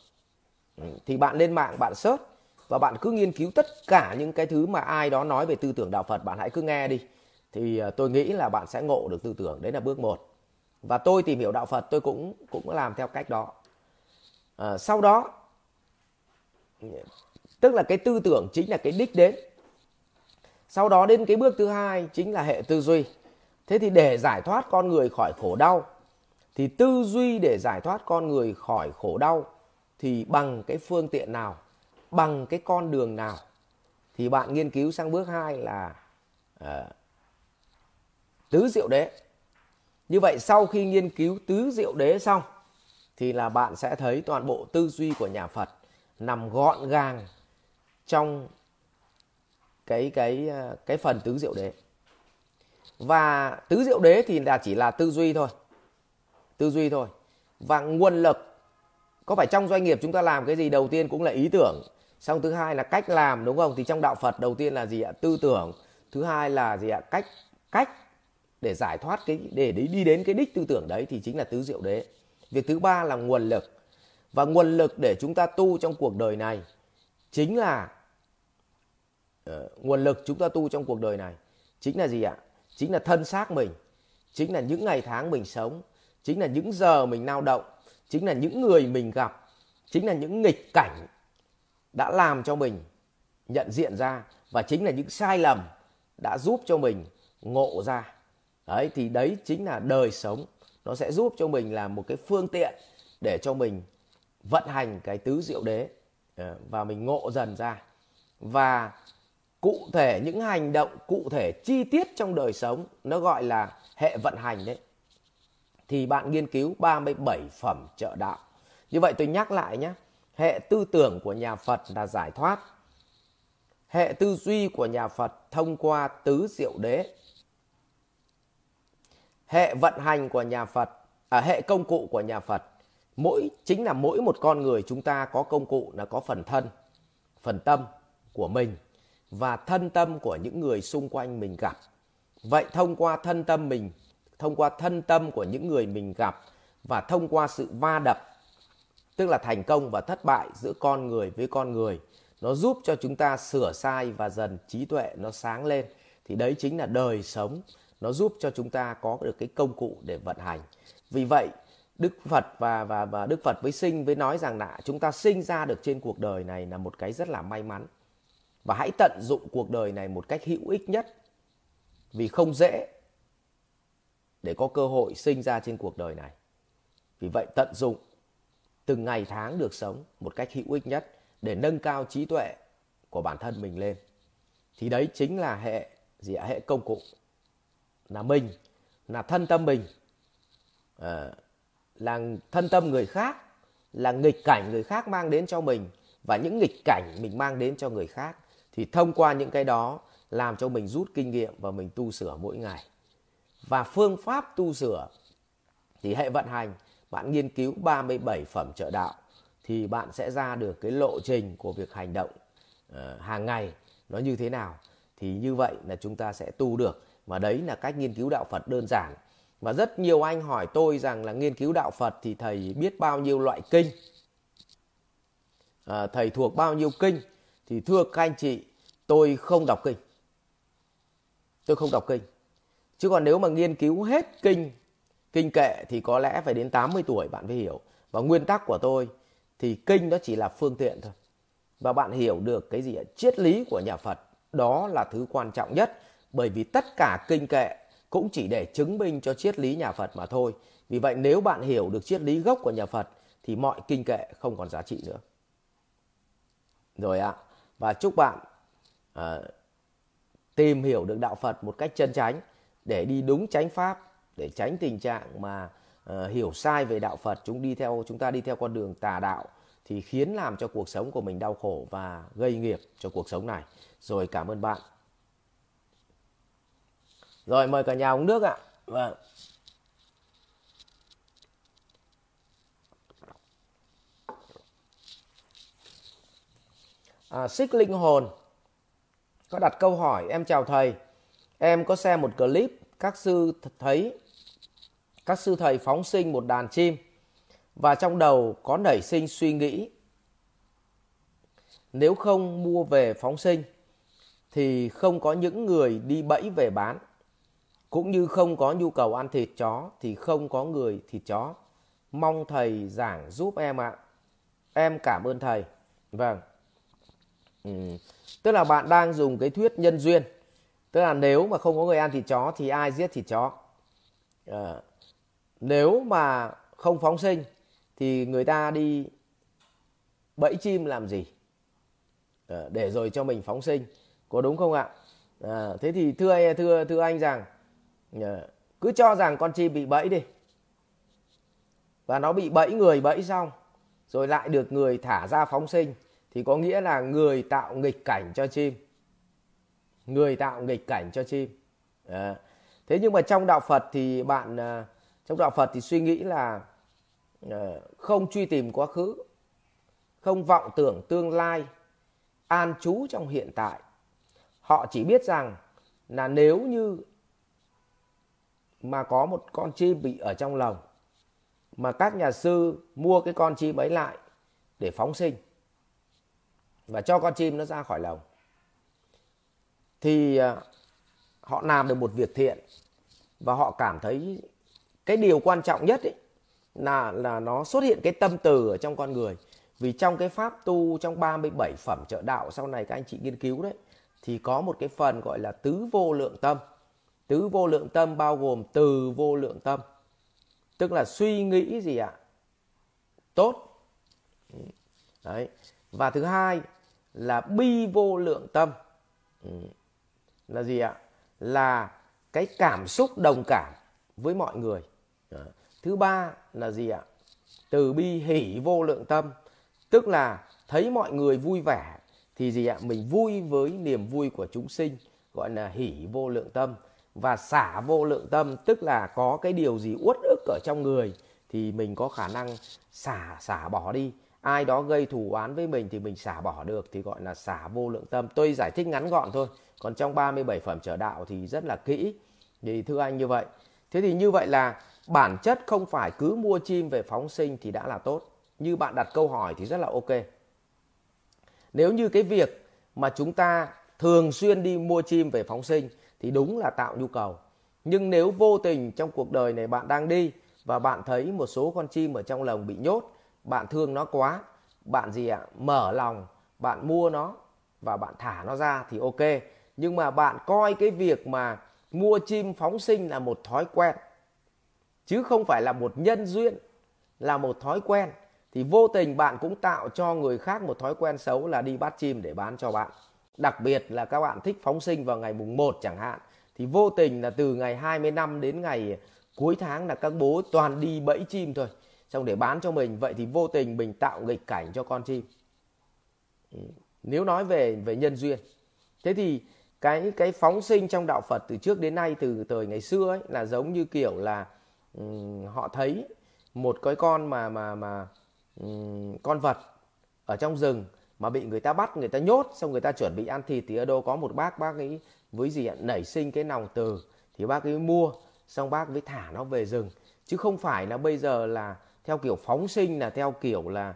Ừ, thì bạn lên mạng bạn search và bạn cứ nghiên cứu tất cả những cái thứ mà ai đó nói về tư tưởng đạo Phật bạn hãy cứ nghe đi. Thì ờ, tôi nghĩ là bạn sẽ ngộ được tư tưởng, đấy là bước một. Và tôi tìm hiểu đạo Phật tôi cũng cũng làm theo cách đó. À, sau đó tức là cái tư tưởng chính là cái đích đến sau đó đến cái bước thứ hai chính là hệ tư duy thế thì để giải thoát con người khỏi khổ đau thì tư duy để giải thoát con người khỏi khổ đau thì bằng cái phương tiện nào? Bằng cái con đường nào? Thì bạn nghiên cứu sang bước hai là uh, tứ diệu đế. Như vậy sau khi nghiên cứu tứ diệu đế xong thì là bạn sẽ thấy toàn bộ tư duy của nhà phật nằm gọn gàng trong cái cái ờ, cái phần tứ diệu đế. Và tứ diệu đế thì là chỉ là tư duy thôi tư duy thôi. Và nguồn lực có phải trong doanh nghiệp chúng ta làm cái gì đầu tiên cũng là ý tưởng. Xong thứ hai là cách làm đúng không? Thì trong đạo phật đầu tiên là gì ạ? Tư tưởng. Thứ hai là gì ạ? Cách cách để giải thoát cái để đi đến cái đích tư tưởng đấy thì chính là tứ diệu đế. Việc thứ ba là nguồn lực. Và nguồn lực để chúng ta tu trong cuộc đời này chính là uh, nguồn lực chúng ta tu trong cuộc đời này chính là gì ạ? Chính là thân xác mình chính là những ngày tháng mình sống chính là những giờ mình lao động, chính là những người mình gặp, chính là những nghịch cảnh đã làm cho mình nhận diện ra và chính là những sai lầm đã giúp cho mình ngộ ra. Đấy, thì đấy chính là đời sống. Nó sẽ giúp cho mình là một cái phương tiện để cho mình vận hành cái tứ diệu đế ờ, và mình ngộ dần ra. Và cụ thể những hành động cụ thể chi tiết trong đời sống, nó gọi là hệ vận hành đấy thì bạn nghiên cứu 37 phẩm trợ đạo. Như vậy tôi nhắc lại nhé hệ tư tưởng của nhà Phật là giải thoát. Hệ tư duy của nhà Phật thông qua tứ diệu đế. Hệ vận hành của nhà Phật à, hệ công cụ của nhà Phật mỗi chính là mỗi một con người chúng ta có công cụ là có phần thân phần tâm của mình và thân tâm của những người xung quanh mình gặp. Vậy thông qua thân tâm mình thông qua thân tâm của những người mình gặp và thông qua sự va đập, tức là thành công và thất bại giữa con người với con người, nó giúp cho chúng ta sửa sai và dần trí tuệ nó sáng lên. Thì đấy chính là đời sống, nó giúp cho chúng ta có được cái công cụ để vận hành. Vì vậy, Đức Phật và và và Đức Phật với sinh với nói rằng là chúng ta sinh ra được trên cuộc đời này là một cái rất là may mắn. Và hãy tận dụng cuộc đời này một cách hữu ích nhất, vì không dễ để có cơ hội sinh ra trên cuộc đời này. Vì vậy tận dụng từng ngày tháng được sống một cách hữu ích nhất để nâng cao trí tuệ của bản thân mình lên. Thì đấy chính là hệ gì ạ? Hệ công cụ là mình, là thân tâm mình. À, là thân tâm người khác là nghịch cảnh người khác mang đến cho mình và những nghịch cảnh mình mang đến cho người khác thì thông qua những cái đó làm cho mình rút kinh nghiệm và mình tu sửa mỗi ngày và phương pháp tu sửa thì hệ vận hành. Bạn nghiên cứu 37 phẩm trợ đạo thì bạn sẽ ra được cái lộ trình của việc hành động uh, hàng ngày. Nó như thế nào? Thì như vậy là chúng ta sẽ tu được. Mà đấy là cách nghiên cứu đạo Phật đơn giản. Và rất nhiều anh hỏi tôi rằng là nghiên cứu đạo Phật thì thầy biết bao nhiêu loại kinh? À, thầy thuộc bao nhiêu kinh? Thì thưa các anh chị tôi không đọc kinh. Tôi không đọc kinh chứ còn nếu mà nghiên cứu hết kinh kinh kệ thì có lẽ phải đến 80 tuổi bạn mới hiểu. Và nguyên tắc của tôi thì kinh nó chỉ là phương tiện thôi. Và bạn hiểu được cái gì triết lý của nhà Phật đó là thứ quan trọng nhất. Bởi vì tất cả kinh kệ cũng chỉ để chứng minh cho triết lý nhà Phật mà thôi. Vì vậy nếu bạn hiểu được triết lý gốc của nhà Phật thì mọi kinh kệ không còn giá trị nữa. Rồi ạ và chúc bạn à, tìm hiểu được đạo Phật một cách chân chánh để đi đúng chánh pháp để tránh tình trạng mà uh, hiểu sai về đạo Phật chúng đi theo chúng ta đi theo con đường tà đạo thì khiến làm cho cuộc sống của mình đau khổ và gây nghiệp cho cuộc sống này. Rồi cảm ơn bạn. Rồi mời cả nhà uống nước ạ. Vâng. À, xích linh hồn có đặt câu hỏi em chào thầy em có xem một clip các sư thấy các sư thầy phóng sinh một đàn chim và trong đầu có nảy sinh suy nghĩ, nếu không mua về phóng sinh thì không có những người đi bẫy về bán, cũng như không có nhu cầu ăn thịt chó thì không có người thịt chó. Mong thầy giảng giúp em ạ. Em cảm ơn thầy. Vâng. Ừ. tức là bạn đang dùng cái thuyết nhân duyên tức là nếu mà không có người ăn thịt chó thì ai giết thịt chó? À, nếu mà không phóng sinh thì người ta đi bẫy chim làm gì? À, để rồi cho mình phóng sinh. Có đúng không ạ? À, thế thì thưa thưa thưa anh rằng à, cứ cho rằng con chim bị bẫy đi. Và nó bị bẫy người bẫy xong rồi lại được người thả ra phóng sinh thì có nghĩa là người tạo nghịch cảnh cho chim người tạo nghịch cảnh cho chim à. thế nhưng mà trong đạo phật thì bạn à, trong đạo phật thì suy nghĩ là à, không truy tìm quá khứ không vọng tưởng tương lai an trú trong hiện tại họ chỉ biết rằng là nếu như mà có một con chim bị ở trong lồng mà các nhà sư mua cái con chim ấy lại để phóng sinh và cho con chim nó ra khỏi lồng thì à, họ làm được một việc thiện và họ cảm thấy cái điều quan trọng nhất ấy là là nó xuất hiện cái tâm từ ở trong con người. Vì trong cái pháp tu, trong 37 phẩm trợ đạo sau này các anh chị nghiên cứu đấy, thì có một cái phần gọi là tứ vô lượng tâm. Tứ vô lượng tâm bao gồm từ vô lượng tâm, tức là suy nghĩ gì ạ? Tốt. Đấy. Và thứ hai là bi vô lượng tâm. Ừ là gì ạ? Là cái cảm xúc đồng cảm với mọi người. Thứ ba là gì ạ? Từ bi hỷ vô lượng tâm. Tức là thấy mọi người vui vẻ thì gì ạ? Mình vui với niềm vui của chúng sinh, gọi là hỷ vô lượng tâm. Và xả vô lượng tâm, tức là có cái điều gì uất ức ở trong người thì mình có khả năng xả xả bỏ đi. Ai đó gây thù oán với mình thì mình xả bỏ được, thì gọi là xả vô lượng tâm. Tôi giải thích ngắn gọn thôi còn trong 37 phẩm trở đạo thì rất là kỹ. Thì thưa anh như vậy. Thế thì như vậy là bản chất không phải cứ mua chim về phóng sinh thì đã là tốt. Như bạn đặt câu hỏi thì rất là ok. Nếu như cái việc mà chúng ta thường xuyên đi mua chim về phóng sinh thì đúng là tạo nhu cầu. Nhưng nếu vô tình trong cuộc đời này bạn đang đi và bạn thấy một số con chim ở trong lồng bị nhốt, bạn thương nó quá, bạn gì ạ, mở lòng, bạn mua nó và bạn thả nó ra thì ok nhưng mà bạn coi cái việc mà mua chim phóng sinh là một thói quen. Chứ không phải là một nhân duyên, là một thói quen. Thì vô tình bạn cũng tạo cho người khác một thói quen xấu là đi bắt chim để bán cho bạn. Đặc biệt là các bạn thích phóng sinh vào ngày mùng 1 chẳng hạn. Thì vô tình là từ ngày 20 năm đến ngày cuối tháng là các bố toàn đi bẫy chim thôi. Xong để bán cho mình, vậy thì vô tình mình tạo nghịch cảnh cho con chim. Nếu nói về về nhân duyên. Thế thì cái cái phóng sinh trong đạo Phật từ trước đến nay từ thời ngày xưa ấy là giống như kiểu là um, họ thấy một cái con mà mà mà um, con vật ở trong rừng mà bị người ta bắt người ta nhốt xong người ta chuẩn bị ăn thịt thì ở đâu có một bác bác ấy với gì ạ nảy sinh cái lòng từ thì bác ấy mua xong bác mới thả nó về rừng. Chứ không phải là bây giờ là theo kiểu phóng sinh là theo kiểu là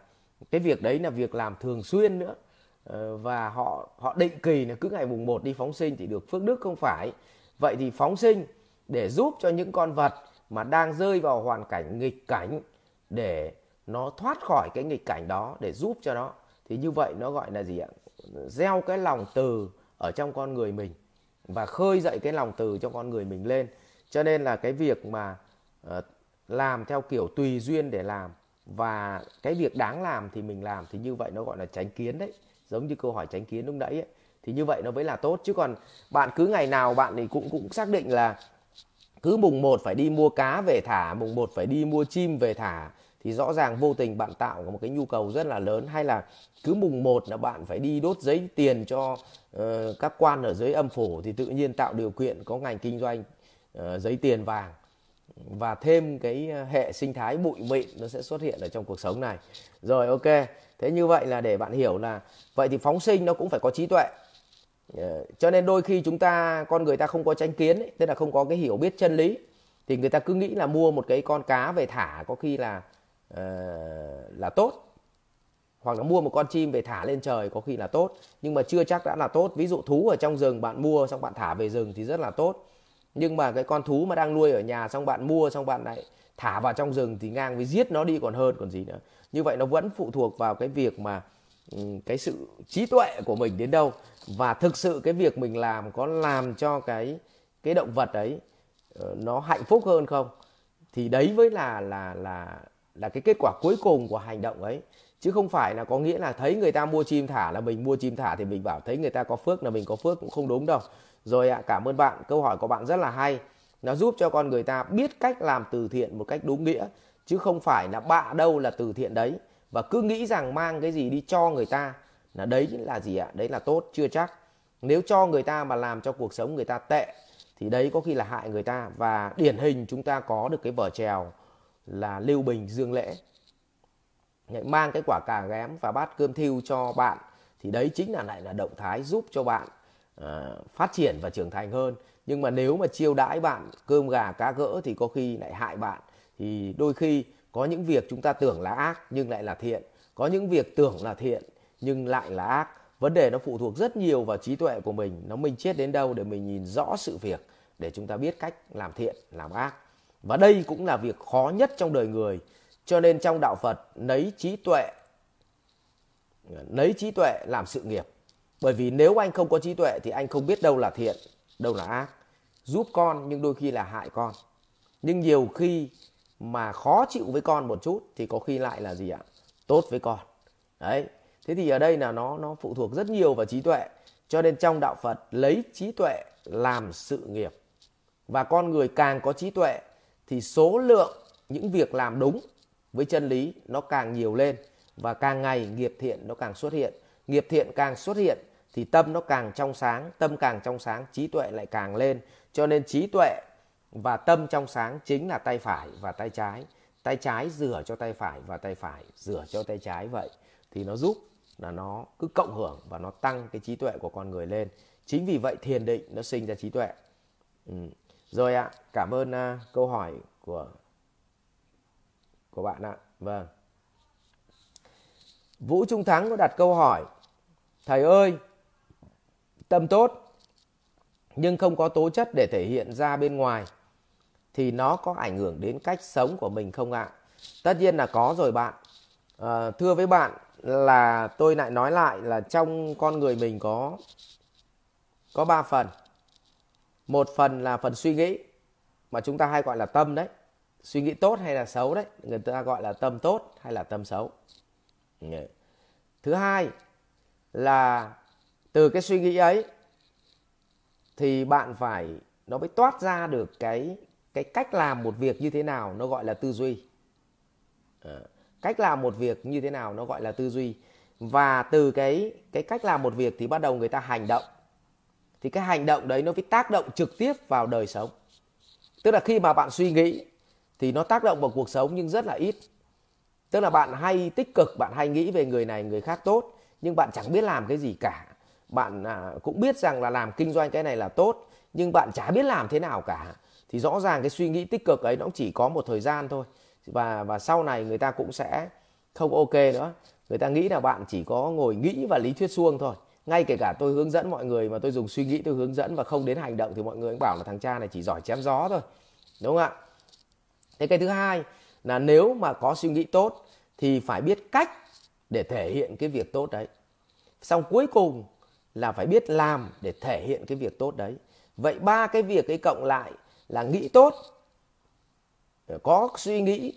cái việc đấy là việc làm thường xuyên nữa. Ờ, và họ họ định kỳ là cứ ngày mùng 1 đi phóng sinh thì được phước đức không phải. Vậy thì phóng sinh để giúp cho những con vật mà đang rơi vào hoàn cảnh nghịch cảnh để nó thoát khỏi cái nghịch cảnh đó, để giúp cho nó, thì như vậy nó gọi là gì ạ? Gieo cái lòng từ ở trong con người mình và khơi dậy cái lòng từ cho con người mình lên. Cho nên là cái việc mà ờ, làm theo kiểu tùy duyên để làm và cái việc đáng làm thì mình làm thì như vậy nó gọi là tránh kiến đấy giống như câu hỏi tránh kiến lúc nãy ấy. thì như vậy nó mới là tốt. Chứ còn bạn cứ ngày nào bạn thì cũng cũng xác định là cứ mùng 1 phải đi mua cá về thả mùng 1 phải đi mua chim về thả thì rõ ràng vô tình bạn tạo một cái nhu cầu rất là lớn. Hay là cứ mùng 1 là bạn phải đi đốt giấy tiền cho uh, các quan ở dưới âm phủ thì tự nhiên tạo điều kiện có ngành kinh doanh uh, giấy tiền vàng. Và thêm cái ờ, hệ sinh thái bụi mịn nó sẽ xuất hiện ở trong cuộc sống này. Rồi ok thế như vậy là để bạn hiểu là vậy thì phóng sinh nó cũng phải có trí tuệ. Ờ, cho nên đôi khi chúng ta con người ta không có tranh kiến ấy, tức là không có cái hiểu biết chân lý thì người ta cứ nghĩ là mua một cái con cá về thả có khi là uh, là tốt. Hoặc là mua một con chim về thả lên trời có khi là tốt nhưng mà chưa chắc đã là tốt. Ví dụ thú ở trong rừng bạn mua xong bạn thả về rừng thì rất là tốt. Nhưng mà cái con thú mà đang nuôi ở nhà xong bạn mua xong bạn lại thả vào trong rừng thì ngang với giết nó đi còn hơn còn gì nữa như vậy nó vẫn phụ thuộc vào cái việc mà ừ, cái sự trí tuệ của mình đến đâu. Và thực sự cái việc mình làm có làm cho cái cái động vật ấy ờ, nó hạnh phúc hơn không? Thì đấy với là là là là cái kết quả cuối cùng của hành động ấy. Chứ không phải là có nghĩa là thấy người ta mua chim thả là mình mua chim thả thì mình bảo thấy người ta có phước là mình có phước cũng không đúng đâu. Rồi ạ, cảm ơn bạn. Câu hỏi của bạn rất là hay. Nó giúp cho con người ta biết cách làm từ thiện một cách đúng nghĩa chứ không phải là bạ đâu là từ thiện đấy. Và cứ nghĩ rằng mang cái gì đi cho người ta là đấy là gì ạ? Đấy là tốt chưa chắc. Nếu cho người ta mà làm cho cuộc sống người ta tệ thì đấy có khi là hại người ta. Và điển hình chúng ta có được cái vở trèo là lưu bình dương lễ. Mang cái quả cà ghém và bát cơm thiêu cho bạn thì đấy chính là lại là động thái giúp cho bạn à, phát triển và trưởng thành hơn. Nhưng mà nếu mà chiêu đãi bạn cơm gà cá gỡ thì có khi lại hại bạn thì đôi khi có những việc chúng ta tưởng là ác nhưng lại là thiện. Có những việc tưởng là thiện nhưng lại là ác. Vấn đề nó phụ thuộc rất nhiều vào trí tuệ của mình. Nó minh chết đến đâu để mình nhìn rõ sự việc, để chúng ta biết cách làm thiện, làm ác. Và đây cũng là việc khó nhất trong đời người. Cho nên trong đạo phật lấy trí tuệ lấy trí tuệ làm sự nghiệp. Bởi vì nếu anh không có trí tuệ thì anh không biết đâu là thiện, đâu là ác. Giúp con nhưng đôi khi là hại con. Nhưng nhiều khi mà khó chịu với con một chút thì có khi lại là gì ạ? Tốt với con. Đấy. Thế thì ở đây là nó nó phụ thuộc rất nhiều vào trí tuệ. Cho nên trong đạo phật lấy trí tuệ làm sự nghiệp. Và con người càng có trí tuệ thì số lượng những việc làm đúng với chân lý nó càng nhiều lên và càng ngày nghiệp thiện nó càng xuất hiện. Nghiệp thiện càng xuất hiện thì tâm nó càng trong sáng, tâm càng trong sáng, trí tuệ lại càng lên. Cho nên trí tuệ và tâm trong sáng chính là tay phải và tay trái. Tay trái rửa cho tay phải và tay phải rửa cho tay trái vậy. Thì nó giúp là nó cứ cộng hưởng và nó tăng cái trí tuệ của con người lên. Chính vì vậy thiền định nó sinh ra trí tuệ. Ừ. rồi ạ cảm ơn uh, câu hỏi của của bạn ạ. Vâng. Vũ trung thắng có đặt câu hỏi thầy ơi tâm tốt nhưng không có tố chất để thể hiện ra bên ngoài thì nó có ảnh hưởng đến cách sống của mình không ạ? Tất nhiên là có rồi bạn. À, thưa với bạn là tôi lại nói lại là trong con người mình có có ba phần. Một phần là phần suy nghĩ mà chúng ta hay gọi là tâm đấy. Suy nghĩ tốt hay là xấu đấy, người ta gọi là tâm tốt hay là tâm xấu. Thứ hai là từ cái suy nghĩ ấy thì bạn phải nó mới toát ra được cái cái cách làm một việc như thế nào nó gọi là tư duy. À, cách làm một việc như thế nào nó gọi là tư duy. Và từ cái cái cách làm một việc thì bắt đầu người ta hành động. Thì cái hành động đấy nó phải tác động trực tiếp vào đời sống. Tức là khi mà bạn suy nghĩ thì nó tác động vào cuộc sống nhưng rất là ít. Tức là bạn hay tích cực bạn hay nghĩ về người này người khác tốt nhưng bạn chẳng biết làm cái gì cả. Bạn à, cũng biết rằng là làm kinh doanh cái này là tốt nhưng bạn chả biết làm thế nào cả thì rõ ràng cái suy nghĩ tích cực ấy nó chỉ có một thời gian thôi. Và và sau này người ta cũng sẽ không ok nữa. Người ta nghĩ là bạn chỉ có ngồi nghĩ và lý thuyết suông thôi. Ngay kể cả tôi hướng dẫn mọi người mà tôi dùng suy nghĩ, tôi hướng dẫn và không đến hành động thì mọi người cũng bảo là thằng cha này chỉ giỏi chém gió thôi. Đúng không ạ? Thế cái thứ hai là nếu mà có suy nghĩ tốt thì phải biết cách để thể hiện cái việc tốt đấy. Xong cuối cùng là phải biết làm để thể hiện cái việc tốt đấy. Vậy ba cái việc ấy cộng lại là nghĩ tốt, có suy nghĩ,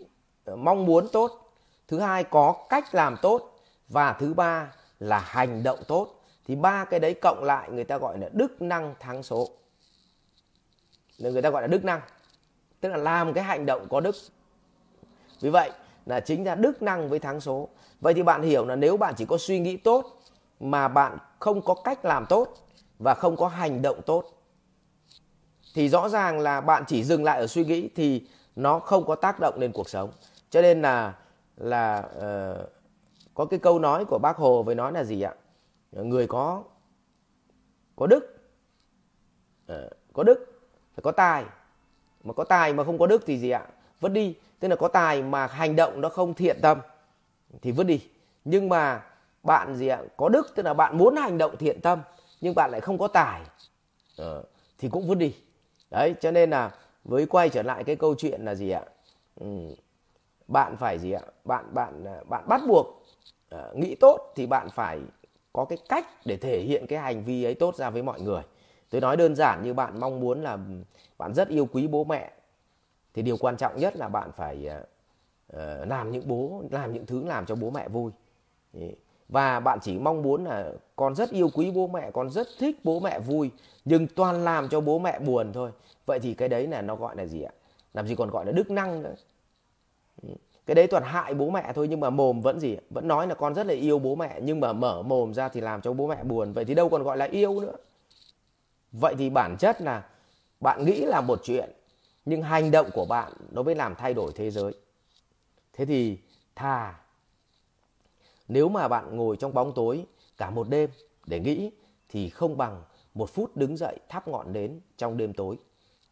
mong muốn tốt. Thứ hai, có cách làm tốt. Và thứ ba là hành động tốt. Thì ba cái đấy cộng lại người ta gọi là đức năng thắng số. Nên người ta gọi là đức năng. Tức là làm cái hành động có đức. Vì vậy là chính là đức năng với thắng số. Vậy thì bạn hiểu là nếu bạn chỉ có suy nghĩ tốt mà bạn không có cách làm tốt và không có hành động tốt thì rõ ràng là bạn chỉ dừng lại ở suy nghĩ thì nó không có tác động lên cuộc sống. Cho nên là là uh, có cái câu nói của bác hồ với nói là gì ạ? Người có có đức uh, có đức phải có tài. Mà có tài mà không có đức thì gì ạ? Vứt đi. Tức là có tài mà hành động nó không thiện tâm thì vứt đi. Nhưng mà bạn gì ạ? Có đức tức là bạn muốn hành động thiện tâm nhưng bạn lại không có tài. Uh, thì cũng vứt đi đấy cho nên là với quay trở lại cái câu chuyện là gì ạ? Ừ, bạn phải gì ạ? Bạn bạn à, bạn bắt buộc à, nghĩ tốt thì bạn phải có cái cách để thể hiện cái hành vi ấy tốt ra với mọi người. Tôi nói đơn giản như bạn mong muốn là ừ, bạn rất yêu quý bố mẹ thì điều quan trọng nhất là bạn phải uh, làm những bố làm những thứ làm cho bố mẹ vui và bạn chỉ mong muốn là con rất yêu quý bố mẹ, con rất thích bố mẹ vui, nhưng toàn làm cho bố mẹ buồn thôi. Vậy thì cái đấy là nó gọi là gì ạ? Làm gì còn gọi là đức năng nữa. Ừ. Cái đấy toàn hại bố mẹ thôi, nhưng mà mồm vẫn gì vẫn nói là con rất là yêu bố mẹ, nhưng mà mở mồm ra thì làm cho bố mẹ buồn. Vậy thì đâu còn gọi là yêu nữa. Vậy thì bản chất là bạn nghĩ là một chuyện, nhưng hành động của bạn nó mới làm thay đổi thế giới. Thế thì thà nếu mà bạn ngồi trong bóng tối cả một đêm để nghĩ thì không bằng một phút đứng dậy thắp ngọn nến trong đêm tối.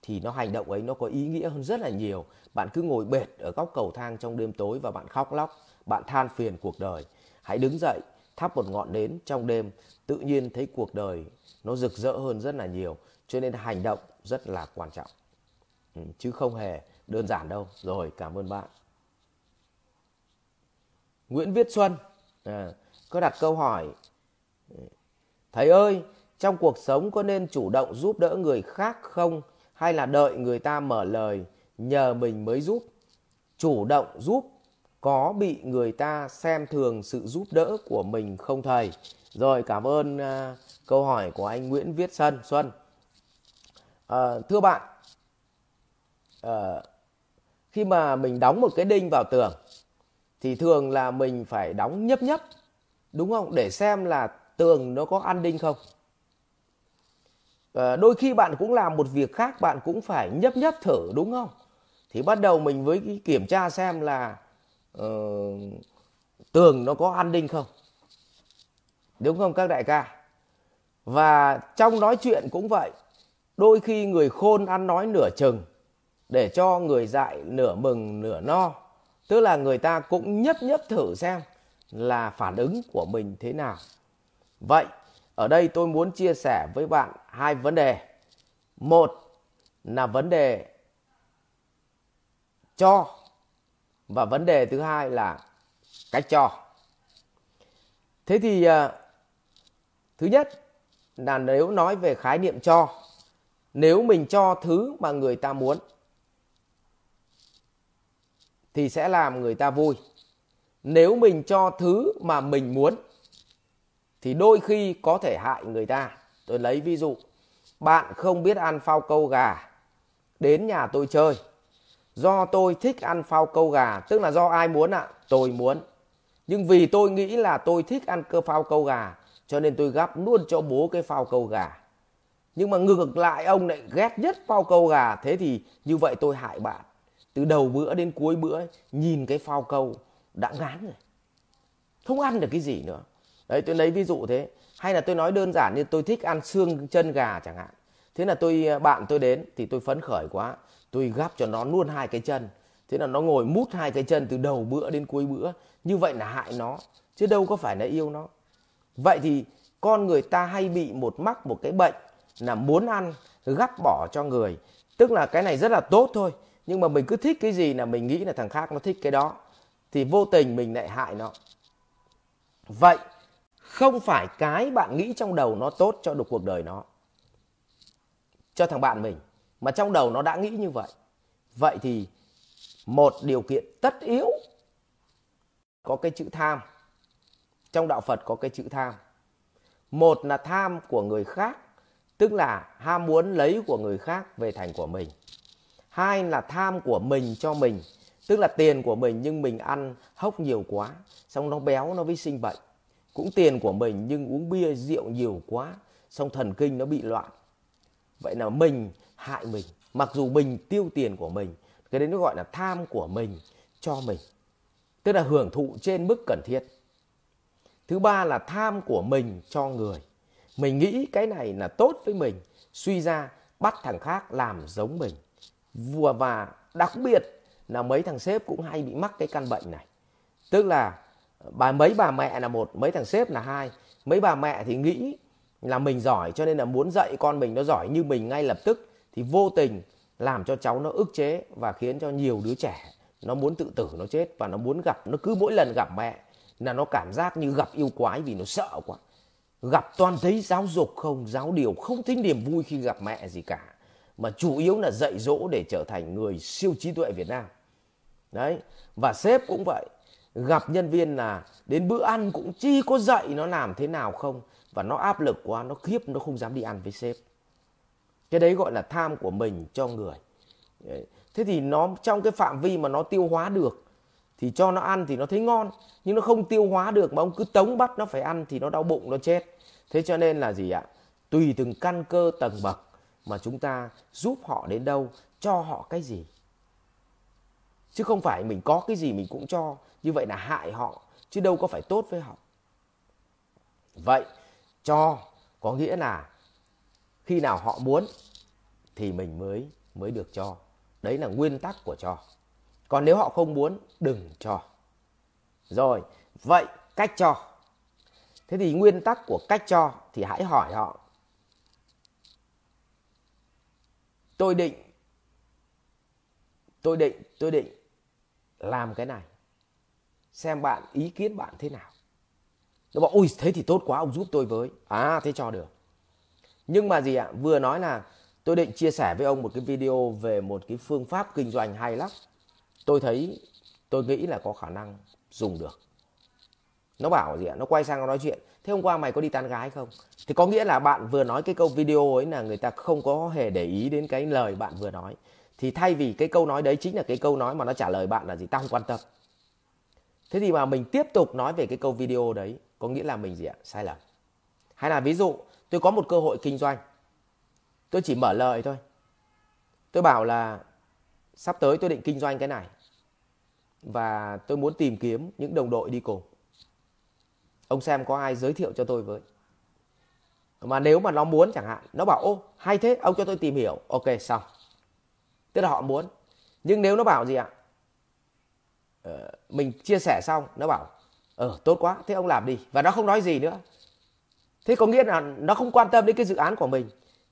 Thì nó hành động ấy nó có ý nghĩa hơn rất là nhiều. Bạn cứ ngồi bệt ở góc cầu thang trong đêm tối và bạn khóc lóc bạn than phiền cuộc đời. Hãy đứng dậy thắp một ngọn nến trong đêm. Tự nhiên thấy cuộc đời nó rực rỡ hơn rất là nhiều. Cho nên hành động rất là quan trọng. Ừ, chứ không hề đơn giản đâu. Rồi cảm ơn bạn. Nguyễn Viết Xuân à, có đặt câu hỏi thầy ơi trong cuộc sống có nên chủ động giúp đỡ người khác không? Hay là đợi người ta mở lời nhờ mình mới giúp? Chủ động giúp có bị người ta xem thường sự giúp đỡ của mình không thầy? Rồi cảm ơn uh, câu hỏi của anh Nguyễn Viết Sơn Xuân. Uh, thưa bạn uh, khi mà mình đóng một cái đinh vào tường thì thường là mình phải đóng nhấp nhấp đúng không? Để xem là tường nó có ăn đinh không. À, đôi khi bạn cũng làm một việc khác bạn cũng phải nhấp nhấp thử đúng không? Thì bắt đầu mình với kiểm tra xem là uh, tường nó có ăn đinh không. Đúng không các đại ca? Và trong nói chuyện cũng vậy đôi khi người khôn ăn nói nửa chừng để cho người dại nửa mừng nửa no tức là người ta cũng nhấp nhấp thử xem là phản ứng của mình thế nào. Vậy, ở đây tôi muốn chia sẻ với bạn hai vấn đề. Một là vấn đề cho và vấn đề thứ hai là cách cho. Thế thì à, thứ nhất là nếu nói về khái niệm cho, nếu mình cho thứ mà người ta muốn thì sẽ làm người ta vui. Nếu mình cho thứ mà mình muốn, thì đôi khi có thể hại người ta. Tôi lấy ví dụ, bạn không biết ăn phao câu gà, đến nhà tôi chơi. Do tôi thích ăn phao câu gà, tức là do ai muốn ạ? À? tôi muốn. Nhưng vì tôi nghĩ là tôi thích ăn cơ phao câu gà, cho nên tôi gắp luôn cho bố cái phao câu gà. Nhưng mà ngược lại, ông lại ghét nhất phao câu gà. Thế thì như vậy tôi hại bạn từ đầu bữa đến cuối bữa nhìn cái phao câu đã ngán rồi. Không ăn được cái gì nữa. Đấy, tôi lấy ví dụ thế. Hay là tôi nói đơn giản như tôi thích ăn xương chân gà chẳng hạn. Thế là tôi à, bạn tôi đến thì tôi phấn khởi quá. Tôi gắp cho nó luôn hai cái chân. Thế là nó ngồi mút hai cái chân từ đầu bữa đến cuối bữa. Như vậy là hại nó, chứ đâu có phải là yêu nó. Vậy thì con người ta hay bị một mắc một cái bệnh là muốn ăn, gắp bỏ cho người. Tức là cái này rất là tốt thôi nhưng mà mình cứ thích cái gì là mình nghĩ là thằng khác nó thích cái đó, thì vô tình mình lại hại nó. Vậy, không phải cái bạn nghĩ trong đầu nó tốt cho được cuộc đời nó, cho thằng bạn mình, mà trong đầu nó đã nghĩ như vậy. Vậy thì một điều kiện tất yếu, có cái chữ tham. Trong đạo phật có cái chữ tham. Một là tham của người khác, tức là ham muốn lấy của người khác về thành của mình hai là tham của mình cho mình, tức là tiền của mình nhưng mình ăn hốc nhiều quá, xong nó béo, nó mới sinh bệnh. Cũng tiền của mình nhưng uống bia, rượu nhiều quá, xong thần kinh nó bị loạn. Vậy là mình hại mình, mặc dù mình tiêu tiền của mình, cái đấy nó gọi là tham của mình cho mình, tức là hưởng thụ trên mức cần thiết. Thứ ba là tham của mình cho người. Mình nghĩ cái này là tốt với mình, suy ra bắt thằng khác làm giống mình vừa và đặc biệt là mấy thằng sếp cũng hay bị mắc cái căn bệnh này. Tức là ờ, bà, mấy bà mẹ là một, mấy thằng sếp là hai. Mấy bà mẹ thì nghĩ là mình giỏi cho nên là muốn dạy con mình nó giỏi như mình ngay lập tức thì vô tình làm cho cháu nó ức chế và khiến cho nhiều đứa trẻ nó muốn tự tử, nó chết và nó muốn gặp, nó cứ mỗi lần gặp mẹ là nó cảm giác như gặp yêu quái vì nó sợ quá. Gặp toàn thấy giáo dục không, giáo điều không thấy niềm vui khi gặp mẹ gì cả mà chủ yếu là dạy dỗ để trở thành người siêu trí tuệ Việt Nam. Đấy, và sếp cũng vậy. Gặp nhân viên là đến bữa ăn cũng chi có dạy nó làm thế nào không, và nó áp lực quá, nó khiếp, nó không dám đi ăn với sếp. Cái đấy gọi là tham của mình cho người. Thế thì nó, trong cái phạm vi mà nó tiêu hóa được, thì cho nó ăn thì nó thấy ngon. Nhưng nó không tiêu hóa được mà ông cứ tống bắt nó phải ăn thì nó đau bụng, nó chết. Thế cho nên là gì ạ? Tùy từng căn cơ tầng bậc mà chúng ta giúp họ đến đâu, cho họ cái gì. Chứ không phải mình có cái gì mình cũng cho, như vậy là hại họ, chứ đâu có phải tốt với họ. Vậy, cho có nghĩa là khi nào họ muốn thì mình mới mới được cho. Đấy là nguyên tắc của cho. Còn nếu họ không muốn, đừng cho. Rồi, vậy cách cho. Thế thì nguyên tắc của cách cho thì hãy hỏi họ tôi định tôi định tôi định làm cái này. Xem bạn ý kiến bạn thế nào. Nó bảo, ui, thế thì tốt quá, ông giúp tôi với. À thế cho được. Nhưng mà gì ạ? Vừa nói là tôi định chia sẻ với ông một cái video về một cái phương pháp kinh doanh hay lắm. Tôi thấy, tôi nghĩ là có khả năng dùng được. Nó bảo gì ạ? Nó quay sang nó nói chuyện, thế hôm qua mày có đi tán gái không? Thì có nghĩa là bạn vừa nói cái câu video ấy là người ta không có hề để ý đến cái lời bạn vừa nói. Thì thay vì cái câu nói đấy chính là cái câu nói mà nó trả lời bạn là gì? Tao không quan tâm. Thế thì mà mình tiếp tục nói về cái câu video đấy, có nghĩa là mình gì ạ? Sai lầm. Hay là ví dụ, tôi có một cơ hội kinh doanh. Tôi chỉ mở lời thôi. Tôi bảo là, sắp tới tôi định kinh doanh cái này và tôi muốn tìm kiếm những đồng đội đi cùng. Ông xem có ai giới thiệu cho tôi với mà nếu mà nó muốn chẳng hạn nó bảo ô hay thế ông cho tôi tìm hiểu. Ok xong. Tức là họ muốn. Nhưng nếu nó bảo gì ạ? Ờ, mình chia sẻ xong nó bảo ờ tốt quá thế ông làm đi. Và nó không nói gì nữa. Thế có nghĩa là nó không quan tâm đến cái dự án của mình.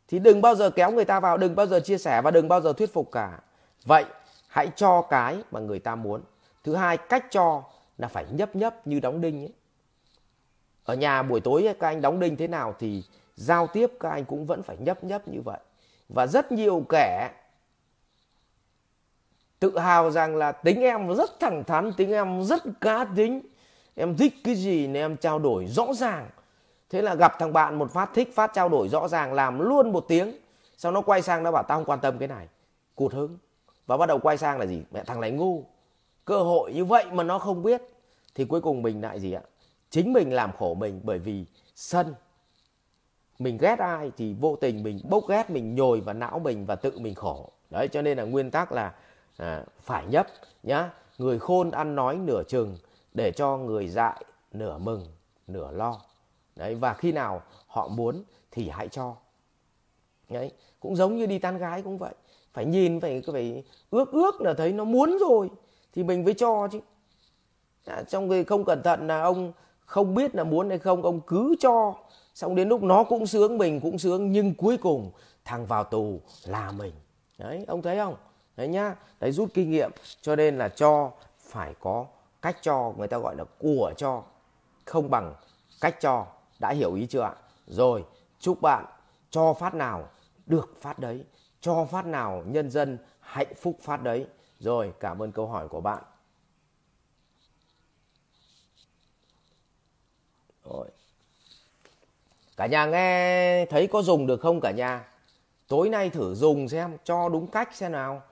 Thì đừng bao giờ kéo người ta vào đừng bao giờ chia sẻ và đừng bao giờ thuyết phục cả. Vậy hãy cho cái mà người ta muốn. Thứ hai cách cho là phải nhấp nhấp như đóng đinh ấy ở nhà buổi tối các anh đóng đinh thế nào thì giao tiếp các anh cũng vẫn phải nhấp nhấp như vậy. Và rất nhiều kẻ tự hào rằng là tính em rất thẳng thắn, tính em rất cá tính. Em thích cái gì nên em trao đổi rõ ràng. Thế là gặp thằng bạn một phát thích phát trao đổi rõ ràng, làm luôn một tiếng. Sau nó quay sang nó bảo, tao không quan tâm cái này. Cụt hứng. Và bắt đầu quay sang là gì? Mẹ, thằng này ngu. Cơ hội như vậy mà nó không biết. Thì cuối cùng mình lại gì ạ? Chính mình làm khổ mình bởi vì sân. Mình ghét ai thì vô tình mình bốc ghét mình nhồi vào não mình và tự mình khổ. Đấy cho nên là nguyên tắc là à, phải nhấp nhá. Người khôn ăn nói nửa chừng để cho người dại nửa mừng nửa lo. Đấy và khi nào họ muốn thì hãy cho. Đấy cũng giống như đi tán gái cũng vậy. Phải nhìn phải phải ước ước là thấy nó muốn rồi thì mình mới cho chứ. À, trong khi không cẩn thận là ông không biết là muốn hay không, ông cứ cho. Xong đến lúc nó cũng sướng, mình cũng sướng, nhưng cuối cùng thằng vào tù là mình. Đấy, ông thấy không? Đấy nhá. Đấy, rút kinh nghiệm, cho nên là cho phải có cách cho, người ta gọi là của cho. Không bằng cách cho. Đã hiểu ý chưa ạ? Rồi, chúc bạn cho phát nào được phát đấy. Cho phát nào nhân dân hạnh phúc phát đấy. Rồi, cảm ơn câu hỏi của bạn. Rồi. Cả nhà nghe thấy có dùng được không cả nhà? Tối nay thử dùng xem, cho đúng cách xem nào.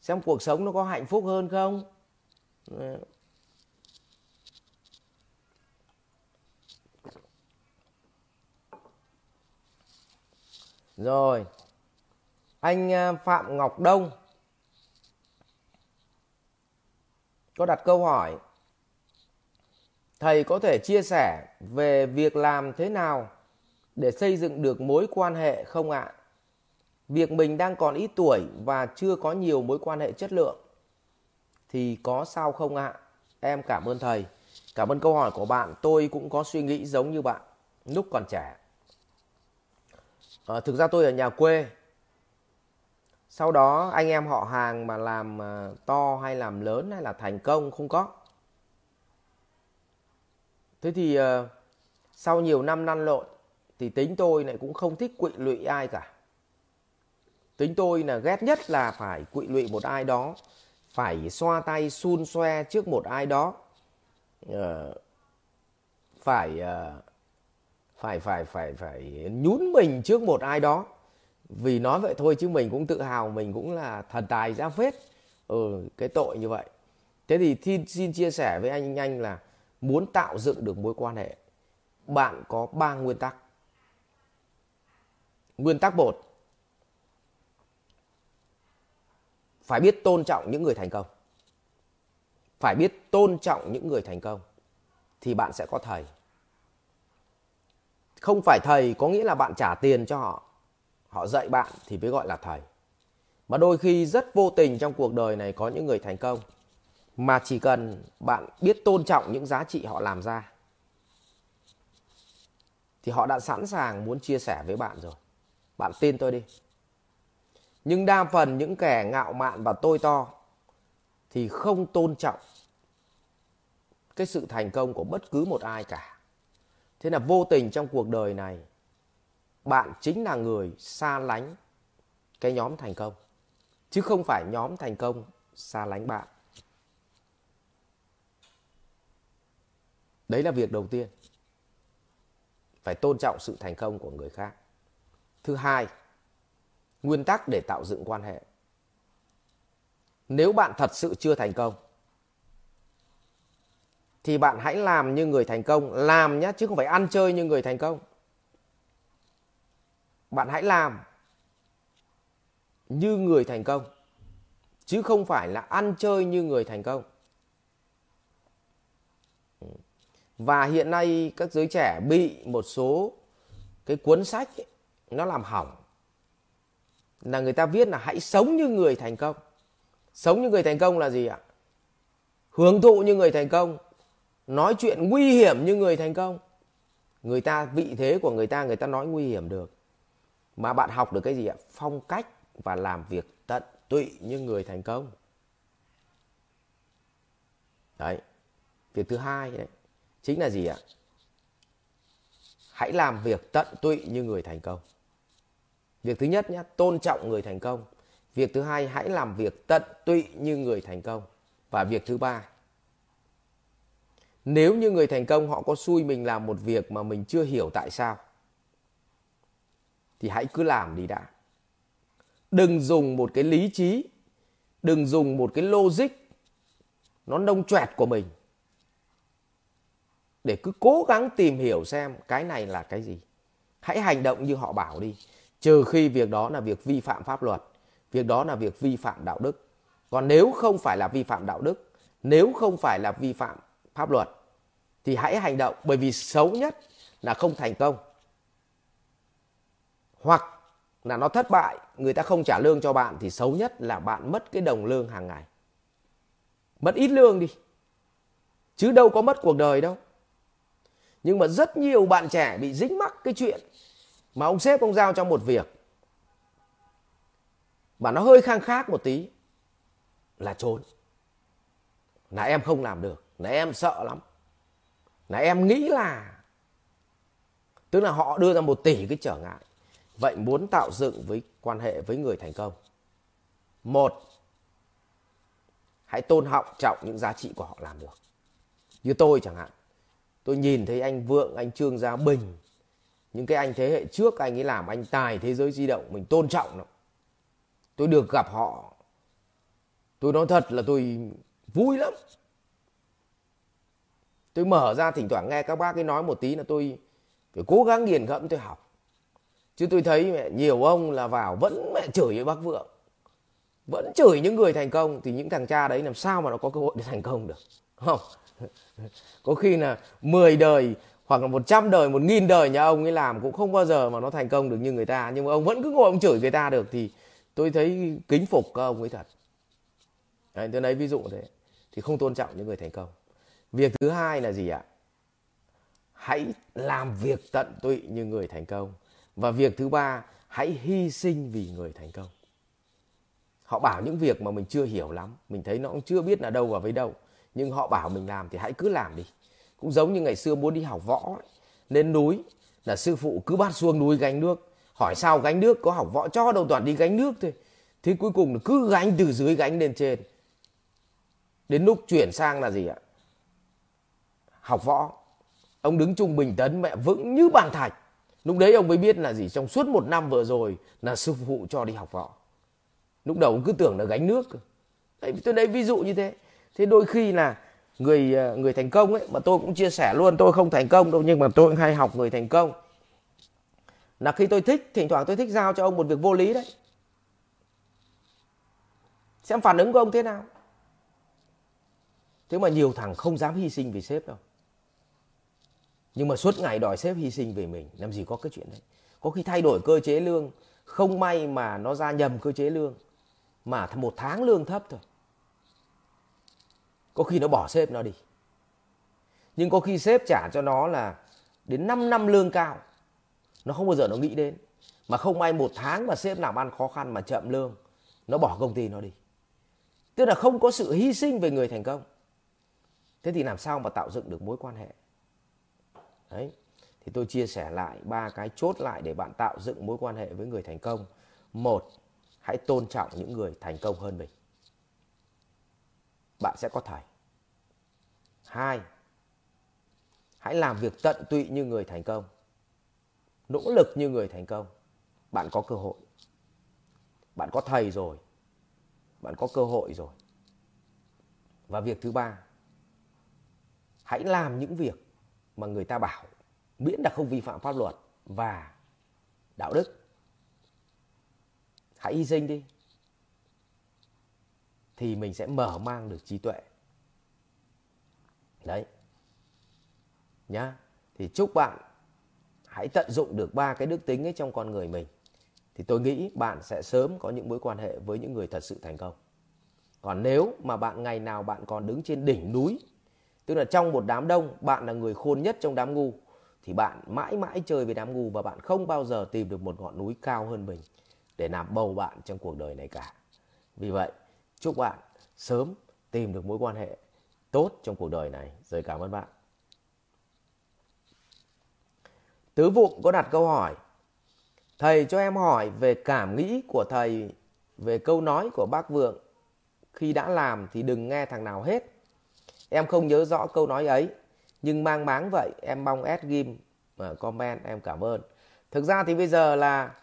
Xem cuộc sống nó có hạnh phúc hơn không? Rồi. Anh à, phạm ngọc đông có đặt câu hỏi thầy có thể chia sẻ về việc làm thế nào để xây dựng được mối quan hệ không ạ? Việc mình đang còn ít tuổi và chưa có nhiều mối quan hệ chất lượng thì có sao không ạ? Em cảm ơn thầy. Cảm ơn câu hỏi của bạn. Tôi cũng có suy nghĩ giống như bạn lúc còn trẻ. À, thực ra tôi ở nhà quê. Sau đó anh em họ hàng mà làm ờ, to hay làm lớn hay là thành công không có thế thì uh, sau nhiều năm lăn lộn thì tính tôi lại cũng không thích quỵ lụy ai cả. Tính tôi là ghét nhất là phải quỵ lụy một ai đó phải xoa tay xun xoe trước một ai đó uh, phải uh, phải phải phải phải nhún mình trước một ai đó. Vì nói vậy thôi chứ mình cũng tự hào mình cũng là thần tài ra phết ừ cái tội như vậy. Thế thì xin, xin chia sẻ với anh anh là muốn tạo dựng được mối quan hệ, bạn có ba nguyên tắc. Nguyên tắc một, phải biết tôn trọng những người thành công. Phải biết tôn trọng những người thành công thì bạn sẽ có thầy. Không phải thầy có nghĩa là bạn trả tiền cho họ họ dạy bạn thì mới gọi là thầy. Mà đôi khi rất vô tình trong cuộc đời này có những người thành công mà chỉ cần bạn biết tôn trọng những giá trị họ làm ra, thì họ đã sẵn sàng muốn chia sẻ với bạn rồi. Bạn tin tôi đi. Nhưng đa phần những kẻ ngạo mạn và tôi to thì không tôn trọng cái sự thành công của bất cứ một ai cả. Thế là vô tình trong cuộc đời này, bạn chính là người xa lánh cái nhóm thành công. Chứ không phải nhóm thành công xa lánh bạn. Đấy là việc đầu tiên. Phải tôn trọng sự thành công của người khác. Thứ hai, nguyên tắc để tạo dựng quan hệ. Nếu bạn thật sự chưa thành công, thì bạn hãy làm như người thành công. Làm nhé chứ không phải ăn chơi như người thành công. Bạn hãy làm như người thành công, chứ không phải là ăn chơi như người thành công. Và hiện nay các giới trẻ bị một số cái cuốn sách ấy, nó làm hỏng. Là người ta viết là hãy sống như người thành công. Sống như người thành công là gì ạ? Hưởng thụ như người thành công. Nói chuyện nguy hiểm như người thành công. Người ta vị thế của người ta người ta nói nguy hiểm được. Mà bạn học được cái gì ạ? Phong cách và làm việc tận tụy như người thành công. Đấy. Việc thứ hai đấy chính là gì ạ? Hãy làm việc tận tụy như người thành công. Việc thứ nhất nhé tôn trọng người thành công. Việc thứ hai, hãy làm việc tận tụy như người thành công. Và việc thứ ba, nếu như người thành công họ có xui mình làm một việc mà mình chưa hiểu tại sao, thì hãy cứ làm đi đã. Đừng dùng một cái lý trí, đừng dùng một cái logic nó nông choẹt của mình để cứ cố gắng tìm hiểu xem cái này là cái gì. Hãy hành động như họ bảo đi. Trừ khi việc đó là việc vi phạm pháp luật, việc đó là việc vi phạm đạo đức. Còn nếu không phải là vi phạm đạo đức, nếu không phải là vi phạm pháp luật, thì hãy hành động bởi vì xấu nhất là không thành công. Hoặc là nó thất bại, người ta không trả lương cho bạn thì xấu nhất là bạn mất cái đồng lương hàng ngày. Mất ít lương đi, chứ đâu có mất cuộc đời đâu nhưng mà rất nhiều bạn trẻ bị dính mắc cái chuyện mà ông sếp ông giao cho một việc mà nó hơi khang khác một tí, là trốn. Là em không làm được, là em sợ lắm. Là em nghĩ là, tức là họ đưa ra một tỷ cái trở ngại. Vậy muốn tạo dựng với quan hệ với người thành công. Một, hãy tôn họng trọng những giá trị của họ làm được. Như tôi chẳng hạn tôi nhìn thấy anh vượng, anh trương gia bình. Những cái anh thế hệ trước anh ấy làm, anh tài, thế giới di động, mình tôn trọng lắm. Tôi được gặp họ. Tôi nói thật là tôi vui lắm. Tôi mở ra thỉnh thoảng nghe các bác ấy nói một tí là tôi phải cố gắng nghiền ngẫm tôi học. Chứ tôi thấy mẹ, nhiều ông là vào vẫn mẹ chửi với bác vượng. Vẫn chửi những người thành công, thì những thằng cha đấy làm sao mà nó có cơ hội để thành công được? Không. có khi là 10 đời hoặc là 100 đời, 1000 đời nhà ông ấy làm cũng không bao giờ mà nó thành công được như người ta. Nhưng mà ông vẫn cứ ngồi ông chửi người ta được thì tôi thấy kính phục các ông ấy thật. Đấy, tôi lấy ví dụ thế. Thì không tôn trọng những người thành công. Việc thứ hai là gì ạ? Hãy làm việc tận tụy như người thành công. Và việc thứ ba hãy hy sinh vì người thành công. Họ bảo những việc mà mình chưa hiểu lắm mình thấy nó cũng chưa biết là đâu và với đâu nhưng họ bảo mình làm thì hãy cứ làm đi. Cũng giống như ngày xưa muốn đi học võ ấy. lên núi là sư phụ cứ bắt xuống núi gánh nước. Hỏi sao gánh nước có học võ cho đâu toàn đi gánh nước thôi. Thế cuối cùng là cứ gánh từ dưới gánh lên trên. Đến lúc chuyển sang là gì ạ? Học võ. Ông đứng trung bình tấn mẹ vững như bàn thạch. Lúc đấy ông mới biết là gì trong suốt một năm vừa rồi là sư phụ cho đi học võ. Lúc đầu ông cứ tưởng là gánh nước đấy, tôi lấy ví dụ như thế thế đôi khi là người ờ, người thành công ấy, mà tôi cũng chia sẻ luôn, tôi không thành công đâu, nhưng mà tôi cũng hay học người thành công. Là khi tôi thích, thỉnh thoảng tôi thích giao cho ông một việc vô lý đấy. Xem phản ứng của ông thế nào. Thế mà nhiều thằng không dám hy sinh vì sếp đâu. Nhưng mà suốt ngày đòi sếp hy sinh về mình, làm gì có cái chuyện đấy. Có khi thay đổi cơ chế lương, không may mà nó ra nhầm cơ chế lương, mà một tháng lương thấp thôi có khi nó bỏ sếp nó đi. Nhưng có khi sếp trả cho nó là đến 5 năm lương cao. Nó không bao giờ nó nghĩ đến. Mà không may một tháng mà sếp làm ăn khó khăn mà chậm lương, nó bỏ công ty nó đi. Tức là không có sự hy sinh về người thành công. Thế thì làm sao mà tạo dựng được mối quan hệ? Đấy. Thì tôi chia sẻ lại ba cái chốt lại để bạn tạo dựng mối quan hệ với người thành công. Một, hãy tôn trọng những người thành công hơn mình bạn sẽ có thầy. Hai, hãy làm việc tận tụy như người thành công. Nỗ lực như người thành công. Bạn có cơ hội. Bạn có thầy rồi. Bạn có cơ hội rồi. Và việc thứ ba, hãy làm những việc mà người ta bảo miễn là không vi phạm pháp luật và đạo đức. Hãy hy sinh đi thì mình sẽ mở mang được trí tuệ. Đấy. Nhá. Thì chúc bạn hãy tận dụng được ba cái đức tính ấy trong con người mình. Thì tôi nghĩ bạn sẽ sớm có những mối quan hệ với những người thật sự thành công. Còn nếu mà bạn ngày nào bạn còn đứng trên đỉnh núi, tức là trong một đám đông, bạn là người khôn nhất trong đám ngu, thì bạn mãi mãi chơi với đám ngu và bạn không bao giờ tìm được một ngọn núi cao hơn mình để làm bầu bạn trong cuộc đời này cả. Vì vậy chúc bạn sớm tìm được mối quan hệ tốt trong cuộc đời này. Rồi cảm ơn bạn. Tứ vụng có đặt câu hỏi. Thầy cho em hỏi về cảm nghĩ của thầy về câu nói của bác vượng. Khi đã làm thì đừng nghe thằng nào hết. Em không nhớ rõ câu nói ấy nhưng mang máng vậy em mong ad ghim ờ, comment em cảm ơn. Thực ra thì bây giờ là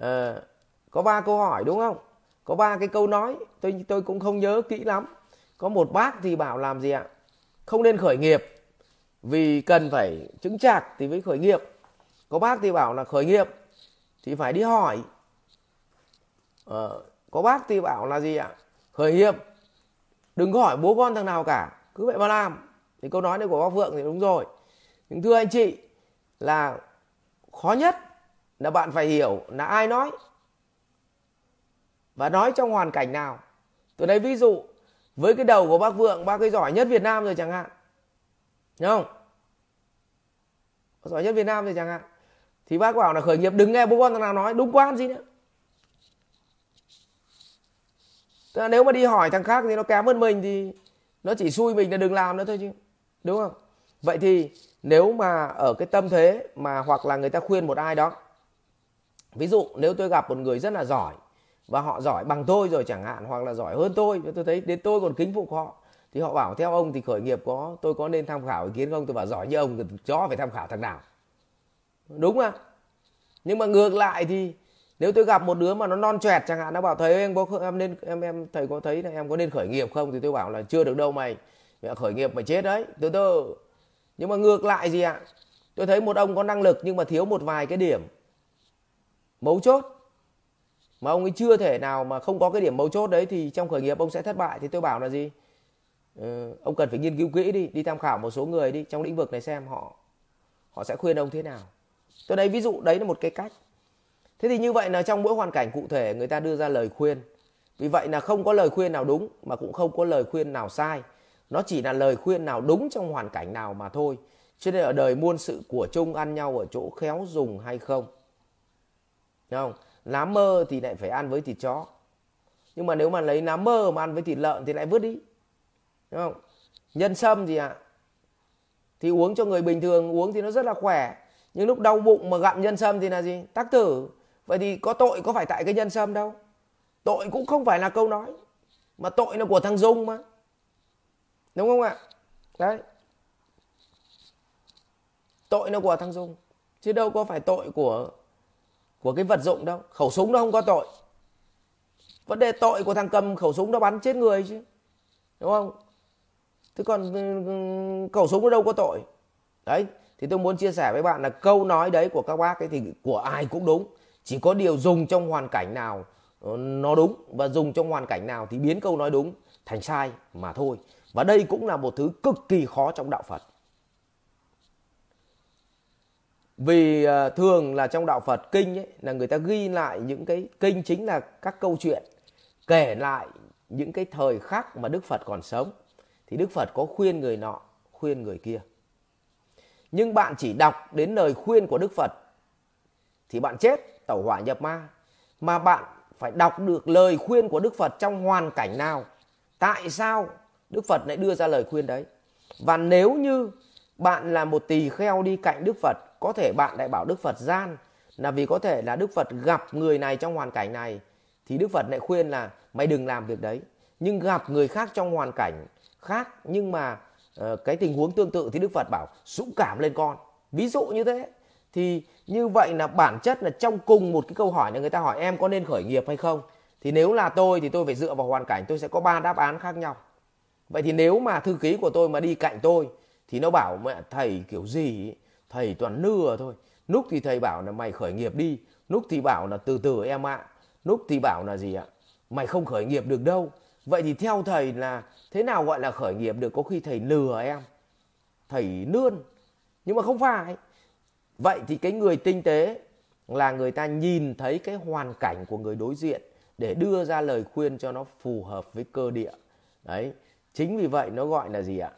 uh, có ba câu hỏi đúng không? Có ba cái câu nói tôi tôi cũng không nhớ kỹ lắm. Có một bác thì bảo làm gì ạ? Không nên khởi nghiệp vì cần phải chứng chạc thì mới khởi nghiệp. Có bác thì bảo là khởi nghiệp thì phải đi hỏi. Ờ, có bác thì bảo là gì ạ? Khởi nghiệp đừng có hỏi bố con thằng nào cả cứ vậy mà làm. Thì câu nói này của bác Phượng thì đúng rồi. Nhưng thưa anh chị là khó nhất là bạn phải hiểu là ai nói và nói trong hoàn cảnh nào? Tôi lấy ví dụ, với cái đầu của bác Vượng, bác ấy giỏi nhất Việt Nam rồi chẳng hạn. Đúng không? Giỏi nhất Việt Nam rồi chẳng hạn. Thì bác bảo là khởi nghiệp đừng nghe bố con thằng nào nói, đúng quan gì nữa. Tức là nếu mà đi hỏi thằng khác thì nó kém hơn mình thì nó chỉ xui mình là đừng làm nữa thôi chứ, đúng không? Vậy thì nếu mà ở cái tâm thế mà hoặc là người ta khuyên một ai đó, ví dụ nếu tôi gặp một người rất là giỏi và họ giỏi bằng tôi rồi chẳng hạn, hoặc là giỏi hơn tôi. Tôi thấy đến tôi còn kính phục họ. Thì họ bảo, theo ông thì khởi nghiệp có, tôi có nên tham khảo ý kiến không? Tôi bảo, giỏi như ông thì chó phải tham khảo thằng nào. Đúng không nhưng mà ngược lại thì nếu tôi gặp một đứa mà nó non choẹt chẳng hạn, nó bảo, thầy em có em nên, em em, thầy có thấy là em có nên khởi nghiệp không? Thì tôi bảo là, chưa được đâu mày. Mẹ khởi nghiệp mày chết đấy. Từ từ nhưng mà ngược lại gì ạ? Tôi thấy một ông có năng lực nhưng mà thiếu một vài cái điểm mấu chốt mà ông ấy chưa thể nào mà không có cái điểm mấu chốt đấy thì trong khởi nghiệp ông sẽ thất bại. Thì tôi bảo là gì? Ừ, ông cần phải nghiên cứu kỹ đi đi tham khảo một số người đi trong lĩnh vực này xem họ họ sẽ khuyên ông thế nào. Tôi đấy ví dụ đấy là một cái cách. Thế thì như vậy là trong mỗi hoàn cảnh cụ thể người ta đưa ra lời khuyên. Vì vậy là không có lời khuyên nào đúng mà cũng không có lời khuyên nào sai. Nó chỉ là lời khuyên nào đúng trong hoàn cảnh nào mà thôi. Cho nên ở đời muôn sự của chung ăn nhau ở chỗ khéo dùng hay không. Đúng không? Lá mơ thì lại phải ăn với thịt chó. Nhưng mà nếu mà lấy lá mơ mà ăn với thịt lợn thì lại vứt đi. Đúng không? Nhân sâm gì ạ? À? thì uống cho người bình thường, uống thì nó rất là khỏe. Nhưng lúc đau bụng mà gặm nhân sâm thì là gì? Tắc tử. Vậy thì có tội có phải tại cái nhân sâm đâu. Tội cũng không phải là câu nói, mà tội là của thằng dung mà. Đúng không ạ? Đấy. Tội là của thằng dung. Chứ đâu có phải tội của của cái vật dụng đâu. Khẩu súng nó không có tội. Vấn đề tội của thằng cầm khẩu súng nó bắn chết người chứ. Đúng không? Thế còn ừ, ừ, khẩu súng nó đâu có tội. Đấy, thì tôi muốn chia sẻ với bạn là câu nói đấy của các bác ấy thì của ai cũng đúng. Chỉ có điều dùng trong hoàn cảnh nào ờ, nó đúng và dùng trong hoàn cảnh nào thì biến câu nói đúng thành sai mà thôi. Và đây cũng là một thứ cực kỳ khó trong đạo Phật. Vì à, thường là trong đạo Phật kinh ấy, là người ta ghi lại những cái kinh chính là các câu chuyện, kể lại những cái thời khắc mà Đức Phật còn sống. Thì Đức Phật có khuyên người nọ, khuyên người kia. Nhưng bạn chỉ đọc đến lời khuyên của Đức Phật thì bạn chết, tẩu hỏa nhập ma. Mà bạn phải đọc được lời khuyên của Đức Phật trong hoàn cảnh nào? Tại sao Đức Phật lại đưa ra lời khuyên đấy? Và nếu như bạn là một tỳ kheo đi cạnh Đức Phật có thể bạn lại bảo Đức Phật gian là vì có thể là Đức Phật gặp người này trong hoàn cảnh này thì Đức Phật lại khuyên là mày đừng làm việc đấy. Nhưng gặp người khác trong hoàn cảnh khác nhưng mà uh, cái tình huống tương tự thì Đức Phật bảo dũng cảm lên con. Ví dụ như thế thì như vậy là bản chất là trong cùng một cái câu hỏi là người ta hỏi em có nên khởi nghiệp hay không? Thì nếu là tôi thì tôi phải dựa vào hoàn cảnh tôi sẽ có ba đáp án khác nhau. Vậy thì nếu mà thư ký của tôi mà đi cạnh tôi thì nó bảo mẹ thầy kiểu gì? Thầy toàn nưa thôi. Lúc thì thầy bảo là mày khởi nghiệp đi. Lúc thì bảo là từ từ em ạ. Lúc thì bảo là gì ạ? Mày không khởi nghiệp được đâu. Vậy thì theo thầy là thế nào gọi là khởi nghiệp được có khi thầy lừa em? Thầy nươn. Nhưng mà không phải. Vậy thì cái người tinh tế là người ta nhìn thấy cái hoàn cảnh của người đối diện để đưa ra lời khuyên cho nó phù hợp với cơ địa. Đấy. Chính vì vậy nó gọi là gì ạ?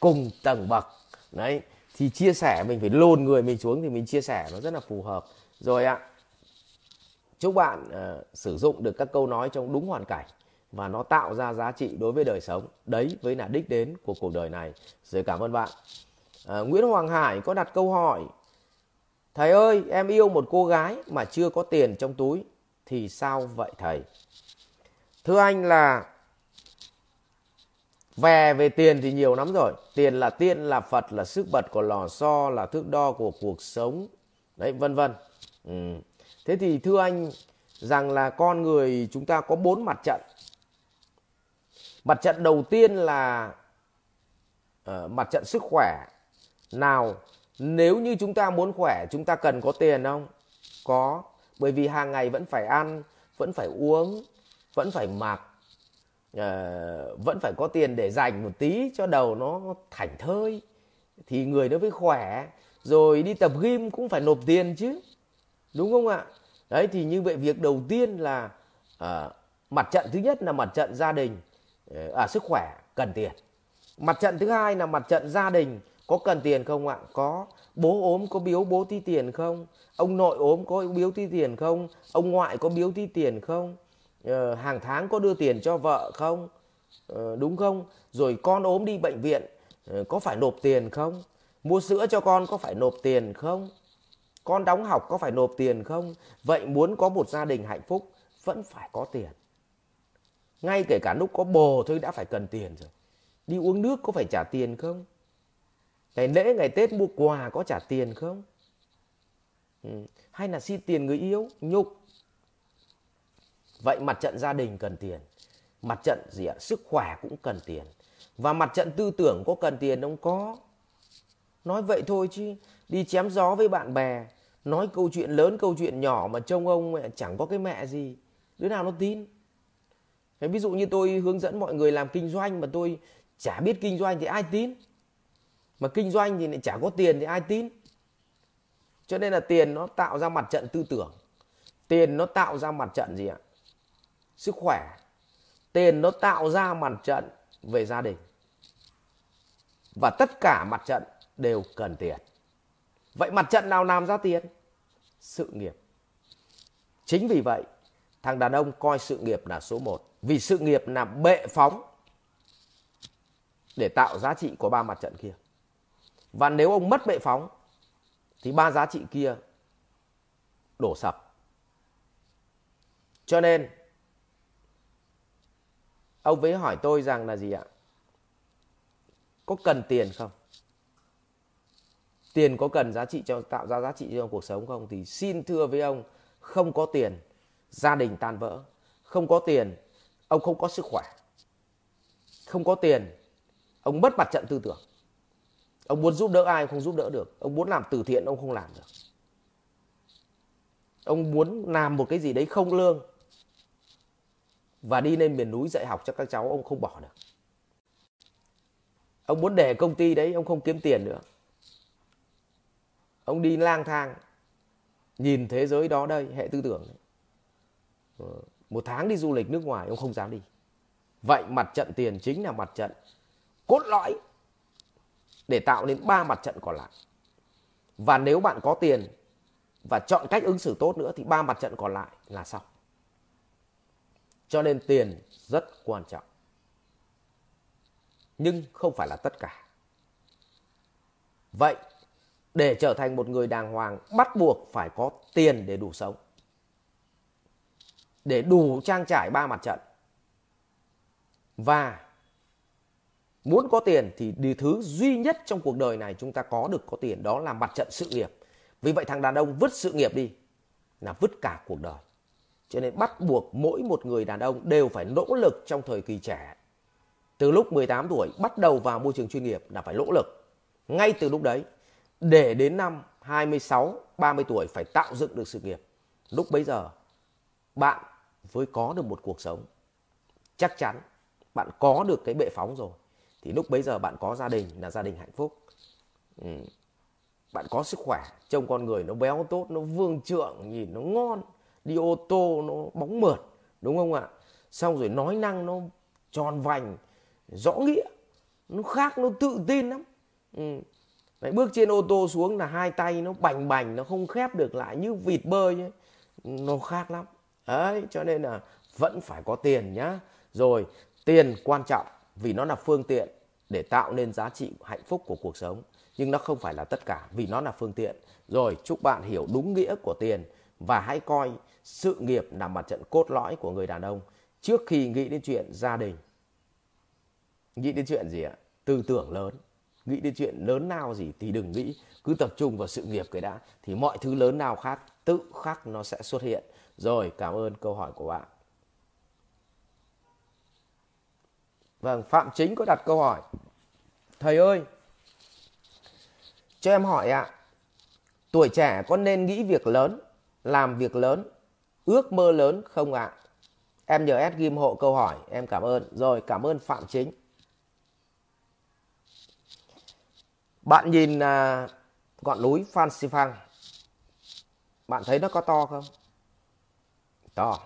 Cùng tầng bậc. Đấy thì chia sẻ mình phải lồn người mình xuống thì mình chia sẻ nó rất là phù hợp. Rồi ạ chúc bạn uh, sử dụng được các câu nói trong đúng hoàn cảnh và nó tạo ra giá trị đối với đời sống. Đấy với là đích đến của cuộc đời này. Rồi cảm ơn bạn. À, Nguyễn Hoàng Hải có đặt câu hỏi thầy ơi em yêu một cô gái mà chưa có tiền trong túi thì sao vậy thầy? Thưa anh là về về tiền thì nhiều lắm rồi. Tiền là tiên là phật là sức bật của lò xo là thước đo của cuộc sống. Đấy vân vân. Ừ. thế thì thưa anh rằng là con người chúng ta có bốn mặt trận. Mặt trận đầu tiên là uh, mặt trận sức khỏe. Nào nếu như chúng ta muốn khỏe chúng ta cần có tiền không? Có. Bởi vì hàng ngày vẫn phải ăn vẫn phải uống vẫn phải mặc uh, vẫn phải có tiền để dành một tí cho đầu nó thảnh thơi. Thì người nó mới khỏe rồi đi tập gym cũng phải nộp tiền chứ đúng không ạ? Đấy thì như vậy việc đầu tiên là uh, mặt trận thứ nhất là mặt trận gia đình ờ, à, sức khỏe cần tiền. Mặt trận thứ hai là mặt trận gia đình có cần tiền không ạ? Có. Bố ốm có biếu bố ti tiền không? Ông nội ốm có biếu ti tiền không? Ông ngoại có biếu ti tiền không? Ờ, hàng tháng có đưa tiền cho vợ không? Ờ, đúng không? Rồi con ốm đi bệnh viện ờ, có phải nộp tiền không? Mua sữa cho con có phải nộp tiền không? Con đóng học có phải nộp tiền không? Vậy muốn có một gia đình hạnh phúc, vẫn phải có tiền. Ngay kể cả lúc có bồ thôi đã phải cần tiền rồi. Đi uống nước có phải trả tiền không? Ngày lễ, ngày tết mua quà có trả tiền không? Ừ. hay là xin tiền người yêu, nhục? Vậy mặt trận gia đình cần tiền, mặt trận gì ạ? Sức khỏe cũng cần tiền. Và mặt trận tư tưởng có cần tiền không? Có. Nói vậy thôi chứ, đi chém gió với bạn bè, nói câu chuyện lớn, câu chuyện nhỏ mà trông ông mẹ chẳng có cái mẹ gì. Đứa nào nó tin? Thế ví dụ như tôi hướng dẫn mọi người làm kinh doanh mà tôi chả biết kinh doanh thì ai tin? Mà kinh doanh thì lại chả có tiền thì ai tin? Cho nên là tiền nó tạo ra mặt trận tư tưởng, tiền nó tạo ra mặt trận gì ạ? Sức khỏe. Tiền nó tạo ra mặt trận về gia đình. Và tất cả mặt trận đều cần tiền. Vậy mặt trận nào làm ra tiền? Sự nghiệp. Chính vì vậy, thằng đàn ông coi sự nghiệp là số 1 vì sự nghiệp là bệ phóng để tạo giá trị của ba mặt trận kia. Và nếu ông mất bệ phóng, thì ba giá trị kia đổ sập. Cho nên ông ấy hỏi tôi rằng là gì ạ? Có cần tiền không? Tiền có cần giá trị cho tạo ra giá trị trong cuộc sống không? Thì xin thưa với ông, không có tiền, gia đình tan vỡ. Không có tiền, ông không có sức khỏe. Không có tiền, ông mất mặt trận tư tưởng ông muốn giúp đỡ ai không giúp đỡ được ông muốn làm từ thiện ông không làm được ông muốn làm một cái gì đấy không lương và đi lên miền núi dạy học cho các cháu, ông không bỏ được ông muốn để công ty đấy, ông không kiếm tiền nữa ông đi lang thang, nhìn thế giới đó đây, hệ tư tưởng đấy. Ờ, một tháng đi du lịch nước ngoài, ông không dám đi vậy mặt trận tiền chính là mặt trận cốt lõi để tạo nên ba mặt trận còn lại. Và nếu bạn có tiền và chọn cách ứng xử tốt nữa thì ba mặt trận còn lại là xong. Cho nên tiền rất quan trọng. Nhưng không phải là tất cả. Vậy, để trở thành một người đàng hoàng, bắt buộc phải có tiền để đủ sống. Để đủ trang trải ba mặt trận. Và Muốn có tiền thì điều thứ duy nhất trong cuộc đời này chúng ta có được có tiền, đó là mặt trận sự nghiệp. Vì vậy thằng đàn ông vứt sự nghiệp đi là vứt cả cuộc đời. Cho nên bắt buộc mỗi một người đàn ông đều phải nỗ lực trong thời kỳ trẻ. Từ lúc 18 tuổi bắt đầu vào môi trường chuyên nghiệp là phải nỗ lực. Ngay từ lúc đấy để đến năm 26, 30 tuổi phải tạo dựng được sự nghiệp. Lúc bấy giờ bạn với có được một cuộc sống chắc chắn bạn có được cái bệ phóng rồi thì lúc bấy giờ bạn có gia đình là gia đình hạnh phúc ừ. bạn có sức khỏe trông con người nó béo tốt nó vương trượng nhìn nó ngon đi ô tô nó bóng mượt đúng không ạ? Xong rồi nói năng nó tròn vành rõ nghĩa nó khác nó tự tin lắm. Ừ. Đấy, bước trên ô tô xuống là hai tay nó bành bành nó không khép được lại như vịt bơi ấy. nó khác lắm. Đấy cho nên là vẫn phải có tiền nhá. Rồi tiền quan trọng vì nó là phương tiện để tạo nên giá trị hạnh phúc của cuộc sống. Nhưng nó không phải là tất cả vì nó là phương tiện. Rồi chúc bạn hiểu đúng nghĩa của tiền và hãy coi sự nghiệp là mặt trận cốt lõi của người đàn ông trước khi nghĩ đến chuyện gia đình. Nghĩ đến chuyện gì ạ? Tư tưởng lớn. Nghĩ đến chuyện lớn nào gì thì đừng nghĩ. Cứ tập trung vào sự nghiệp cái đã thì mọi thứ lớn nào khác tự khắc nó sẽ xuất hiện. Rồi cảm ơn câu hỏi của bạn. Vâng, Phạm Chính có đặt câu hỏi. Thầy ơi, cho em hỏi ạ. Tuổi trẻ có nên nghĩ việc lớn làm việc lớn ước mơ lớn không ạ? Em nhờ S ghim hộ câu hỏi. Em cảm ơn. Rồi cảm ơn Phạm Chính. Bạn nhìn à, ngọn núi Phan Xi Phang bạn thấy nó có to không? To.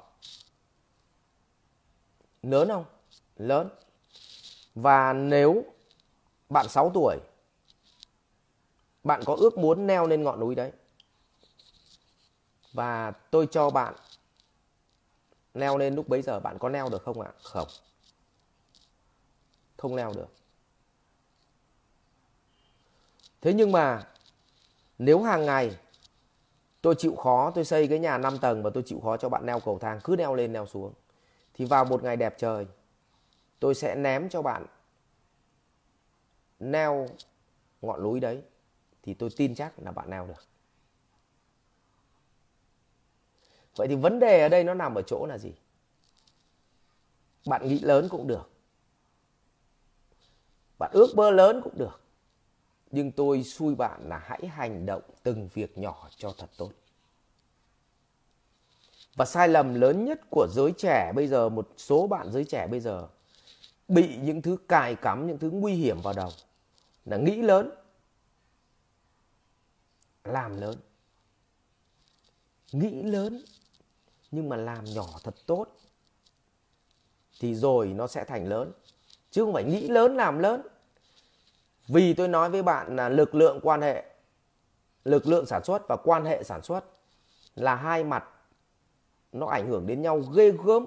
Lớn không? Lớn. Và nếu bạn 6 tuổi bạn có ước muốn leo lên ngọn núi đấy? Và tôi cho bạn leo lên lúc bấy giờ, bạn có leo được không ạ? Không. Không leo được. Thế nhưng mà nếu hàng ngày tôi chịu khó, tôi xây cái nhà 5 tầng và tôi chịu khó cho bạn leo cầu thang, cứ leo lên, leo xuống, thì vào một ngày đẹp trời, tôi sẽ ném cho bạn leo ngọn núi đấy, thì tôi tin chắc là bạn leo được. Vậy thì vấn đề ở đây nó nằm ở chỗ là gì? Bạn nghĩ lớn cũng được. Bạn ước mơ lớn cũng được. Nhưng tôi xui bạn là hãy hành động từng việc nhỏ cho thật tốt. Và sai lầm lớn nhất của giới trẻ bây giờ, một số bạn giới trẻ bây giờ bị những thứ cài cắm, những thứ nguy hiểm vào đầu là nghĩ lớn, làm lớn. Nghĩ lớn nhưng mà làm nhỏ thật tốt thì rồi nó sẽ thành lớn. Chứ không phải nghĩ lớn làm lớn. Vì tôi nói với bạn là lực lượng quan hệ, lực lượng sản xuất và quan hệ sản xuất là hai mặt nó ảnh hưởng đến nhau ghê gớm.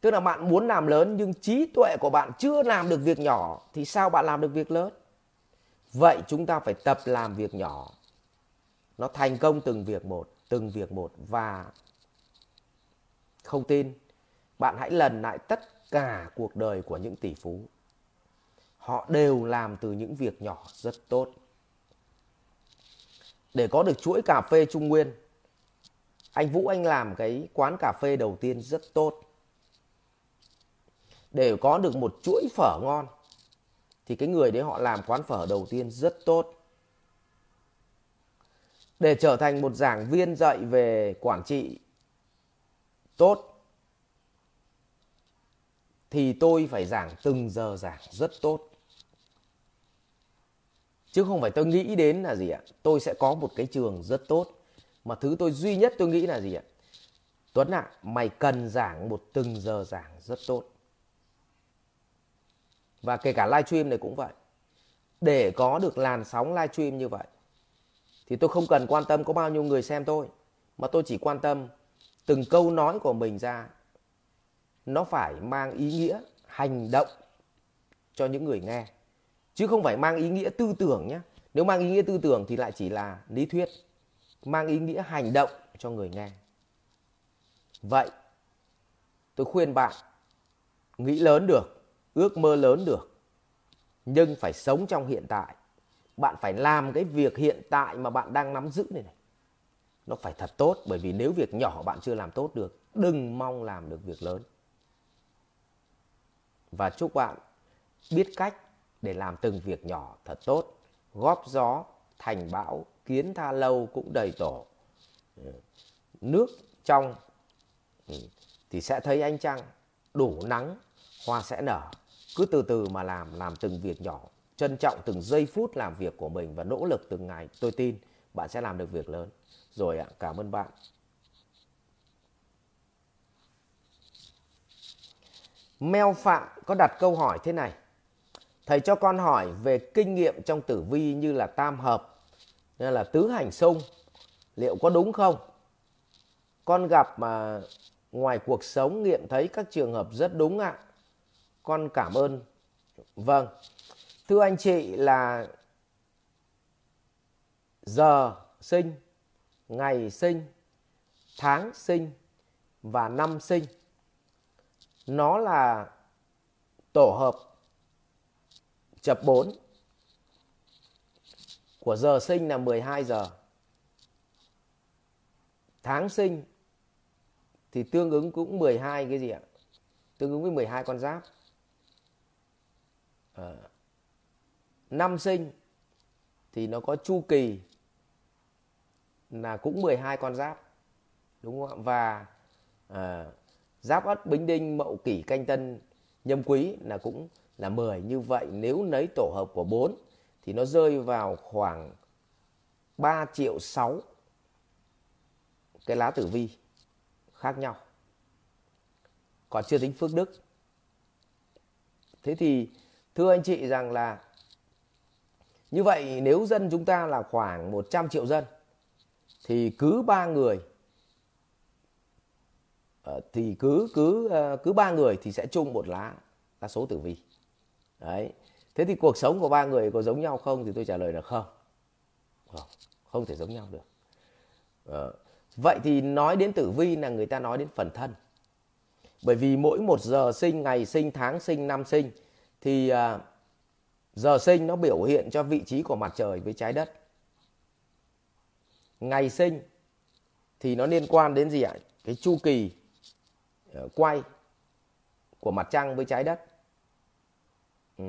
Tức là bạn muốn làm lớn nhưng trí tuệ của bạn chưa làm được việc nhỏ thì sao bạn làm được việc lớn? Vậy chúng ta phải tập làm việc nhỏ. Nó thành công từng việc một, từng việc một và không tin, bạn hãy lần lại tất cả cuộc đời của những tỷ phú. Họ đều làm từ những việc nhỏ rất tốt. Để có được chuỗi cà phê trung nguyên, anh vũ anh làm cái quán cà phê đầu tiên rất tốt. Để có được một chuỗi phở ngon, thì cái người đấy họ làm quán phở đầu tiên rất tốt. Để trở thành một giảng viên dạy về quản trị tốt thì tôi phải giảng từng giờ giảng rất tốt. Chứ không phải tôi nghĩ đến là gì ạ? Tôi sẽ có một cái trường rất tốt. Mà thứ tôi duy nhất tôi nghĩ là gì ạ? Tuấn ạ à, mày cần giảng một từng giờ giảng rất tốt. Và kể cả live stream này cũng vậy. Để có được làn sóng live stream như vậy thì tôi không cần quan tâm có bao nhiêu người xem tôi. Mà tôi chỉ quan tâm từng câu nói của mình ra, nó phải mang ý nghĩa, hành động cho những người nghe. Chứ không phải mang ý nghĩa tư tưởng nhé nếu mang ý nghĩa tư tưởng thì lại chỉ là lý thuyết, mang ý nghĩa hành động cho người nghe. Vậy, tôi khuyên bạn, nghĩ lớn được, ước mơ lớn được, nhưng phải sống trong hiện tại. Bạn phải làm cái việc hiện tại mà bạn đang nắm giữ này này nó phải thật tốt, bởi vì nếu việc nhỏ bạn chưa làm tốt được, đừng mong làm được việc lớn. Và chúc bạn biết cách để làm từng việc nhỏ thật tốt, góp gió, thành bão, kiến tha lâu cũng đầy tổ. Nước trong ừ, thì sẽ thấy ánh trăng, đủ nắng, hoa sẽ nở. Cứ từ từ mà làm làm từng việc nhỏ, trân trọng từng giây phút làm việc của mình và nỗ lực từng ngày. Tôi tin bạn sẽ làm được việc lớn rồi ạ, cảm ơn bạn. Mel Phạm có đặt câu hỏi thế này. Thầy cho con hỏi về kinh nghiệm trong tử vi như là tam hợp, như là tứ hành xung liệu có đúng không? Con gặp mà ngoài cuộc sống nghiệm thấy các trường hợp rất đúng ạ. Con cảm ơn. Vâng. Thưa anh chị là giờ sinh ngày sinh tháng sinh và năm sinh. Nó là tổ hợp chập 4 của giờ sinh là 12 giờ. Tháng sinh thì tương ứng cũng 12 cái gì ạ? Tương ứng với 12 con giáp. À, năm sinh thì nó có chu kỳ là cũng 12 con giáp đúng không ạ? Và à, giáp ất bính đinh mậu kỷ canh tân nhâm quý là cũng là 10 như vậy nếu lấy tổ hợp của 4 thì nó rơi vào khoảng 3 triệu 6 cái lá tử vi khác nhau. Còn chưa tính phước đức. Thế thì thưa anh chị rằng là như vậy nếu dân chúng ta là khoảng 100 triệu dân thì cứ ba người ờ, thì cứ cứ ờ, cứ ba người thì sẽ chung một lá lá số tử vi. Đấy. Thế thì cuộc sống của ba người có giống nhau không thì tôi trả lời là không. Không, không thể giống nhau được. À, vậy thì nói đến tử vi là người ta nói đến phần thân. Bởi vì mỗi một giờ sinh ngày sinh tháng sinh năm sinh thì à, giờ sinh nó biểu hiện cho vị trí của mặt trời với trái đất ngày sinh thì nó liên quan đến gì ạ? Cái chu kỳ ờ, quay của mặt trăng với trái đất. Ừ.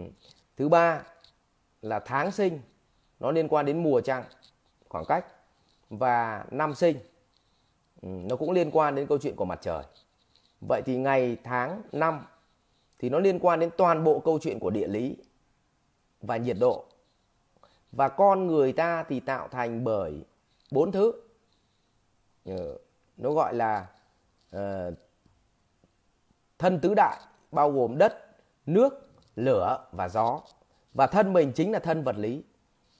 thứ ba là tháng sinh nó liên quan đến mùa trăng khoảng cách. Và năm sinh ừ, nó cũng liên quan đến câu chuyện của mặt trời. Vậy thì ngày tháng năm thì nó liên quan đến toàn bộ câu chuyện của địa lý và nhiệt độ. Và con người ta thì tạo thành bởi bốn thứ. Nó gọi là uh, thân tứ đại bao gồm đất nước lửa và gió. Và thân mình chính là thân vật lý.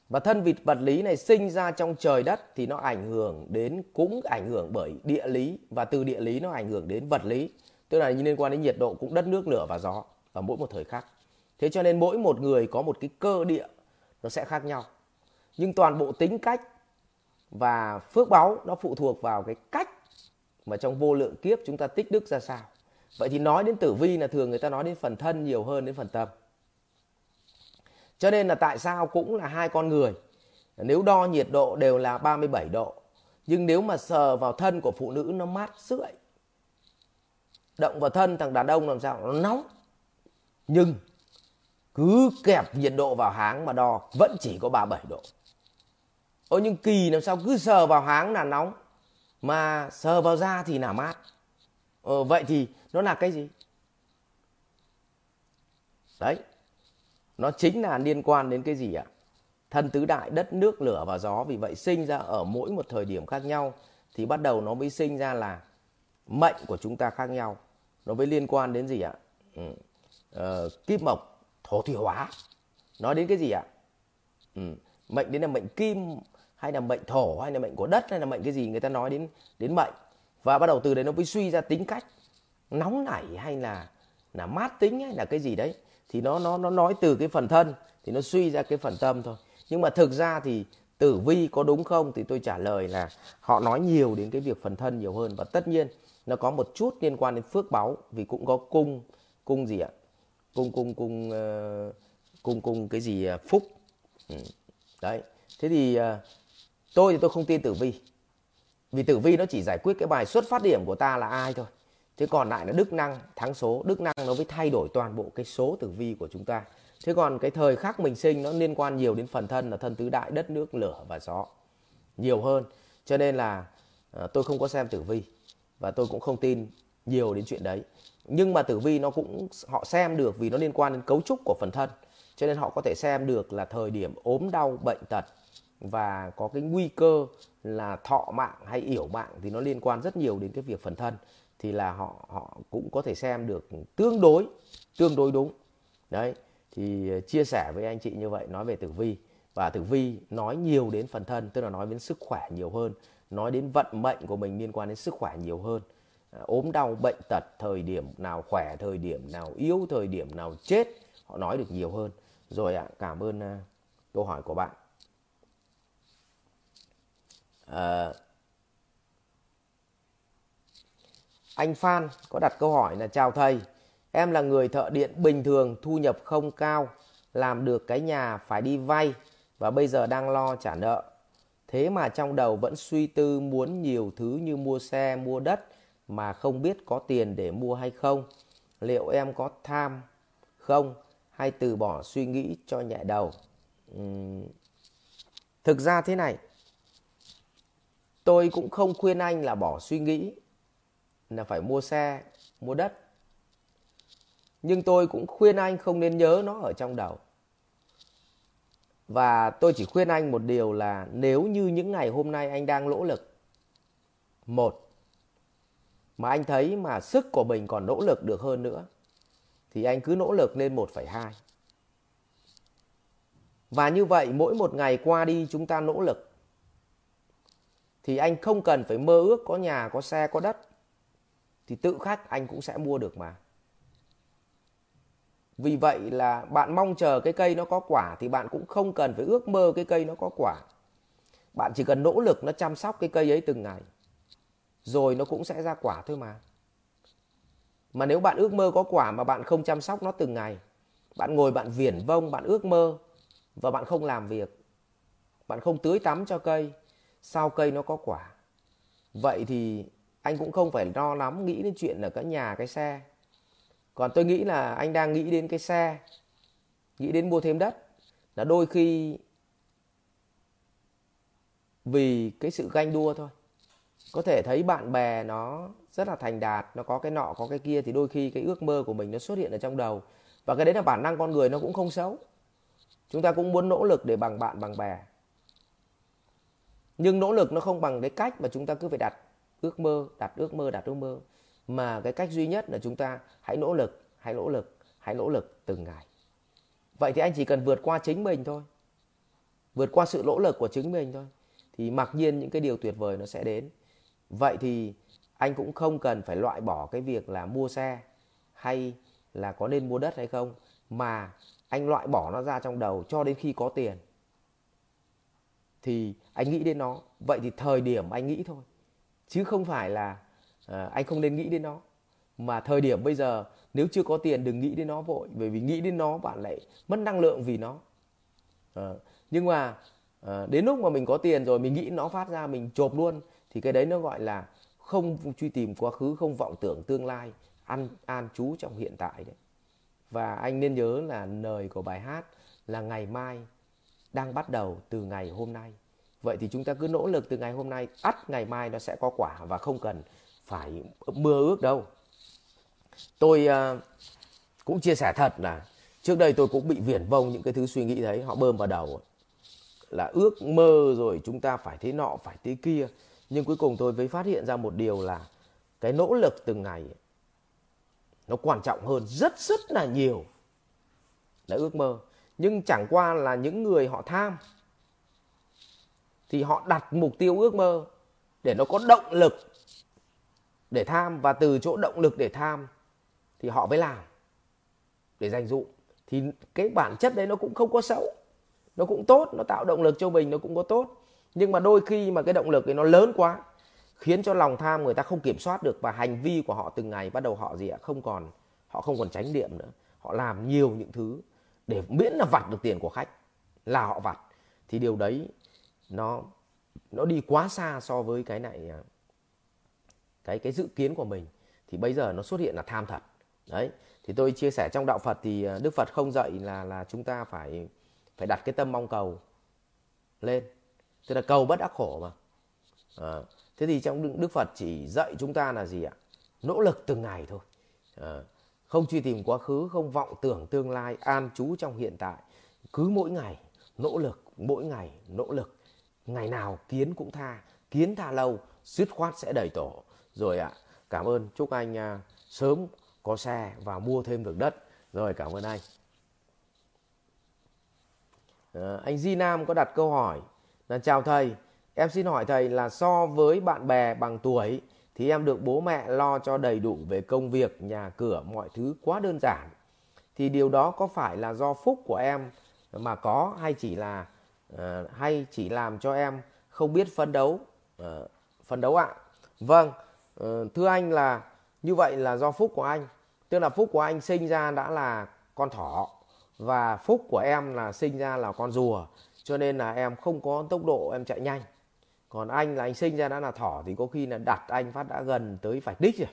Và thân vịt vật lý này sinh ra trong trời đất thì nó ảnh hưởng đến cũng ảnh hưởng bởi địa lý. Và từ địa lý nó ảnh hưởng đến vật lý. Tức là liên quan đến nhiệt độ cũng đất nước lửa và gió ở mỗi một thời khắc. Thế cho nên mỗi một người có một cái cơ địa nó sẽ khác nhau. Nhưng toàn bộ tính cách và phước báu nó phụ thuộc vào cái cách mà trong vô lượng kiếp chúng ta tích đức ra sao. Vậy thì nói đến tử vi là thường người ta nói đến phần thân nhiều hơn đến phần tâm. Cho nên là tại sao cũng là hai con người. Nếu đo nhiệt độ đều là 37 độ. Nhưng nếu mà sờ vào thân của phụ nữ nó mát rượi động vào thân thằng đàn ông làm sao? Nó nóng. Nhưng cứ kẹp nhiệt độ vào háng mà đo, vẫn chỉ có 37 độ. Ôi nhưng kỳ làm sao cứ sờ vào háng là nóng. Mà sờ vào da thì là mát. Ờ, vậy thì nó là cái gì? Đấy nó chính là liên quan đến cái gì ạ? Thân tứ đại đất nước lửa và gió. Vì vậy sinh ra ở mỗi một thời điểm khác nhau thì bắt đầu nó mới sinh ra là mệnh của chúng ta khác nhau. Nó mới liên quan đến gì ạ? Ừ. ờ, kim mộc thổ thủy hóa. Nói đến cái gì ạ? Ừ. mệnh đến là mệnh kim hay là mệnh thổ hay là mệnh của đất hay là mệnh cái gì người ta nói đến đến mệnh. Và bắt đầu từ đấy nó mới suy ra tính cách. Nóng nảy hay là là mát tính hay là cái gì đấy. Thì nó nó nó nói từ cái phần thân thì nó suy ra cái phần tâm thôi. Nhưng mà thực ra thì tử vi có đúng không? Thì tôi trả lời là họ nói nhiều đến cái việc phần thân nhiều hơn. Và tất nhiên nó có một chút liên quan đến phước báu vì cũng có cung cung gì ạ? Cung cung cung uh, cung cung cái gì ờ, phúc. Ừ. đấy. Thế thì uh, tôi thì tôi không tin tử vi. Vì tử vi nó chỉ giải quyết cái bài xuất phát điểm của ta là ai thôi. Thế còn lại là đức năng thắng số. Đức năng nó mới thay đổi toàn bộ cái số tử vi của chúng ta. Thế còn cái thời khắc mình sinh nó liên quan nhiều đến phần thân là thân tứ đại đất nước lửa và gió. Nhiều hơn. Cho nên là uh, tôi không có xem tử vi. Và tôi cũng không tin nhiều đến chuyện đấy. Nhưng mà tử vi nó cũng họ xem được vì nó liên quan đến cấu trúc của phần thân. Cho nên họ có thể xem được là thời điểm ốm đau bệnh tật và có cái nguy cơ là thọ mạng hay yểu mạng thì nó liên quan rất nhiều đến cái việc phần thân. Thì là họ họ cũng có thể xem được tương đối tương đối đúng. Đấy thì ờ, chia sẻ với anh chị như vậy nói về tử vi. Và tử vi nói nhiều đến phần thân tức là nói đến sức khỏe nhiều hơn nói đến vận mệnh của mình liên quan đến sức khỏe nhiều hơn. Ờ, ốm đau bệnh tật thời điểm nào khỏe thời điểm nào yếu thời điểm nào chết họ nói được nhiều hơn. Rồi ạ à, cảm ơn ờ, câu hỏi của bạn à, anh Phan có đặt câu hỏi là chào thầy em là người thợ điện bình thường thu nhập không cao làm được cái nhà phải đi vay và bây giờ đang lo trả nợ. Thế mà trong đầu vẫn suy tư muốn nhiều thứ như mua xe mua đất mà không biết có tiền để mua hay không. Liệu em có tham không hay từ bỏ suy nghĩ cho nhẹ đầu? Uhm, thực ra thế này tôi cũng không khuyên anh là bỏ suy nghĩ là phải mua xe mua đất. Nhưng tôi cũng khuyên anh không nên nhớ nó ở trong đầu. Và tôi chỉ khuyên anh một điều là nếu như những ngày hôm nay anh đang nỗ lực một mà anh thấy mà sức của mình còn nỗ lực được hơn nữa thì anh cứ nỗ lực lên 1,2. Và như vậy mỗi một ngày qua đi chúng ta nỗ lực thì anh không cần phải mơ ước có nhà, có xe, có đất thì tự khắc anh cũng sẽ mua được mà. Vì vậy là bạn mong chờ cái cây nó có quả thì bạn cũng không cần phải ước mơ cái cây nó có quả. Bạn chỉ cần nỗ lực nó chăm sóc cái cây ấy từng ngày. Rồi nó cũng sẽ ra quả thôi mà. Mà nếu bạn ước mơ có quả mà bạn không chăm sóc nó từng ngày, bạn ngồi bạn viển vông, bạn ước mơ và bạn không làm việc, bạn không tưới tắm cho cây, sau cây nó có quả. Vậy thì anh cũng không phải lo lắm nghĩ đến chuyện là cái nhà, cái xe. Còn tôi nghĩ là anh đang nghĩ đến cái xe, nghĩ đến mua thêm đất. Là đôi khi vì cái sự ganh đua thôi. Có thể thấy bạn bè nó rất là thành đạt nó có cái nọ có cái kia thì đôi khi cái ước mơ của mình nó xuất hiện ở trong đầu và cái đấy là bản năng con người nó cũng không xấu chúng ta cũng muốn nỗ lực để bằng bạn bằng bè nhưng nỗ lực nó không bằng cái cách mà chúng ta cứ phải đặt ước mơ, đặt ước mơ, đặt ước mơ. Mà cái cách duy nhất là chúng ta hãy nỗ lực, hãy nỗ lực, hãy nỗ lực từng ngày. Vậy thì anh chỉ cần vượt qua chính mình thôi. Vượt qua sự nỗ lực của chính mình thôi. Thì mặc nhiên những cái điều tuyệt vời nó sẽ đến. Vậy thì anh cũng không cần phải loại bỏ cái việc là mua xe hay là có nên mua đất hay không. Mà anh loại bỏ nó ra trong đầu cho đến khi có tiền. Thì anh nghĩ đến nó. Vậy thì thời điểm anh nghĩ thôi. Chứ không phải là à, anh không nên nghĩ đến nó. Mà thời điểm bây giờ nếu chưa có tiền đừng nghĩ đến nó vội. Bởi vì nghĩ đến nó bạn lại mất năng lượng vì nó. À, nhưng mà à, đến lúc mà mình có tiền rồi mình nghĩ nó phát ra mình chộp luôn thì cái đấy nó gọi là không truy tìm quá khứ không vọng tưởng tương lai ăn an trú trong hiện tại đấy. Và anh nên nhớ là lời của bài hát là ngày mai đang bắt đầu từ ngày hôm nay vậy thì chúng ta cứ nỗ lực từ ngày hôm nay ắt ngày mai nó sẽ có quả và không cần phải mưa ước đâu. Tôi uh, cũng chia sẻ thật là trước đây tôi cũng bị viển vông những cái thứ suy nghĩ đấy họ bơm vào đầu là ước mơ rồi chúng ta phải thế nọ phải thế kia. Nhưng cuối cùng tôi mới phát hiện ra một điều là cái nỗ lực từng ngày nó quan trọng hơn rất rất là nhiều là ước mơ. Nhưng chẳng qua là những người họ tham thì họ đặt mục tiêu ước mơ để nó có động lực để tham. Và từ chỗ động lực để tham thì họ mới làm để dành dụ thì cái bản chất đấy nó cũng không có xấu, nó cũng tốt, nó tạo động lực cho mình, nó cũng có tốt. Nhưng mà đôi khi mà cái động lực ấy nó lớn quá, khiến cho lòng tham người ta không kiểm soát được. Và hành vi của họ từng ngày bắt đầu họ gì ạ? Không còn, họ không còn tránh niệm nữa. Họ làm nhiều những thứ để miễn là vặt được tiền của khách, là họ vặt. Thì điều đấy nó nó đi quá xa so với cái này à, cái cái dự kiến của mình thì bây giờ nó xuất hiện là tham thật. Đấy thì tôi chia sẻ trong đạo Phật thì à, Đức Phật không dạy là là chúng ta phải phải đặt cái tâm mong cầu lên. Tức là cầu bất đắc khổ mà. À, thế thì trong đức phật chỉ dạy chúng ta là gì ạ? Nỗ lực từng ngày thôi. À, không truy tìm quá khứ không vọng tưởng tương lai an trú trong hiện tại. Cứ mỗi ngày nỗ lực mỗi ngày nỗ lực ngày nào kiến cũng tha kiến tha lâu dứt khoát sẽ đầy tổ. Rồi ạ cảm ơn chúc anh à, sớm có xe và mua thêm được đất. Rồi cảm ơn anh. À, anh Di Nam có đặt câu hỏi là chào thầy em xin hỏi thầy là so với bạn bè bằng tuổi thì em được bố mẹ lo cho đầy đủ về công việc nhà cửa mọi thứ quá đơn giản. Thì điều đó có phải là do phúc của em mà có hay chỉ là Ờ, hay chỉ làm cho em không biết phấn đấu. À, phấn đấu ạ. Vâng à, thưa anh là như vậy là do phúc của anh. Tức là phúc của anh sinh ra đã là con thỏ và phúc của em là sinh ra là con rùa cho nên là em không có tốc độ em chạy nhanh. Còn anh là anh sinh ra đã là thỏ thì có khi là đặt anh phát đã gần tới vạch đích rồi.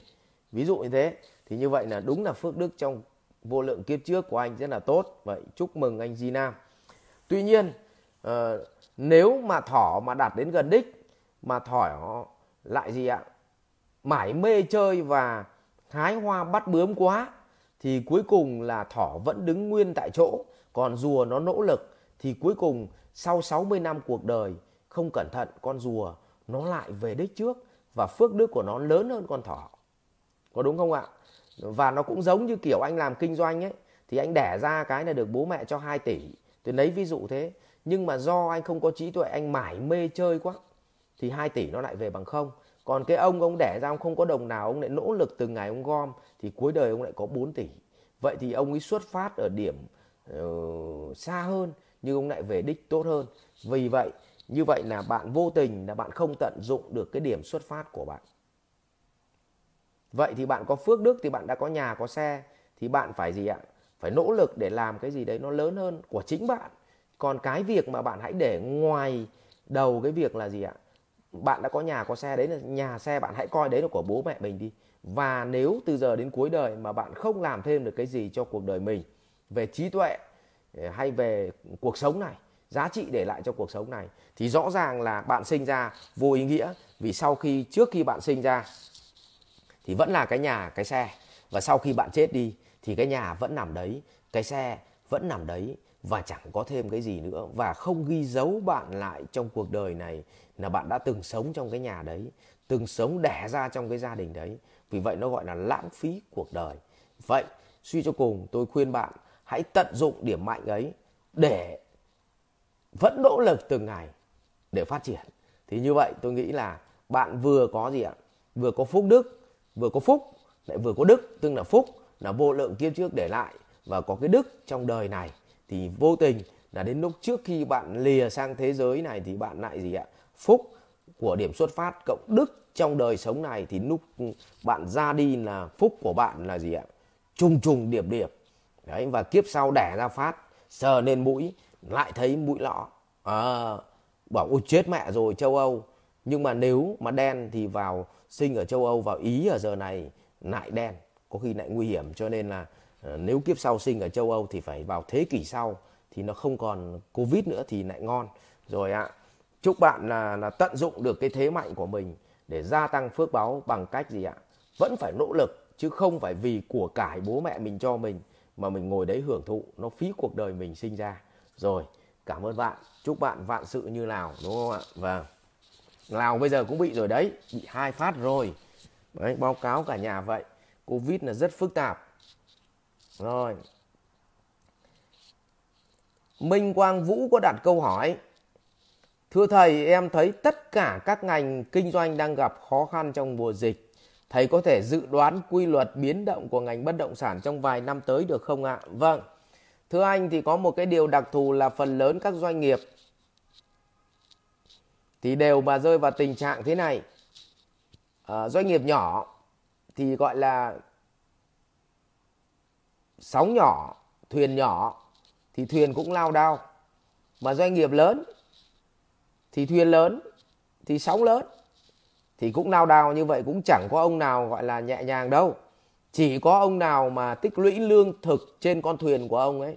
Ví dụ như thế thì như vậy là đúng là phước đức trong vô lượng kiếp trước của anh rất là tốt. Vậy chúc mừng anh Di Nam tuy nhiên Ờ, nếu mà thỏ mà đạt đến gần đích, mà thỏ lại gì ạ? Mải mê chơi và hái hoa bắt bướm quá, thì cuối cùng là thỏ vẫn đứng nguyên tại chỗ. Còn rùa nó nỗ lực, thì cuối cùng sau 60 năm cuộc đời, không cẩn thận con rùa nó lại về đích trước và phước đức của nó lớn hơn con thỏ. Có đúng không ạ? Và nó cũng giống như kiểu anh làm kinh doanh ấy, thì anh đẻ ra cái là được bố mẹ cho 2 tỷ. Tôi lấy ví dụ thế nhưng mà do anh không có trí tuệ anh mải mê chơi quá thì 2 tỷ nó lại về bằng không. Còn cái ông ông đẻ ra ông không có đồng nào ông lại nỗ lực từng ngày ông gom thì cuối đời ông lại có 4 tỷ. Vậy thì ông ấy xuất phát ở điểm uh, xa hơn nhưng ông lại về đích tốt hơn. Vì vậy như vậy là bạn vô tình là bạn không tận dụng được cái điểm xuất phát của bạn. Vậy thì bạn có phước đức thì bạn đã có nhà có xe thì bạn phải gì ạ? Phải nỗ lực để làm cái gì đấy nó lớn hơn của chính bạn còn cái việc mà bạn hãy để ngoài đầu cái việc là gì ạ? Bạn đã có nhà, có xe đấy là nhà xe bạn hãy coi đấy là của bố mẹ mình đi. Và nếu từ giờ đến cuối đời mà bạn không làm thêm được cái gì cho cuộc đời mình, về trí tuệ ờ, hay về cuộc sống này, giá trị để lại cho cuộc sống này, thì rõ ràng là bạn sinh ra vô ý nghĩa. Vì sau khi, trước khi bạn sinh ra, thì vẫn là cái nhà, cái xe. Và sau khi bạn chết đi, thì cái nhà vẫn nằm đấy, cái xe vẫn nằm đấy và chẳng có thêm cái gì nữa. Và không ghi dấu bạn lại trong cuộc đời này là bạn đã từng sống trong cái nhà đấy, từng sống đẻ ra trong cái gia đình đấy. Vì vậy nó gọi là lãng phí cuộc đời. Vậy, suy cho cùng, tôi khuyên bạn, hãy tận dụng điểm mạnh ấy để vẫn nỗ lực từng ngày để phát triển. Thì như vậy tôi nghĩ là bạn vừa có gì ạ? Vừa có phúc đức, vừa có phúc, lại vừa có đức, tức là phúc, là vô lượng kiếp trước để lại và có cái đức trong đời này thì vô tình là đến lúc trước khi bạn lìa sang thế giới này thì bạn lại gì ạ? Phúc của điểm xuất phát cộng đức trong đời sống này thì lúc bạn ra đi là phúc của bạn là gì ạ? Trùng trùng điệp điệp. Đấy và kiếp sau đẻ ra phát sờ lên mũi lại thấy mũi lọ à, ờ, bảo ôi chết mẹ rồi châu âu. Nhưng mà nếu mà đen thì vào sinh ở châu âu vào ý ở giờ này lại đen có khi lại nguy hiểm. Cho nên là Ờ, nếu kiếp sau sinh ở châu âu thì phải vào thế kỷ sau thì nó không còn covid nữa thì lại ngon. Rồi ạ chúc bạn là là tận dụng được cái thế mạnh của mình để gia tăng phước báo bằng cách gì ạ? Vẫn phải nỗ lực chứ không phải vì của cải bố mẹ mình cho mình mà mình ngồi đấy hưởng thụ nó phí cuộc đời mình sinh ra. Rồi cảm ơn bạn chúc bạn vạn sự như nào đúng không ạ? Vâng. Lào bây giờ cũng bị rồi đấy bị hai phát rồi. Đấy, báo cáo cả nhà vậy covid là rất phức tạp rồi minh quang vũ có đặt câu hỏi Thưa thầy, em thấy tất cả các ngành kinh doanh đang gặp khó khăn trong mùa dịch. Thầy có thể dự đoán quy luật biến động của ngành bất động sản trong vài năm tới được không ạ? Vâng. Thưa anh thì có một cái điều đặc thù là phần lớn các doanh nghiệp thì đều mà rơi vào tình trạng thế này. À, doanh nghiệp nhỏ thì gọi là sóng nhỏ, thuyền nhỏ thì thuyền cũng lao đao. Mà doanh nghiệp lớn thì thuyền lớn thì sóng lớn thì cũng lao đao. Như vậy cũng chẳng có ông nào gọi là nhẹ nhàng đâu. Chỉ có ông nào mà tích lũy lương thực trên con thuyền của ông ấy.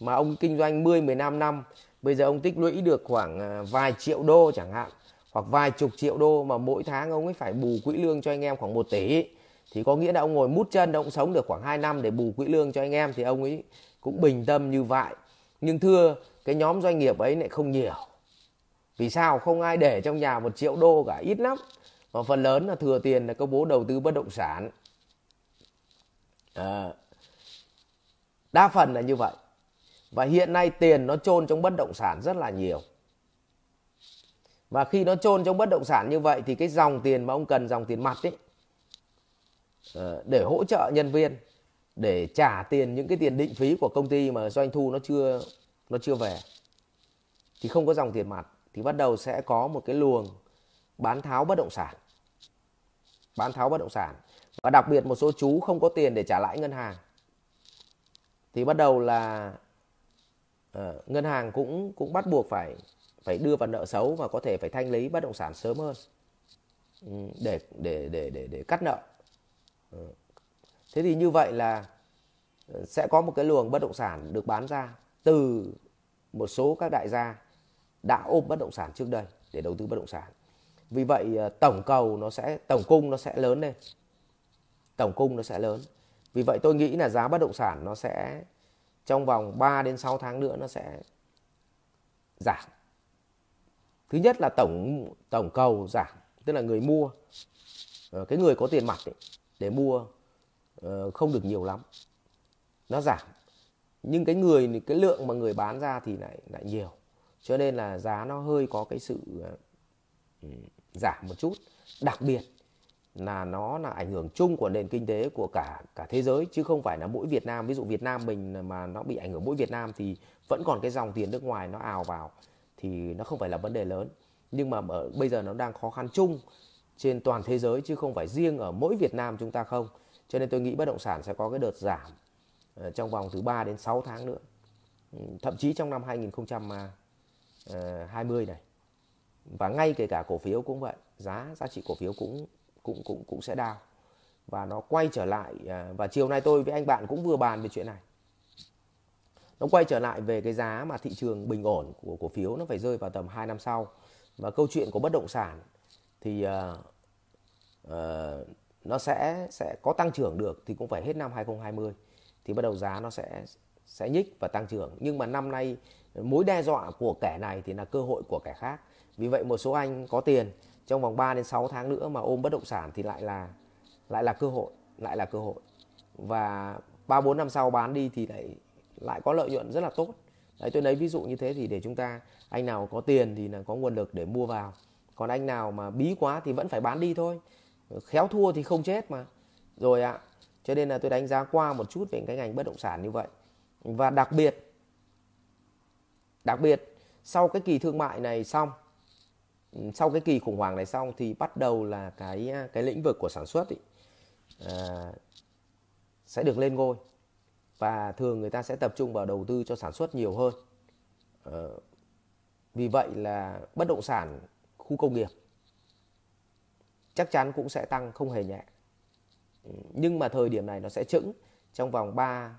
Mà ông kinh doanh 10 15 năm bây giờ ông tích lũy được khoảng à, vài triệu đô chẳng hạn hoặc vài chục triệu đô mà mỗi tháng ông ấy phải bù quỹ lương cho anh em khoảng 1 tỷ thì có nghĩa là ông ngồi mút chân ông sống được khoảng 2 năm để bù quỹ lương cho anh em thì ông ấy cũng bình tâm như vậy. Nhưng thưa cái nhóm doanh nghiệp ấy lại không nhiều. Vì sao? Không ai để trong nhà một triệu đô cả ít lắm. Mà phần lớn là thừa tiền là công bố đầu tư bất động sản. À, đa phần là như vậy. Và hiện nay tiền nó chôn trong bất động sản rất là nhiều. Và khi nó chôn trong bất động sản như vậy thì cái dòng tiền mà ông cần dòng tiền mặt ấy Ờ, để hỗ trợ nhân viên để trả tiền những cái tiền định phí của công ty mà doanh thu nó chưa nó chưa về thì không có dòng tiền mặt thì bắt đầu sẽ có một cái luồng bán tháo bất động sản bán tháo bất động sản và đặc biệt một số chú không có tiền để trả lãi ngân hàng thì bắt đầu là uh, ngân hàng cũng cũng bắt buộc phải phải đưa vào nợ xấu và có thể phải thanh lý bất động sản sớm hơn ừ, để để để để để cắt nợ. Ừ. thế thì như vậy là ờ, sẽ có một cái luồng bất động sản được bán ra từ một số các đại gia đã ôm bất động sản trước đây để đầu tư bất động sản. Vì vậy ờ, tổng cầu nó sẽ tổng cung nó sẽ lớn lên. Tổng cung nó sẽ lớn. Vì vậy tôi nghĩ là giá bất động sản nó sẽ trong vòng 3 đến 6 tháng nữa nó sẽ giảm. Thứ nhất là tổng tổng cầu giảm tức là người mua ờ, cái người có tiền mặt ấy, để mua ờ, không được nhiều lắm. Nó giảm nhưng cái người cái lượng mà người bán ra thì lại lại nhiều. Cho nên là giá nó hơi có cái sự uh, giảm một chút. Đặc biệt là nó là ảnh hưởng chung của nền kinh tế của cả cả thế giới chứ không phải là mỗi Việt Nam. Ví dụ Việt Nam mình mà nó bị ảnh hưởng mỗi Việt Nam thì vẫn còn cái dòng tiền nước ngoài nó ào vào thì nó không phải là vấn đề lớn. Nhưng mà ở bây giờ nó đang khó khăn chung trên toàn thế giới chứ không phải riêng ở mỗi Việt Nam chúng ta không. Cho nên tôi nghĩ bất động sản sẽ có cái đợt giảm ờ, trong vòng từ 3 đến 6 tháng nữa. Ừ, thậm chí trong năm 2020 ờ, này. Và ngay kể cả cổ phiếu cũng vậy, giá giá trị cổ phiếu cũng cũng cũng cũng sẽ đau và nó quay trở lại à, và chiều nay tôi với anh bạn cũng vừa bàn về chuyện này. Nó quay trở lại về cái giá mà thị trường bình ổn của cổ phiếu, nó phải rơi vào tầm 2 năm sau. Và câu chuyện của bất động sản thì uh, uh, nó sẽ sẽ có tăng trưởng được thì cũng phải hết năm 2020 thì bắt đầu giá nó sẽ sẽ nhích và tăng trưởng nhưng mà năm nay mối đe dọa của kẻ này thì là cơ hội của kẻ khác vì vậy một số anh có tiền trong vòng 3 đến 6 tháng nữa mà ôm bất động sản thì lại là lại là cơ hội, lại là cơ hội. Và 3 4 năm sau bán đi thì lại lại có lợi nhuận rất là tốt. Đấy tôi lấy ví dụ như thế thì để chúng ta anh nào có tiền thì là có nguồn lực để mua vào. Còn anh nào mà bí quá thì vẫn phải bán đi thôi. Khéo thua thì không chết mà. Rồi ạ. À, cho nên là tôi đánh giá qua một chút về cái ngành bất động sản như vậy. Và đặc biệt đặc biệt sau cái kỳ thương mại này xong sau cái kỳ khủng hoảng này xong thì bắt đầu là cái cái lĩnh vực của sản xuất ý, à, sẽ được lên ngôi và thường người ta sẽ tập trung vào đầu tư cho sản xuất nhiều hơn à, vì vậy là bất động sản khu công nghiệp, chắc chắn cũng sẽ tăng không hề nhẹ. Nhưng mà thời điểm này nó sẽ chững trong vòng 3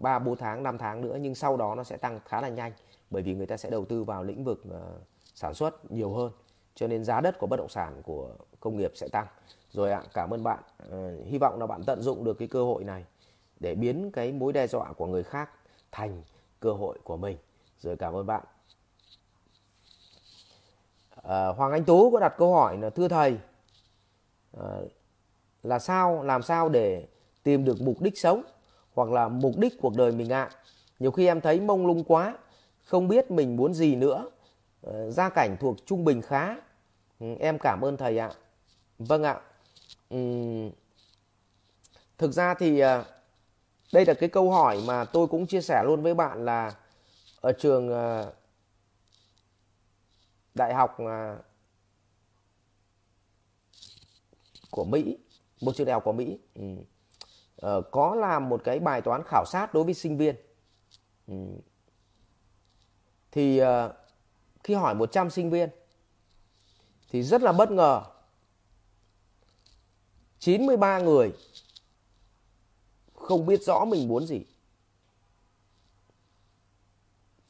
3 4 tháng 5 tháng nữa, nhưng sau đó nó sẽ tăng khá là nhanh, bởi vì người ta sẽ đầu tư vào lĩnh vực ờ, sản xuất nhiều hơn. Cho nên giá đất của bất động sản của công nghiệp sẽ tăng. Rồi ạ, cảm ơn bạn. Ờ, hy vọng là bạn tận dụng được cái cơ hội này để biến cái mối đe dọa của người khác thành cơ hội của mình. Rồi cảm ơn bạn à, Hoàng Anh Tú có đặt câu hỏi là thưa thầy à, là sao làm sao để tìm được mục đích sống hoặc là mục đích cuộc đời mình ạ? À? nhiều khi em thấy mông lung quá không biết mình muốn gì nữa. À, gia cảnh thuộc trung bình khá. Ừ, em cảm ơn thầy ạ. Vâng ạ. Ừ, thực ra thì à, đây là cái câu hỏi mà tôi cũng chia sẻ luôn với bạn là ở trường à, đại học à, của Mỹ, một trường đại học của Mỹ ừ. Ờ, có làm một cái bài toán khảo sát đối với sinh viên ừ. thì ờ, khi hỏi 100 sinh viên thì rất là bất ngờ 93 người không biết rõ mình muốn gì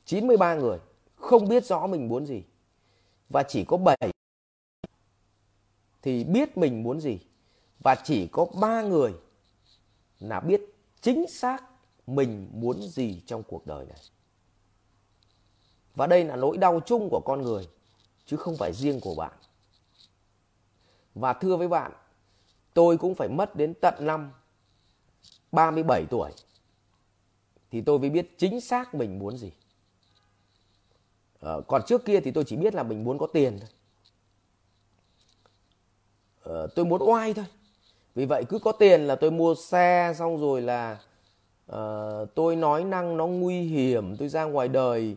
93 người không biết rõ mình muốn gì và chỉ có 7 thì biết mình muốn gì và chỉ có 3 người là biết chính xác mình muốn gì trong cuộc đời này. Và đây là nỗi đau chung của con người chứ không phải riêng của bạn. Và thưa với bạn, tôi cũng phải mất đến tận năm 37 tuổi thì tôi mới biết chính xác mình muốn gì. À, còn trước kia thì tôi chỉ biết là mình muốn có tiền thôi. À, tôi muốn oai thôi. Vì vậy cứ có tiền là tôi mua xe xong rồi là uh, tôi nói năng nó nguy hiểm, tôi ra ngoài đời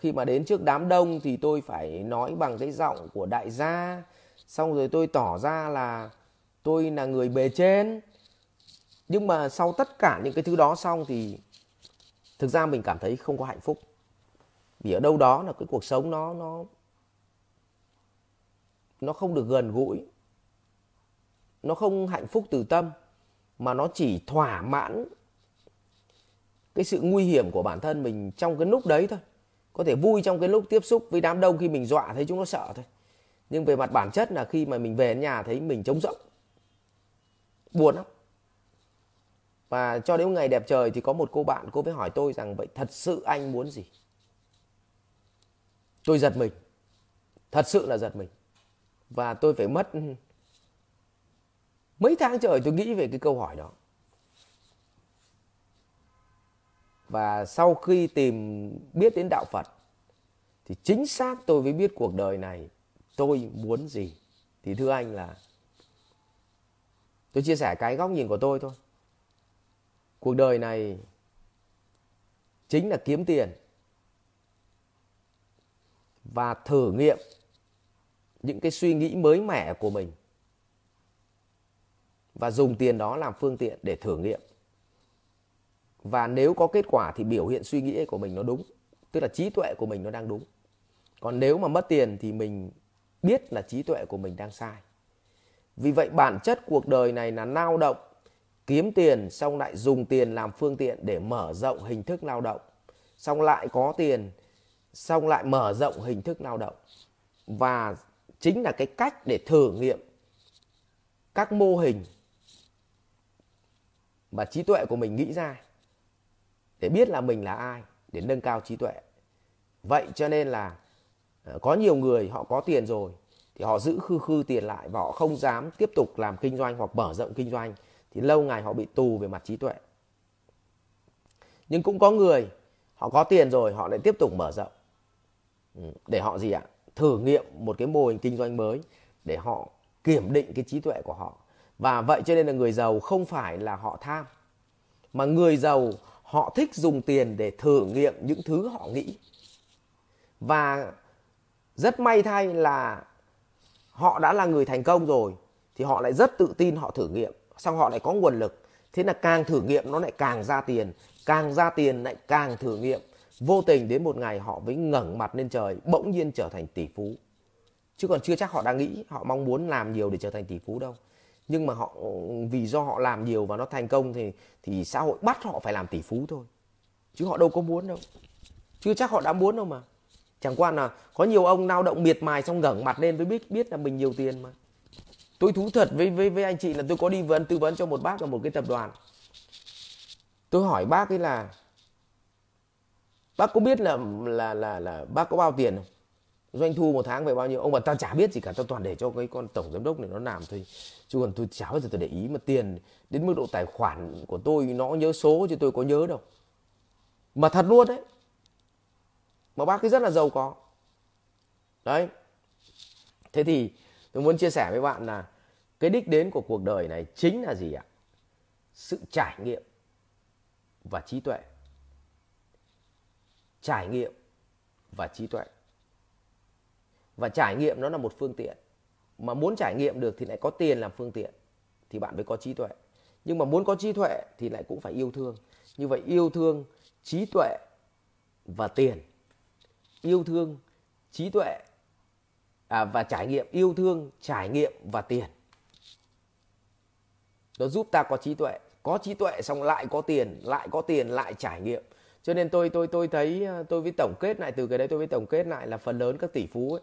khi mà đến trước đám đông thì tôi phải nói bằng cái giọng của đại gia xong rồi tôi tỏ ra là tôi là người bề trên nhưng mà sau tất cả những cái thứ đó xong thì thực ra mình cảm thấy không có hạnh phúc vì ở đâu đó là cái cuộc sống nó nó nó không được gần gũi. Nó không hạnh phúc từ tâm, mà nó chỉ thỏa mãn cái sự nguy hiểm của bản thân mình trong cái lúc đấy thôi. Có thể vui trong cái lúc tiếp xúc với đám đông khi mình dọa thấy chúng nó sợ thôi. Nhưng về mặt bản chất là khi mà mình về nhà thấy mình trống rỗng, buồn lắm. Và cho đến ngày đẹp trời thì có một cô bạn, cô mới hỏi tôi rằng, vậy thật sự anh muốn gì? Tôi giật mình. Thật sự là giật mình. Và tôi phải mất mấy tháng trời tôi nghĩ về cái câu hỏi đó. Và sau khi tìm, biết đến đạo phật, thì chính xác tôi mới biết cuộc đời này tôi muốn gì. Thì thưa anh là, tôi chia sẻ cái góc nhìn của tôi thôi. Cuộc đời này chính là kiếm tiền và thử nghiệm những cái suy nghĩ mới mẻ của mình và dùng tiền đó làm phương tiện để thử nghiệm. Và nếu có kết quả thì biểu hiện suy nghĩ của mình nó đúng, tức là trí tuệ của mình nó đang đúng. Còn nếu mà mất tiền thì mình biết là trí tuệ của mình đang sai. Vì vậy bản chất cuộc đời này là lao động, kiếm tiền xong lại dùng tiền làm phương tiện để mở rộng hình thức lao động, xong lại có tiền xong lại mở rộng hình thức lao động. Và chính là cái cách để thử nghiệm các mô hình mà trí tuệ của mình nghĩ ra để biết là mình là ai, để nâng cao trí tuệ. Vậy cho nên là ờ, có nhiều người họ có tiền rồi thì họ giữ khư khư tiền lại và họ không dám tiếp tục làm kinh doanh hoặc mở rộng kinh doanh thì lâu ngày họ bị tù về mặt trí tuệ. Nhưng cũng có người họ có tiền rồi họ lại tiếp tục mở rộng. Ừ, để họ gì ạ? Thử nghiệm một cái mô hình kinh doanh mới để họ kiểm định cái trí tuệ của họ. Và vậy cho nên là người giàu không phải là họ tham, mà người giàu họ thích dùng tiền để thử nghiệm những thứ họ nghĩ. Và rất may thay là họ đã là người thành công rồi thì họ lại rất tự tin họ thử nghiệm. Xong họ lại có nguồn lực. Thế là càng thử nghiệm nó lại càng ra tiền, càng ra tiền lại càng thử nghiệm vô tình đến một ngày họ mới ngẩng mặt lên trời, bỗng nhiên trở thành tỷ phú. Chứ còn chưa chắc họ đang nghĩ họ mong muốn làm nhiều để trở thành tỷ phú đâu. Nhưng mà họ, vì do họ làm nhiều và nó thành công thì thì xã hội bắt họ phải làm tỷ phú thôi. Chứ họ đâu có muốn đâu. Chưa chắc họ đã muốn đâu mà. Chẳng qua là có nhiều ông lao động miệt mài xong ngẩng mặt lên với biết biết là mình nhiều tiền mà. Tôi thú thật với với với anh chị là tôi có đi vấn, tư vấn cho một bác ở một cái tập đoàn. Tôi hỏi bác ấy là bác có biết là là là là bác có bao tiền không? Doanh thu một tháng về bao nhiêu? Ông bảo tao chả biết gì cả, tao toàn để cho cái con tổng giám đốc này nó làm thôi. Chứ còn tôi chả bao giờ tôi để ý mà tiền đến mức độ tài khoản của tôi nó nhớ số chứ tôi có nhớ đâu. Mà thật luôn đấy. Mà bác ấy rất là giàu có. Đấy. Thế thì tôi muốn chia sẻ với bạn là cái đích đến của cuộc đời này chính là gì ạ? Sự trải nghiệm và trí tuệ trải nghiệm và trí tuệ. Và trải nghiệm nó là một phương tiện. Mà muốn trải nghiệm được thì lại có tiền làm phương tiện thì bạn mới có trí tuệ. Nhưng mà muốn có trí tuệ thì lại cũng phải yêu thương. Như vậy yêu thương trí tuệ và tiền. Yêu thương trí tuệ à, và trải nghiệm. Yêu thương trải nghiệm và tiền. Nó giúp ta có trí tuệ. Có trí tuệ xong lại có tiền lại có tiền lại trải nghiệm cho nên tôi tôi tôi thấy ờ, tôi với tổng kết lại từ cái đấy tôi với tổng kết lại là phần lớn các tỷ phú ấy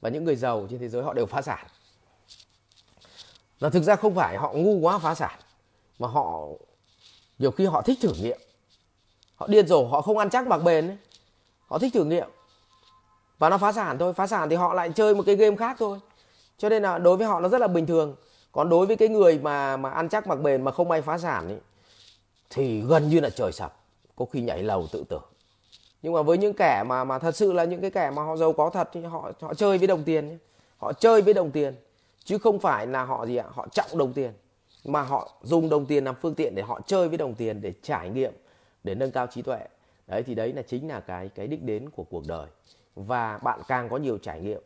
và những người giàu trên thế giới họ đều phá sản. Là thực ra không phải họ ngu quá phá sản mà họ nhiều khi họ thích thử nghiệm. Họ điên rồ họ không ăn chắc mặc bền ấy. họ thích thử nghiệm. Và nó phá sản thôi phá sản thì họ lại chơi một cái game khác thôi. Cho nên là đối với họ nó rất là bình thường. Còn đối với cái người mà mà ăn chắc mặc bền mà không may phá sản ấy, thì gần như là trời sập có khi nhảy lầu tự tử. Nhưng mà với những kẻ mà mà thật sự là những cái kẻ mà họ giàu có thật thì họ họ chơi với đồng tiền họ chơi với đồng tiền, chứ không phải là họ gì ạ? Họ trọng đồng tiền. Mà họ dùng đồng tiền làm phương tiện để họ chơi với đồng tiền, để trải nghiệm, để nâng cao trí tuệ. Đấy, thì đấy là chính là cái cái đích đến của cuộc đời. Và bạn càng có nhiều trải nghiệm,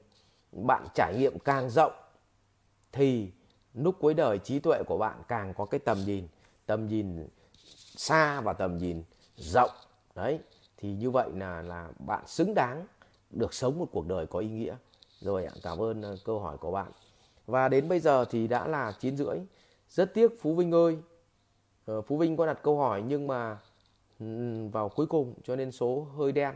bạn trải nghiệm càng rộng, thì lúc cuối đời trí tuệ của bạn càng có cái tầm nhìn tầm nhìn xa và tầm nhìn rộng. Đấy, thì như vậy là là bạn xứng đáng được sống một cuộc đời có ý nghĩa. Rồi ạ, cảm ơn ờ, câu hỏi của bạn. Và đến bây giờ thì đã là chín rưỡi. Rất tiếc phú vinh ơi. Ờ, phú vinh có đặt câu hỏi nhưng mà vào cuối cùng cho nên số hơi đen.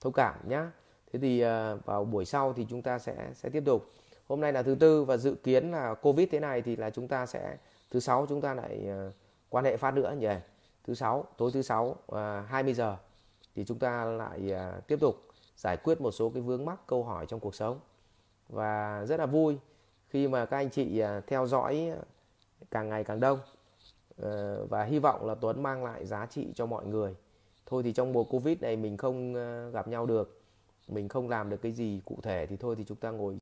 Thông cảm nhá. Thế thì ờ, vào buổi sau thì chúng ta sẽ sẽ tiếp tục. Hôm nay là thứ tư và dự kiến là covid thế này thì là chúng ta sẽ, thứ sáu chúng ta lại quan hệ phát nữa nhỉ? Thứ sáu tối thứ sáu à, 20 giờ thì chúng ta lại à, tiếp tục giải quyết một số cái vướng mắc câu hỏi trong cuộc sống. Và rất là vui khi mà các anh chị à, theo dõi càng ngày càng đông à, và hy vọng là Tuấn mang lại giá trị cho mọi người. Thôi thì trong mùa Covid này mình không à, gặp nhau được mình không làm được cái gì cụ thể thì thôi thì chúng ta ngồi